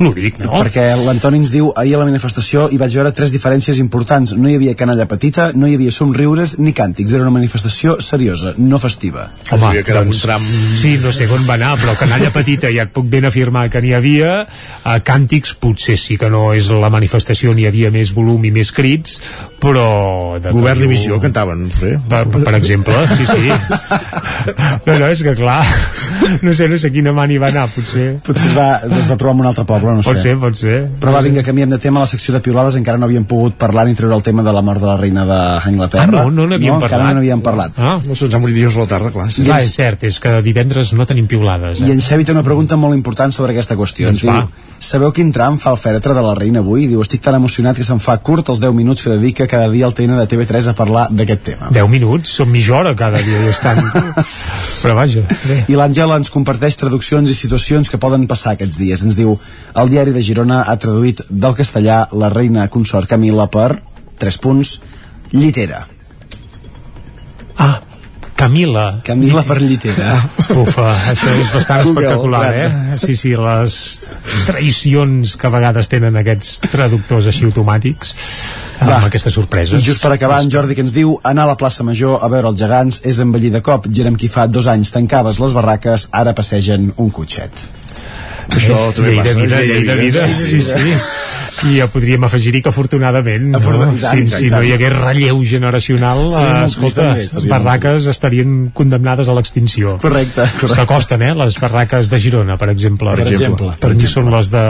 lúdic, no? Perquè l'Antoni ens diu ahir a la manifestació hi vaig veure tres diferències importants. No hi havia canalla petita, no hi havia somriures ni càntics. Era una manifestació seriosa, no festiva. Home, doncs, sí, no sé on va anar, però canalla petita ja et puc ben afirmar que n'hi havia, a càntics potser sí que no és la manifestació, n'hi havia més volum i més crits, però... De Govern i Visió cantaven, no sé. Per, per exemple, sí, sí. No, no, és que clar, no sé, no sé quina mà n'hi va anar, potser. Potser es va, es va trobar en un altre poble, no sé. Pot ser, pot ser. Però va, vinga, canviem de tema a la secció de piolades. Encara no havíem pogut parlar ni treure el tema de la mort de la reina d'Anglaterra. Ah, no, no n'havíem no, parlat. Encara no n'havíem parlat. Ah. No se'ns ha morit dijous a la tarda, clar. Clar, és cert, és que divendres no tenim piulades. I Eh? en Xavi té una pregunta molt important sobre aquesta qüestió. Doncs Ens va. diu, sabeu quin tram fa el fèretre de la reina avui? Diu, estic tan emocionat que se'm fa curt els 10 minuts que dedica cada dia el TN de TV3 a parlar d'aquest tema. 10 minuts, som mitja hora cada dia i estan. Però vaja, bé. I l'Àngela ens comparteix traduccions i situacions que poden passar aquests dies. Ens diu, el diari de Girona ha traduït del castellà la reina consort Camila per, tres punts, llitera. Ah, Camila. Camila per llitera. Ufa, això és bastant Google, espectacular, clar. eh? Sí, sí, les traïcions que a vegades tenen aquests traductors així automàtics. amb aquestes sorpreses. I just per acabar, en Jordi que ens diu anar a la plaça Major a veure els gegants és envellir de cop. Gerem qui fa dos anys tancaves les barraques, ara passegen un cotxet. Això també llei de passa, vida, llei de vida, sí, sí, sí. I ja podríem afegir-hi que afortunadament, no? Afortunadament, si, si no hi hagués relleu generacional, Seria eh, escolta, també, seria barraques estarien condemnades a l'extinció. Correcte, correcte. S'acosten, eh, les barraques de Girona, per exemple. Per exemple, Per, mi són les de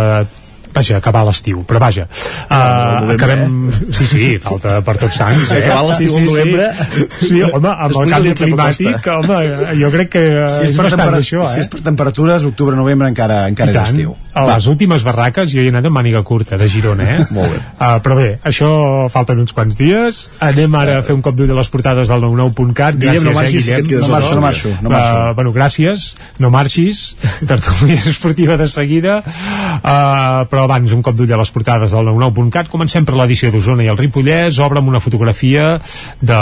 vaja, acabar l'estiu, però vaja uh, novembre, acabem, sí, sí, falta per tots sants eh? Acabar l'estiu sí, sí, novembre. sí, sí home, amb el canvi climàtic home, jo crec que Si és, és per bastant això, eh? si és per temperatures, octubre-novembre encara, encara és estiu. A les últimes barraques jo hi he anat amb màniga curta de Girona, eh? Molt bé. Uh, però bé, això falten uns quants dies. Anem ara a fer un cop d'ull a les portades del 99.cat. Guillem, no Gràcies, marxis, eh, Guillem. No marxo, no marxo, no marxo. Uh, bueno, gràcies, no marxis. Tertúlia esportiva de seguida. Uh, però abans, un cop d'ull a les portades del 99.cat. Comencem per l'edició d'Osona i el Ripollès. Obre amb una fotografia de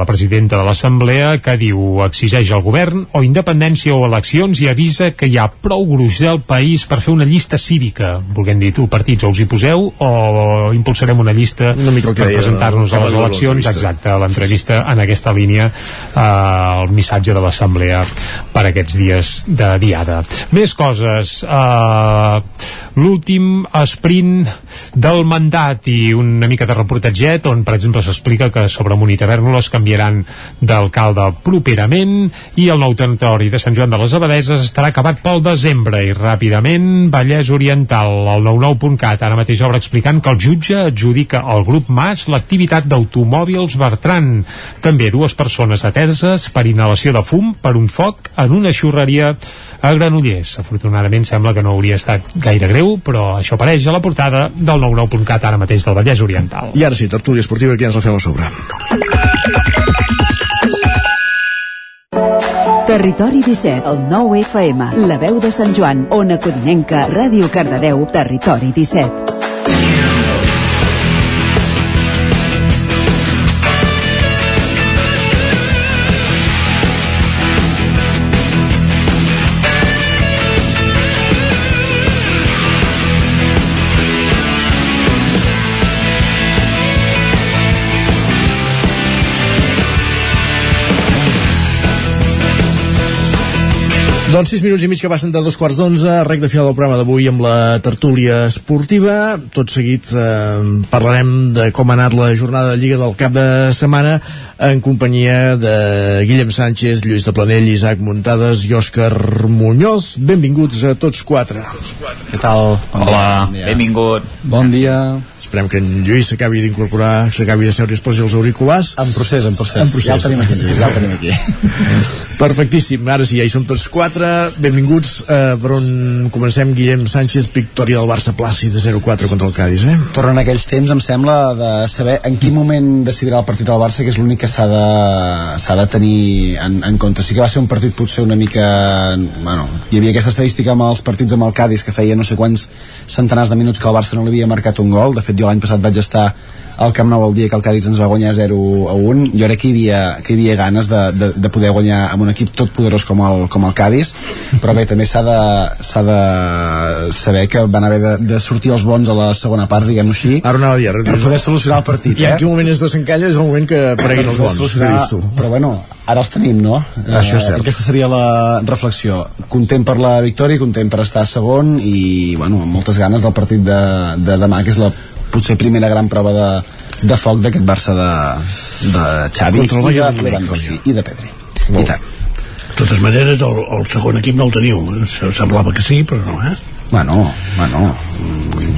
la presidenta de l'Assemblea que diu exigeix al govern o independència o eleccions i avisa que hi ha prou gruix del país per fer una llista cívica. Volguem dir, tu, partits, o us hi poseu o impulsarem una llista Una mica per presentar-nos a les eleccions. Exacte, l'entrevista en aquesta línia eh, el missatge de l'Assemblea per aquests dies de diada. Més coses. Eh, L'últim sprint del mandat i una mica de reportatget on, per exemple, s'explica que sobre Monitavernoles canviaran d'alcalde properament i el nou territori de Sant Joan de les Abadeses estarà acabat pel desembre i ràpidament Vallès Oriental, el 99.cat ara mateix obre explicant que el jutge adjudica al grup Mas l'activitat d'automòbils Bertran. També dues persones ateses per inhalació de fum per un foc en una xurreria a Granollers. Afortunadament sembla que no hauria estat gaire greu, però això apareix a la portada del 99.cat ara mateix del Vallès Oriental. I ara sí, tertúlia esportiva, que ja ens la fem a sobre. Territori 17, el 9 FM, la veu de Sant Joan, Ona Codinenca, Ràdio Cardedeu, Territori 17. Doncs 6 minuts i mig que passen de dos quarts d'onze, rec de final del programa d'avui amb la tertúlia esportiva. Tot seguit eh, parlarem de com ha anat la jornada de Lliga del cap de setmana en companyia de Guillem Sánchez, Lluís de Planell, Isaac Muntades i Òscar Muñoz. Benvinguts a tots quatre. Què tal? Bon Hola, dia. benvingut. Bon dia. Esperem que en Lluís s'acabi d'incorporar, s'acabi de seure i es posi els auriculars. En procés, en procés. En procés. Ja el tenim aquí, ja el tenim aquí. Perfectíssim, ara sí, ja hi som tots quatre benvinguts, eh, per on comencem Guillem Sánchez, victòria del Barça Plàcid de 0-4 contra el Cádiz, eh? Tornen aquells temps, em sembla, de saber en quin moment decidirà el partit del Barça, que és l'únic que s'ha de, de tenir en, en compte. Sí que va ser un partit potser una mica... Bueno, hi havia aquesta estadística amb els partits amb el Cádiz, que feia no sé quants centenars de minuts que el Barça no li havia marcat un gol. De fet, jo l'any passat vaig estar al Camp Nou el dia que el Cádiz ens va guanyar 0 a 1 jo crec que hi havia, que hi havia ganes de, de, de poder guanyar amb un equip tot poderós com el, com el Cádiz però bé, també s'ha de, de saber que van haver de, de sortir els bons a la segona part, diguem-ho així Ara anava a dir, ara per poder solucionar el partit I eh? en quin moment es desencalla és el moment que apareguin els bons, però bueno, ara els tenim, no? Això és cert. Aquesta seria la reflexió. Content per la victòria, content per estar segon i, bueno, amb moltes ganes del partit de, de demà, que és la potser primera gran prova de, de foc d'aquest Barça de, de Xavi Contra el i de de Lewandowski i de Pedri. Molt I tant. De totes maneres, el, el segon equip no el teniu. Se- Semblava que sí, però no, eh? Bueno, bueno,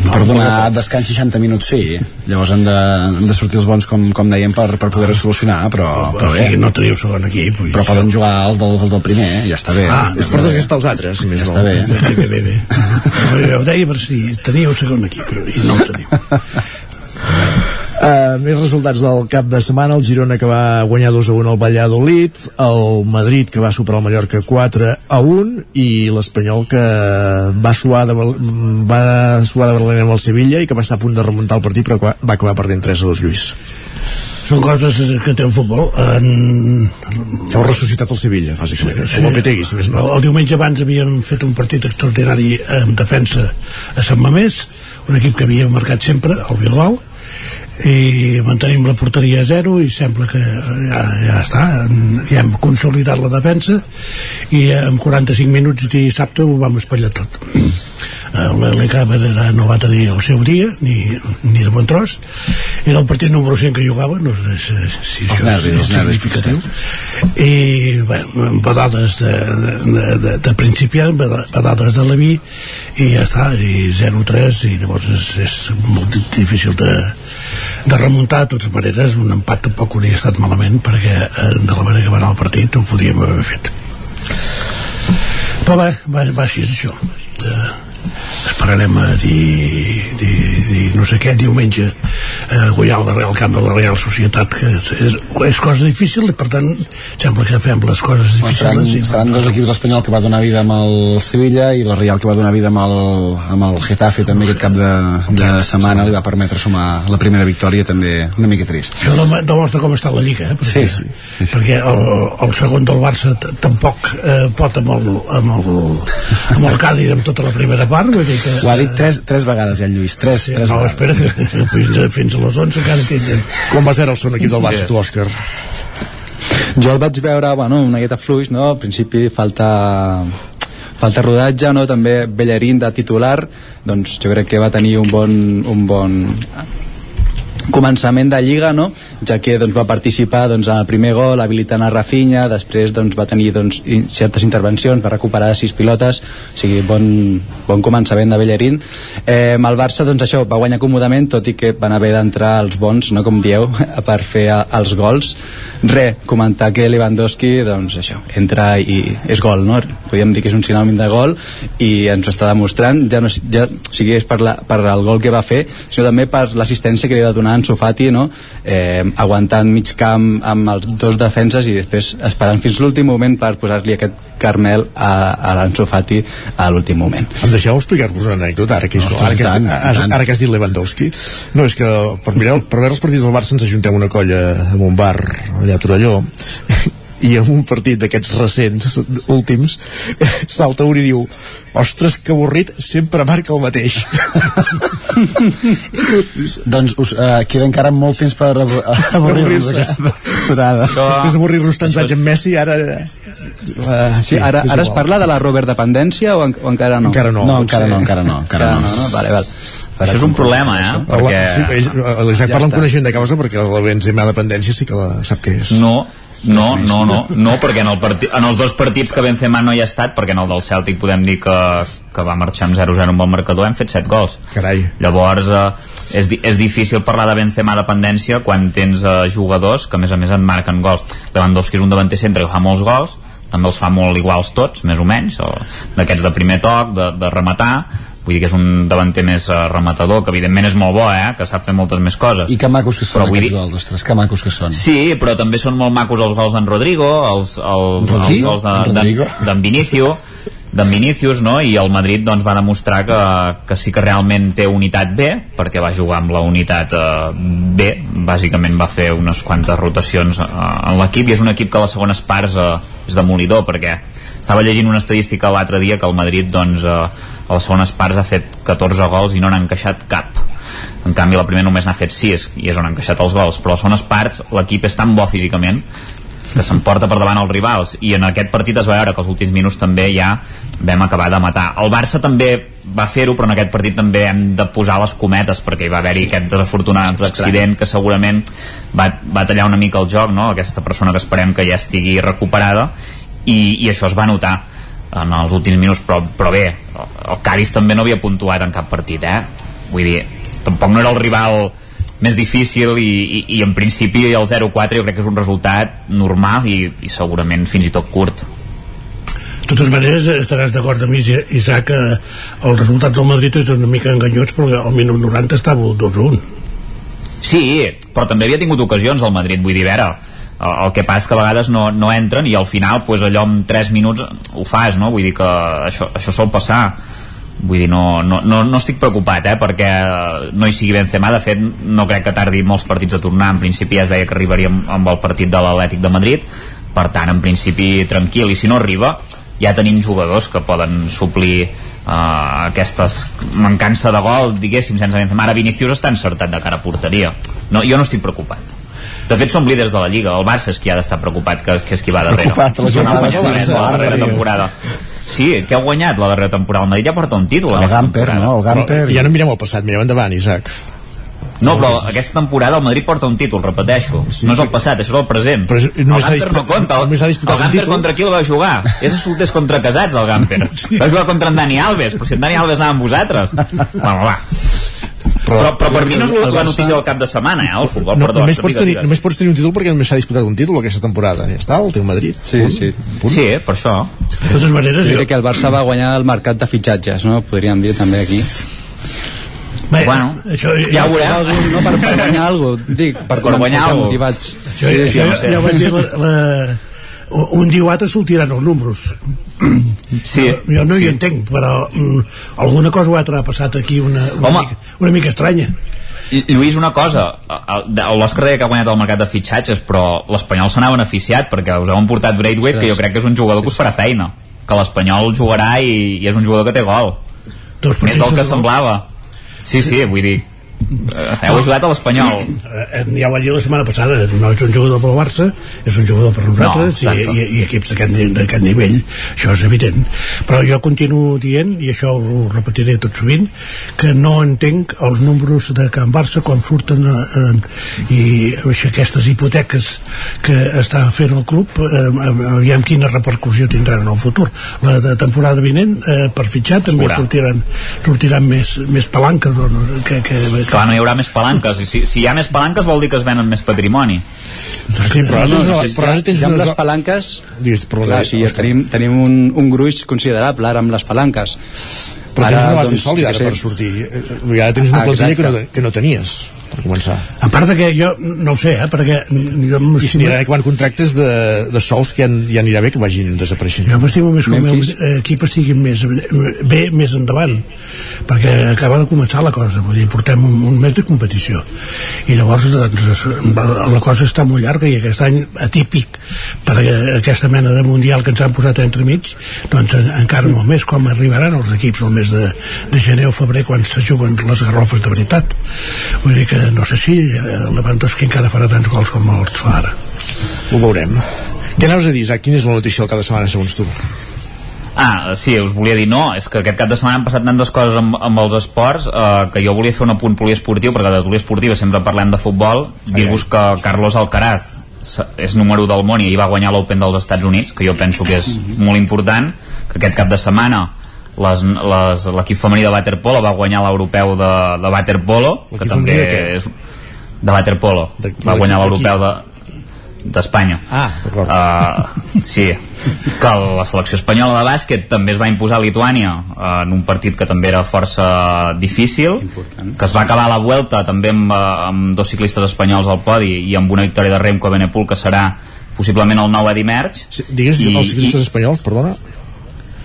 per donar descans 60 minuts sí, llavors han de, han de sortir els bons com, com dèiem per, per poder-ho solucionar però, però o bé, sigui, no teniu segon equip. però poden jugar els del, els del primer, eh? ja està bé Ah, És per desgastar els altres, si més ja no. està bé Bé, bé, bé, bé. Ho deia per si teníeu segon equip i no el teniu. Uh, més resultats del cap de setmana el Girona que va guanyar 2 a 1 al Valladolid el Madrid que va superar el Mallorca 4 a 1 i l'Espanyol que va suar de, va suar de Berlín amb el Sevilla i que va estar a punt de remuntar el partit però va acabar perdent 3 a 2 Lluís Són coses que té el futbol. En... Heu ressuscitat el Sevilla, bàsicament. Com el Petegui, si més no. El diumenge abans havíem fet un partit extraordinari en defensa a Sant Mamés, un equip que havia marcat sempre, el Bilbao, i mantenim la porteria a zero i sembla que ja, ja està. Ja hem consolidat la defensa i en 45 minuts dissabte ho vam espatllar tot l'Elecàmera no va tenir el seu dia ni, ni de bon tros. Era el partit número 100 que jugava no sé si, això nervis, és nervis, significatiu. i bé, badades de, de, de, de principiant badades de Leví i ja està, i 0-3 i llavors és, és molt di- difícil de, de remuntar de totes maneres un empat tampoc hauria estat malament perquè eh, de la manera que va anar el partit ho podíem haver fet. Però bé, va, va així és això. Eh, esperarem a dir, dir no sé què, diumenge a guanyar el Real Camp de la Real Societat que és, és, és cosa difícil i per tant sembla que fem les coses Bueno, seran, difícils seran dos equips l'Espanyol que va donar vida amb el Sevilla i la Real que va donar vida amb el, amb el Getafe també aquest cap de, de setmana li va permetre sumar la primera victòria també una mica trist això dem- demostra com està la Lliga eh? perquè, Sí, sí. perquè el, el segon del Barça tampoc eh, pot amb el, amb el, amb el Cádiz amb tota la primera part vull dir que, ho ha dit tres, tres vegades ja en Lluís tres, Sí, tres no, vegades. espera, fins, a- fins a les 11 encara tindrem. Com va ser el segon equip del Barça, tu, Òscar? Jo el vaig veure, bueno, una miqueta fluix, no? Al principi falta falta rodatge, no? També Bellerín de titular, doncs jo crec que va tenir un bon, un bon començament de Lliga, no? ja que doncs, va participar doncs, en el primer gol habilitant a Rafinha, després doncs, va tenir doncs, certes intervencions, va recuperar sis pilotes, o sigui, bon, bon començament de Bellerín. Eh, el Barça, doncs això, va guanyar còmodament, tot i que van haver d'entrar els bons, no com dieu, per fer els gols. Re, comentar que Lewandowski, doncs això, entra i és gol, no? Podríem dir que és un sinònim de gol i ens ho està demostrant, ja no, ja, o sigui, és per, la, per el gol que va fer, sinó també per l'assistència que li va donar en Sofati, no? Eh, aguantant mig camp amb els dos defenses i després esperant fins l'últim moment per posar-li aquest Carmel a, a l'Anso Fati a l'últim moment. Em deixeu explicar-vos una anècdota ara que, Ostres, ara, que, tant, has, tant. ara que has dit Lewandowski no, és que per, mirar, per veure els partits del Barça ens ajuntem una colla en un bar allà a Torelló i en un partit d'aquests recents últims salta un i diu ostres que avorrit, sempre marca el mateix doncs us, uh, queda encara molt temps per avorrir-nos aquesta temporada després d'avorrir-nos tants anys amb Messi ara uh, Sí, ara, ara es parla de la Robert dependència o, en, o encara no? Encara no, No, encara no, encara no, encara no. no, no? Vale, vale. Això és un problema, eh? Perquè... Sí, ells, l'Isaac Ja parla amb coneixement de causa perquè la Benzema dependència sí que la sap què és No, no, no, no, no, perquè en, el parti, en els dos partits que Benzema no hi ha estat, perquè en el del Celtic podem dir que, que va marxar amb 0-0 amb el marcador, hem fet 7 gols. Carai. Llavors, eh, és, és difícil parlar de Benzema dependència quan tens eh, jugadors que a més a més et marquen gols. Lewandowski és un davanter centre que fa molts gols, també els fa molt iguals tots, més o menys, d'aquests de primer toc, de, de rematar, vull dir que és un davanter més uh, rematador, que evidentment és molt bo, eh? que sap fer moltes més coses. i que macos que són Però aquests dir- gols, ostres, que macos que són Sí, però també són molt macos els gols d'en Rodrigo, els, els, els Rodrigo? gols de- En d'en Vinicio, d'en Vinicius, no? I el Madrid doncs, va demostrar que, que sí que realment té unitat B, perquè va jugar amb la unitat eh, B, bàsicament va fer unes quantes rotacions eh, en l'equip, i és un equip que a les segones parts eh, és demolidor, perquè estava llegint una estadística l'altre dia que el Madrid doncs, eh, a les segones parts ha fet 14 gols i no n'ha encaixat cap. En canvi la primera només n'ha fet 6 i és on han encaixat els gols. Però a les segones parts l'equip és tan bo físicament que s'emporta per davant els rivals. I en aquest partit es va veure que els últims minuts també ja vam acabar de matar. El Barça també va fer-ho però en aquest partit també hem de posar les cometes perquè hi va haver-hi sí. aquest desafortunat accident que segurament va, va tallar una mica el joc no? aquesta persona que esperem que ja estigui recuperada. I, i això es va notar en els últims minuts però, però bé, el Cádiz també no havia puntuat en cap partit eh? vull dir, tampoc no era el rival més difícil i, i, i en principi el 0-4 jo crec que és un resultat normal i, i segurament fins i tot curt De totes maneres, estaràs d'acord amb mi, Isaac, que el resultat del Madrid és una mica enganyós, perquè al minut 90 estava el 2-1. Sí, però també havia tingut ocasions al Madrid, vull dir, a veure, el, el que passa és que a vegades no, no entren i al final pues, allò en 3 minuts ho fas, no? Vull dir que això, això sol passar vull dir, no, no, no, no estic preocupat eh, perquè no hi sigui Benzema de fet no crec que tardi molts partits a tornar en principi ja es deia que arribaríem amb el partit de l'Atlètic de Madrid per tant en principi tranquil i si no arriba ja tenim jugadors que poden suplir uh, aquestes mancança de gol, diguéssim, sense Benzema. Ara Vinicius està encertat de cara a porteria. No, jo no estic preocupat. De fet, som líders de la Lliga. El Barça és qui ha d'estar preocupat, que, que és qui va darrere. Preocupat, la jornada no, sis, la darrera temporada. Sí, què ha guanyat la darrera temporada? El Madrid ja porta un títol El Gamper, temporada. no? El Gamper... Ja no mirem el passat, mirem endavant, Isaac. No, però aquesta temporada el Madrid porta un títol, repeteixo. no és el passat, això és el present. Però és- el Gamper no compta. El, només ha disputat el un Gamper títol. contra qui el va jugar? És a solters contra casats, el Gamper. Va jugar contra en Dani Alves, però si en Dani Alves anava amb vosaltres. Bueno, va. Però, però, per mi no és la, la notícia del cap de setmana, eh, el futbol. No, perdó, només, això pots tenir, digues. només pots tenir un títol perquè només s'ha disputat un títol aquesta temporada. Ja està, el teu Madrid. Sí, sí. Sí, per això. De totes maneres, Jo crec que el Barça va guanyar el mercat de fitxatges, no? Podríem dir també aquí. bé, Bueno, això, ja ho veurem. Algú, no, per, per guanyar alguna cosa, dic, per, Per guanyar alguna motivats. Jo, Sí, no sé. ja ho vaig dir, la, la, un dia o altre sortiran els números. Sí, jo, jo no sí. hi entenc, però mm, alguna cosa o altra ha passat aquí una, una, Home. mica, una mica estranya. Lluís, una cosa, l'Òscar deia que ha guanyat el mercat de fitxatges, però l'Espanyol se n'ha beneficiat perquè us heu emportat Braithwaite, que jo crec que és un jugador que us farà feina, que l'Espanyol jugarà i, i és un jugador que té gol. Dos Més del que semblava. Sí, sí, vull dir, heu ajudat a l'Espanyol. Eh, ja ho vaig dir la setmana passada no és un jugador pel Barça és un jugador per nosaltres No, i, i, i equips d'aquest ni- d'aquest nivell això és evident. Però jo continuo dient i això ho repetiré tot sovint que no entenc els números de Can Barça quan surten eh, eh, i això, aquestes hipoteques que està fent el club eh, aviam quina repercussió tindran en el futur. La de temporada vinent eh, per fitxar també sortiran, sortiran més, més palanques o no, que, que, que, Clar, no hi haurà més palanques. I si, si hi ha més palanques vol dir que es venen més patrimoni. Sí, però ara No, no, si però ara tens ja amb unes... les palanques Digues, clar, sí, ja tenim, tenim un, un gruix considerable ara amb les palanques Però tens una base doncs, sòlida ara què per sortir. Eh, I ara tens una Ah, plantilla que no, que no tenies, per començar. A part de que jo no ho sé, eh, perquè jo I si n'hi ha quan contractes de, de sols que ja, ja anirà bé que vagin desapareixent. jo m'estimo més que el meu Memphis. equip estigui més bé més endavant perquè acaba de començar la cosa vull dir, portem un, un mes de competició i llavors doncs, la cosa està molt llarga i aquest any atípic per aquesta mena de mundial que ens han posat entre mig doncs en- encara molt més com arribaran els equips el mes de, de gener o febrer quan se juguen les garrofes de veritat vull dir que no sé si eh, el Lewandowski encara farà tants gols com els fa ara Ho veurem. Què anaves a dir, Isaac? Quina és la notícia del cap de setmana, segons tu? Ah, sí, us volia dir no, és que aquest cap de setmana han passat tantes coses amb, amb els esports eh, que jo volia fer un apunt poliesportiu, perquè de poliesportiva sempre parlem de futbol, dir-vos que Carlos Alcaraz és número del món i ahir va guanyar l'Open dels Estats Units, que jo penso que és molt important, que aquest cap de setmana l'equip femení de waterpolo va guanyar l'europeu de, de waterpolo, que també de és de waterpolo, De- va guanyar l'europeu de d'Espanya. Ah. Uh, sí, que la selecció espanyola de bàsquet també es va imposar a Lituània uh, en un partit que també era força difícil, Important. que es va acabar la Vuelta també amb, uh, amb dos ciclistes espanyols al podi i amb una victòria de Remco Benepul que serà possiblement el 9 de dimarts Sí, digues I- els ciclistes espanyols, perdona.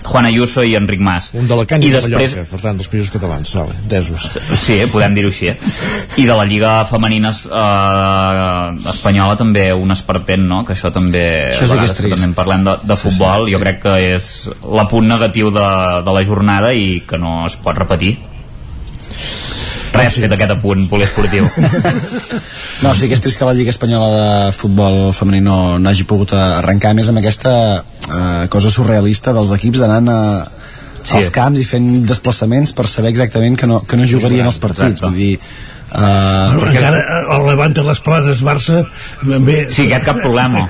Juan Ayuso i Enric Mas Un d'Alacant i, i de després Mallorca, per tant, dels països catalans. Vale, entesos. Sí, eh, podem dir-ho així. Eh? I de la Lliga Femenina eh, espanyola també un esperpent, no? Que això també, Això sí que és trist. també en parlem de, de futbol, jo crec que és l'apunt negatiu de, de la jornada i que no es pot repetir. Res, fet aquest apunt poliesportiu. No, sí que és trist que la Lliga Espanyola de Futbol Femení no, no hagi pogut arrencar més amb aquesta eh, cosa surrealista dels equips anant a, Sí. als camps i fent desplaçaments per saber exactament que no, que no jugarien els partits Exacte. vull dir uh, Però encara el Levante les Planes Barça bé, Sí, aquest cap problema.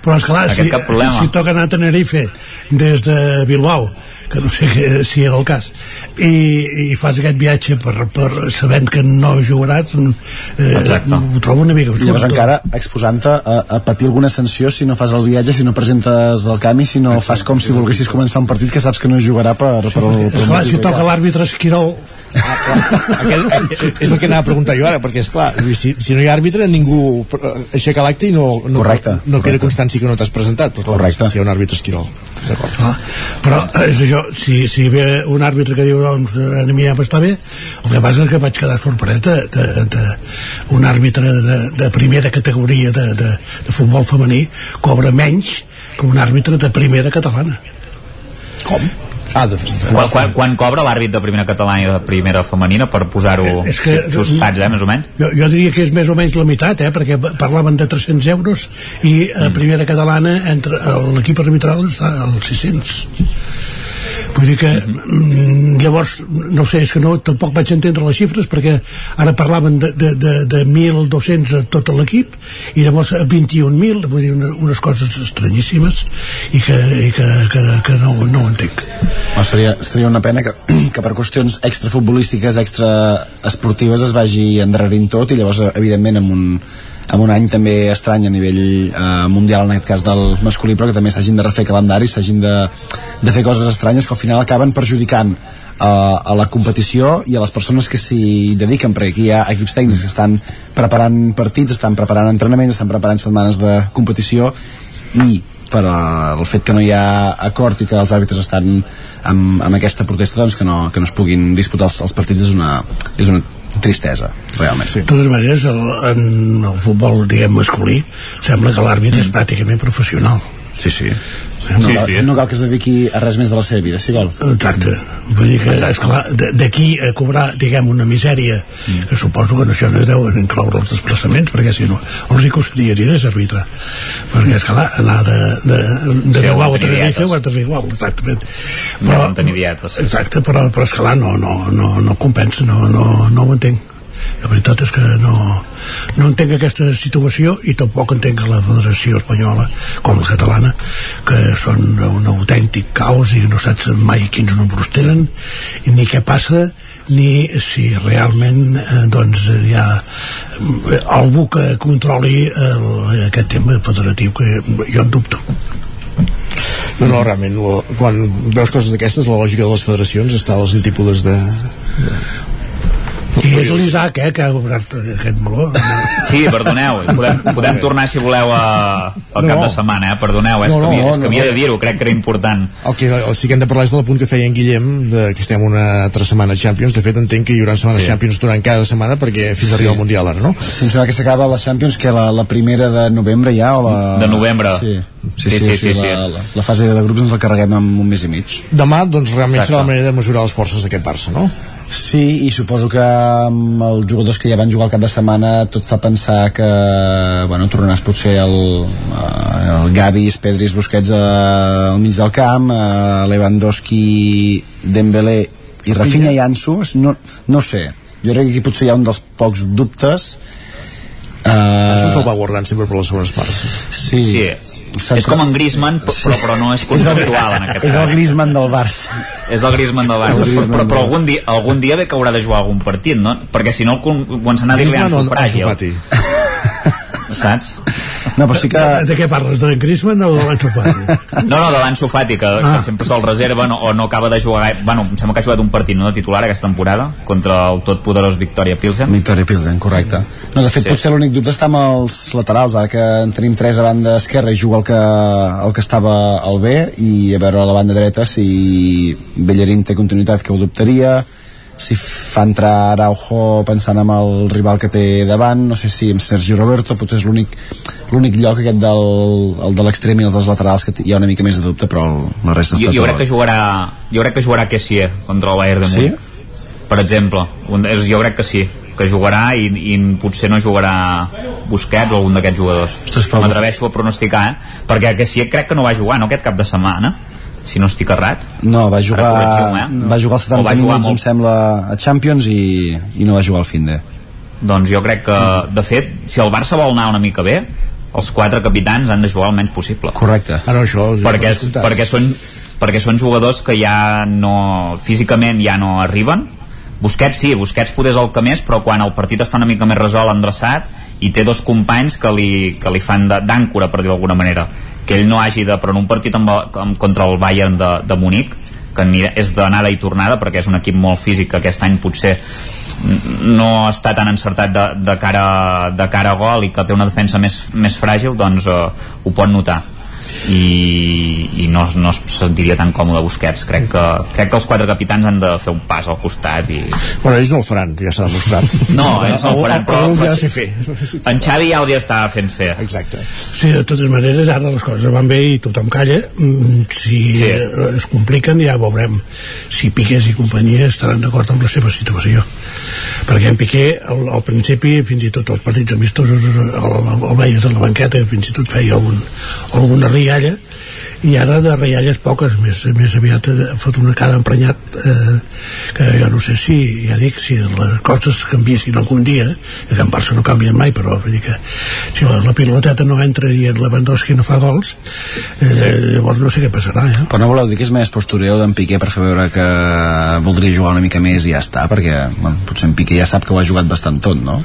però esclar, si, si toca anar a Tenerife des de Bilbao que no sé que, si era el cas. I, i fas aquest viatge per, per sabent que no jugaràs eh, Exacte. ho trobo una mica llavors absurd. encara exposant-te a, a patir alguna sanció si no fas el viatge, si no presentes el camp i si no fas com si volguessis començar un partit que saps que no jugarà per, per, per, per Esclar, si toca l'àrbitre Esquirol Aquest, és el que anava a preguntar jo ara, perquè és clar, si, si no hi ha àrbitre ningú eh, aixeca l'acte i no, no, Correcte, no queda correcte. constància que no t'has presentat però, clar, Correcte. si hi ha un àrbitre esquirol d'acord Ah, però eh, és això, si, si ve un àrbitre que diu doncs a mi ja m'està bé el que passa és que vaig quedar sorprès de, de, de un àrbitre de, de primera categoria de, de, de futbol femení cobra menys que un àrbitre de primera catalana com? Ah, de, Quan, quan, quan cobra l'àrbit de primera catalana i de primera femenina per posar-ho Eh, que- eh, més o menys? Jo, jo diria que és més o menys la meitat, eh, perquè parlaven de 300 euros i a Mm. primera catalana entre l'equip arbitral està als 600 vull dir que mm, llavors, no sé, és que no, tampoc vaig entendre les xifres perquè ara parlaven de, de, de, de 1.200 a tot l'equip i llavors a 21.000 vull dir, una, unes coses estranyíssimes i que, i que, que, que no, no ho entenc. No, seria, seria una pena que, que per qüestions extrafutbolístiques, extraesportives es vagi endarrerint tot i llavors, evidentment, amb un, amb un any també estrany a nivell eh, mundial, en aquest cas del masculí, però que també s'hagin de refer calendaris, s'hagin de, de fer coses estranyes que al final acaben perjudicant a, a la competició i a les persones que s'hi dediquen, perquè aquí hi ha equips tècnics que estan preparant partits, estan preparant entrenaments, estan preparant setmanes de competició i per eh, el fet que no hi ha acord i que els àrbitres estan amb, amb aquesta protesta doncs que no, que no es puguin disputar els, els partits és una, és una tristesa realment sí. De totes maneres, el, en el futbol, diguem, masculí, sembla que l'àrbitre és pràcticament professional. Sí, sí. No, No, cal, no cal que es dediqui a res més de la seva vida, si vol. Exacte. Vull dir que, esclar, de- d'aquí a cobrar, diguem, una misèria, Mm. que suposo que en això no deuen incloure els desplaçaments, perquè si no, els hi costaria diners arbitrar. Perquè, esclar, anar de, de, de Sí, Bilbao a Tenerife ho has de fer igual, exactament. Però, tenir dietes. Exacte, però, però esclar, no, no, no, no compensa, no, no, no ho entenc. La veritat és que no, no entenc aquesta situació i tampoc entenc la Federació Espanyola, com la catalana, que són un autèntic caos i no saps mai quins números tenen, ni què passa, ni si realment eh, doncs, hi ha eh, algú que controli el, aquest tema federatiu que jo en dubto. No, no, realment, quan veus coses d'aquestes, la lògica de les federacions està als antípodes de... I és l'Isaac, eh, que ha obert aquest meló. Sí, perdoneu, podem, podem tornar si voleu a, al cap No. de setmana, eh? perdoneu, eh? No, és que havia, no, és que no, havia no. de dir-ho, crec que era important. El que el, sí que hem de parlar és del punt que feia en Guillem de que estem una altra setmana Champions de fet entenc que hi haurà setmanes Sí. Champions durant cada setmana perquè fins a arribar al Mundial ara, no? Sí, em sembla que s'acaba la Champions, que la, la primera de novembre ja, o la... De novembre. Sí, sí, Sí, sí, sí, sí, sí, la, sí. la, la fase de grups ens la carreguem en un mes i mig. Demà, doncs, realment Exacte. serà la manera de mesurar les forces d'aquest Barça, no? Sí, i suposo que amb els jugadors que ja van jugar el cap de setmana tot fa pensar que bueno, tornaràs potser el, eh, el Gavis, Pedris, Busquets eh, al mig del camp, eh, Lewandowski, Dembélé i Rafinha i Ansu, no, no sé. Jo crec que aquí potser hi ha un dels pocs dubtes Això Uh, se'l va guardant sempre per les segones parts. sí. Sí. És com en Griezmann, però, però no és conceptual en aquest és el cas. Griezmann del Barça. És el Griezmann del Barça, El però, però, Griezmann però algun, dia, algun dia ve que haurà de jugar algun partit, no? Perquè si no, el con- comença a dir-li Griezmann o Saps? No, però sí que... De, de què parles? De Griezmann o de Fati? No, no, de l'Ansu Fati, que, ah. que sempre se'l reserven o, o no acaba de jugar. Bueno, em sembla que ha jugat un partit no de titular aquesta temporada contra el totpoderós Victoria Pilsen. Victoria Pilsen, correcte. No, de fet, sí. potser l'únic dubte està amb els laterals, ara que en tenim tres a banda esquerra i juga el que, el que estava al B, i a veure a la banda dreta si Bellerín té continuïtat, que ho dubtaria, si fa entrar Araujo pensant en el rival que té davant, no sé si amb Sergi Roberto, potser és l'únic l'únic lloc aquest del, el de l'extrem i el dels laterals que hi ha una mica més de dubte, però el, la resta Jo, està jo tot. crec que jugarà jo crec que jugarà Kessier contra el Bayern de Sí? Múnich per exemple un, és, jo crec que sí que jugarà i, i potser no jugarà Busquets o algun d'aquests jugadors m'atreveixo a pronosticar eh? perquè Kessier crec que no va jugar no aquest cap de setmana si no estic errat No, va jugar, eh? va jugar els O 70 va jugar minuts, molt. em sembla, a Champions i, i no va jugar al fin de. doncs jo crec que de fet si el Barça vol anar una mica bé els quatre capitans han de jugar el menys possible Correcte. Ah, no, això... perquè, per descomptat. perquè, són, perquè són jugadors que ja no físicament ja no arriben Busquets sí, Busquets poder és el que més però quan el partit està una mica més resolt endreçat i té dos companys que li, que li fan de- d'àncora per dir d'alguna manera que ell no hagi de, però en un partit amb, amb, contra el Bayern de, de Munic que és d'anada i tornada perquè és un equip molt físic que aquest any potser no està tan encertat de, de, cara, de cara a gol i que té una defensa més, més fràgil doncs eh, ho pot notar i, i no, no es sentiria tan còmode Busquets crec que, crec que els quatre capitans han de fer un pas al costat i... Bueno, ells no el faran, ja s'ha demostrat. No, ells no el faran, però, però fer fer. en Xavi ja els hi està fent fer. Exacte. Sí, de totes maneres, ara les coses van bé i tothom calla. Mm, Si Sí. es compliquen ja veurem si Piqués i companyia estaran d'acord amb la seva situació. Perquè en Piqué, al, al principi, fins i tot els partits amistosos, el, el, el veies a la banqueta, fins i tot feia algun, alguna rialla, i ara de rialles poques, més, més aviat ha fot una cara emprenyat eh, que jo no sé si, ja dic, si les coses canviessin algun dia, que en Barça no canvien mai, però vull dir que si la, la piloteta no entra i en Lewandowski no fa gols, eh, sí. llavors no sé què passarà, eh? Però no voleu dir que és més postureo d'en Piqué per fer veure que voldria jugar una mica més i ja està, perquè bueno, potser en Piqué ja sap que ho ha jugat bastant tot, no?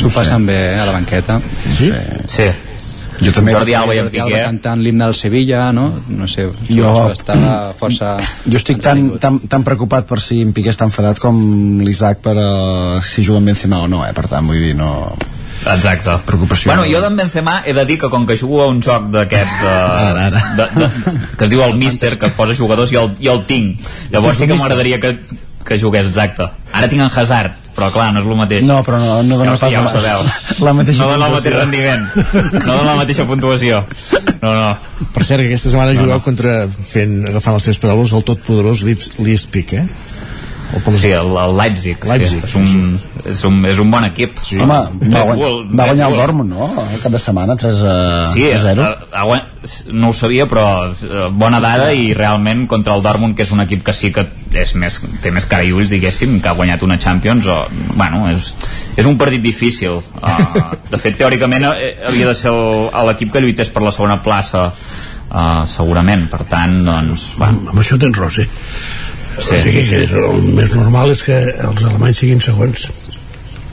S'ho passen bé eh, a la banqueta. Sí? Sí. Jo també... Jordi Alba i en Piqué. cantant l'himne del Sevilla, no? No sé, Jo- està força... Jo estic tan, tan, tan preocupat per si en Piqué està enfadat com l'Isaac per uh, si juga amb Benzema o no, eh? Per tant, vull dir, no... Exacte. Preocupació. Bueno, jo d'en Benzema he de dir que com que jugo a un joc d'aquest Ara, de, de, de, que es diu el Mister, que posa jugadors i el, i el tinc. Llavors sí que m'agradaria que, que jugués, exacte. Ara tinc en Hazard, però clar, no és el mateix. No, però no, no dona ja, pas ja la- sabeu. la mateixa no dona el mateix rendiment. No dona la mateixa puntuació. No, no. Per cert, que aquesta setmana no, jugau contra, fent, agafant les teves paraules, el totpoderós Lips- Leipzig, eh? O com Sí, el, el Leipzig. Leipzig, sí. És, un, és, un, és un bon equip. Sí. Home, va, Bull, va guanyar el. Dortmund, no? El cap de setmana, 3 a, Sí, a 0. a, a, a, no ho sabia, però eh, bona dada i realment contra el Dortmund, que és un equip que sí que és més, té més cara i ulls, diguéssim, que ha guanyat una Champions, o, bueno, és, és un partit difícil. Uh, de fet, teòricament eh, havia de ser l'equip que lluités per la segona plaça, uh, segurament. Per tant, doncs, bueno, Amb això tens raó, sí. Sí. O sigui que és, el més normal és que els alemanys siguin segons.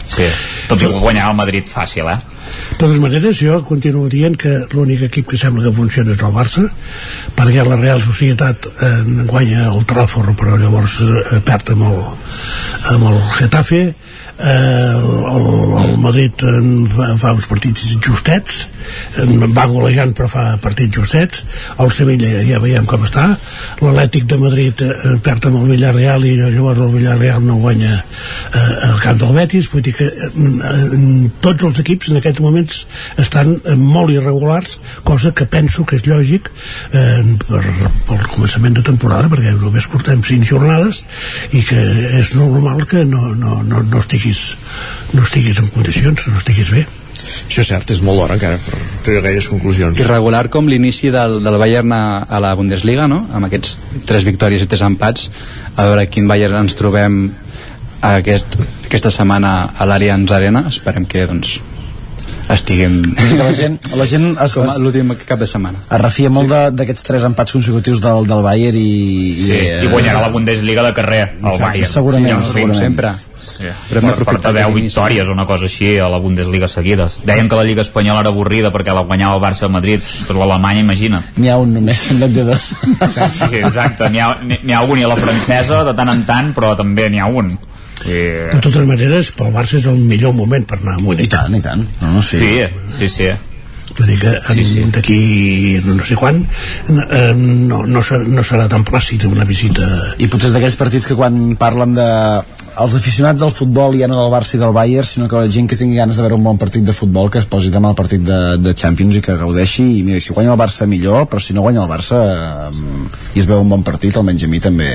sí. Tot i que guanyar el Madrid fàcil, eh? De totes maneres, jo continuo dient que l'únic equip que sembla que funciona és el Barça, perquè la Real Societat eh, guanya el Trafford, però llavors eh, perd amb el, amb el Getafe, eh, el, el Madrid eh, fa, uns partits justets, eh, va golejant però fa partits justets, el Sevilla ja veiem com està, l'Atlètic de Madrid eh, perd amb el Villarreal i llavors el Villarreal no guanya eh, al camp del Betis, vull dir que eh, eh, tots els equips en aquests moments estan molt irregulars, cosa que penso que és lògic eh, per, pel començament de temporada, perquè només portem 5 jornades i que és normal que no, no, no, no estiguis no estiguis en condicions, no estiguis bé. Això és cert, és molt d'hora encara per treure gaires conclusions. irregular com l'inici del, del Bayern a, a la Bundesliga, no? amb aquests tres victòries i tres empats, a veure quin Bayern ens trobem aquest, aquesta setmana a l'Allianz Arena, esperem que doncs, estiguem La gent, la gent es, com l'últim cap de setmana. es refia molt de- d'aquests tres empats consecutius del, del Bayern i... Sí, i guanyarà la Bundesliga de carrer, el Exacte, Bayern. segurament, sabem segurament. sempre. Sí. Però hem Per, per d'aprofitar 10 l'inici. victòries o una cosa així a la Bundesliga seguides. Deien que la Lliga Espanyola era avorrida perquè la guanyava el Barça a Madrid, però l'Alemanya, imagina't. N'hi ha un només, en lloc de dos. Sí, exacte, n'hi ha, ha un i a la francesa de tant en tant, però també n'hi ha un. Sí, De totes maneres, pel Barça és el millor moment per anar amunt. I tant, i tant. No, no, sí. sí, sí. sí. Vull dir que en- Sí, sí. d'aquí no sé quan eh, no, no, serà, no serà tan plàcid una visita I potser és d'aquells partits que quan parlen de els aficionats del futbol ja no del Barça i del Bayern, sinó que la gent que tingui ganes de veure un bon partit de futbol que es posi demà al partit de, de Champions i que gaudeixi i mira, si guanya el Barça millor però si no guanya el Barça eh, i es veu un bon partit, almenys a mi també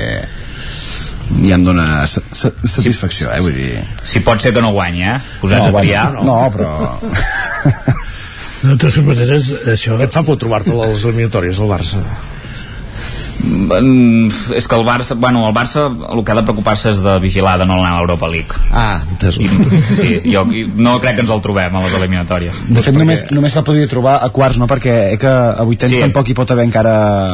ja em dona sa sa satisfacció, eh, vull dir Si pot ser que no guanyi, eh? Posats a bueno, triar. no, no, però de totes maneres això Què et fa por trobar-te a les eliminatòries al Barça? És que el Barça, bueno, el Barça el que ha de preocupar-se és de vigilar de no anar a l'Europa League. Ah, entès. I, sí, jo no crec que ens el trobem a les eliminatòries. de fet només, només la podria trobar a quarts, no? Perquè eh, que a vuitens Sí. tampoc hi pot haver encara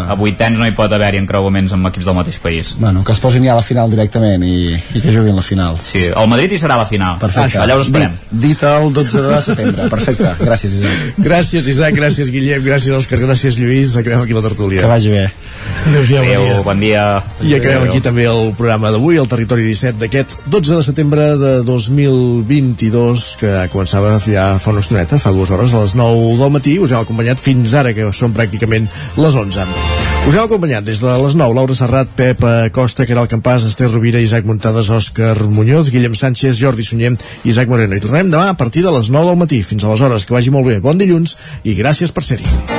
A vuitens no hi pot haver-hi encreuaments amb equips del mateix país. bueno, que es posin ja a la final directament i, i que juguin la final Sí, el Madrid hi serà a la final. Perfecte. Allà us esperem. Dit, dit el 12 de setembre. Perfecte. Gràcies, Isaac. Gràcies, Isaac, gràcies, Guillem, gràcies, Òscar, gràcies, Lluís. Acabem aquí la tertúlia. Que vagi bé. Adéu-siau, bon Adéu, dia. bon dia. I acabem aquí també el programa d'avui, el Territori 17 d'aquest 12 de setembre de 2022, que començava ja fa una estoneta, fa dues hores, a les 9 del matí. Us hem acompanyat fins ara, que són pràcticament les 11. Us hem acompanyat des de les 9, Laura Serrat, Pep Costa, Caral Campàs, Esther Rovira, Isaac Muntades, Òscar Muñoz, Guillem Sánchez, Jordi Sunyer i Isaac Moreno. I tornem demà a partir de les 9 del matí. Fins aleshores, que vagi molt bé. Bon dilluns i gràcies per ser-hi.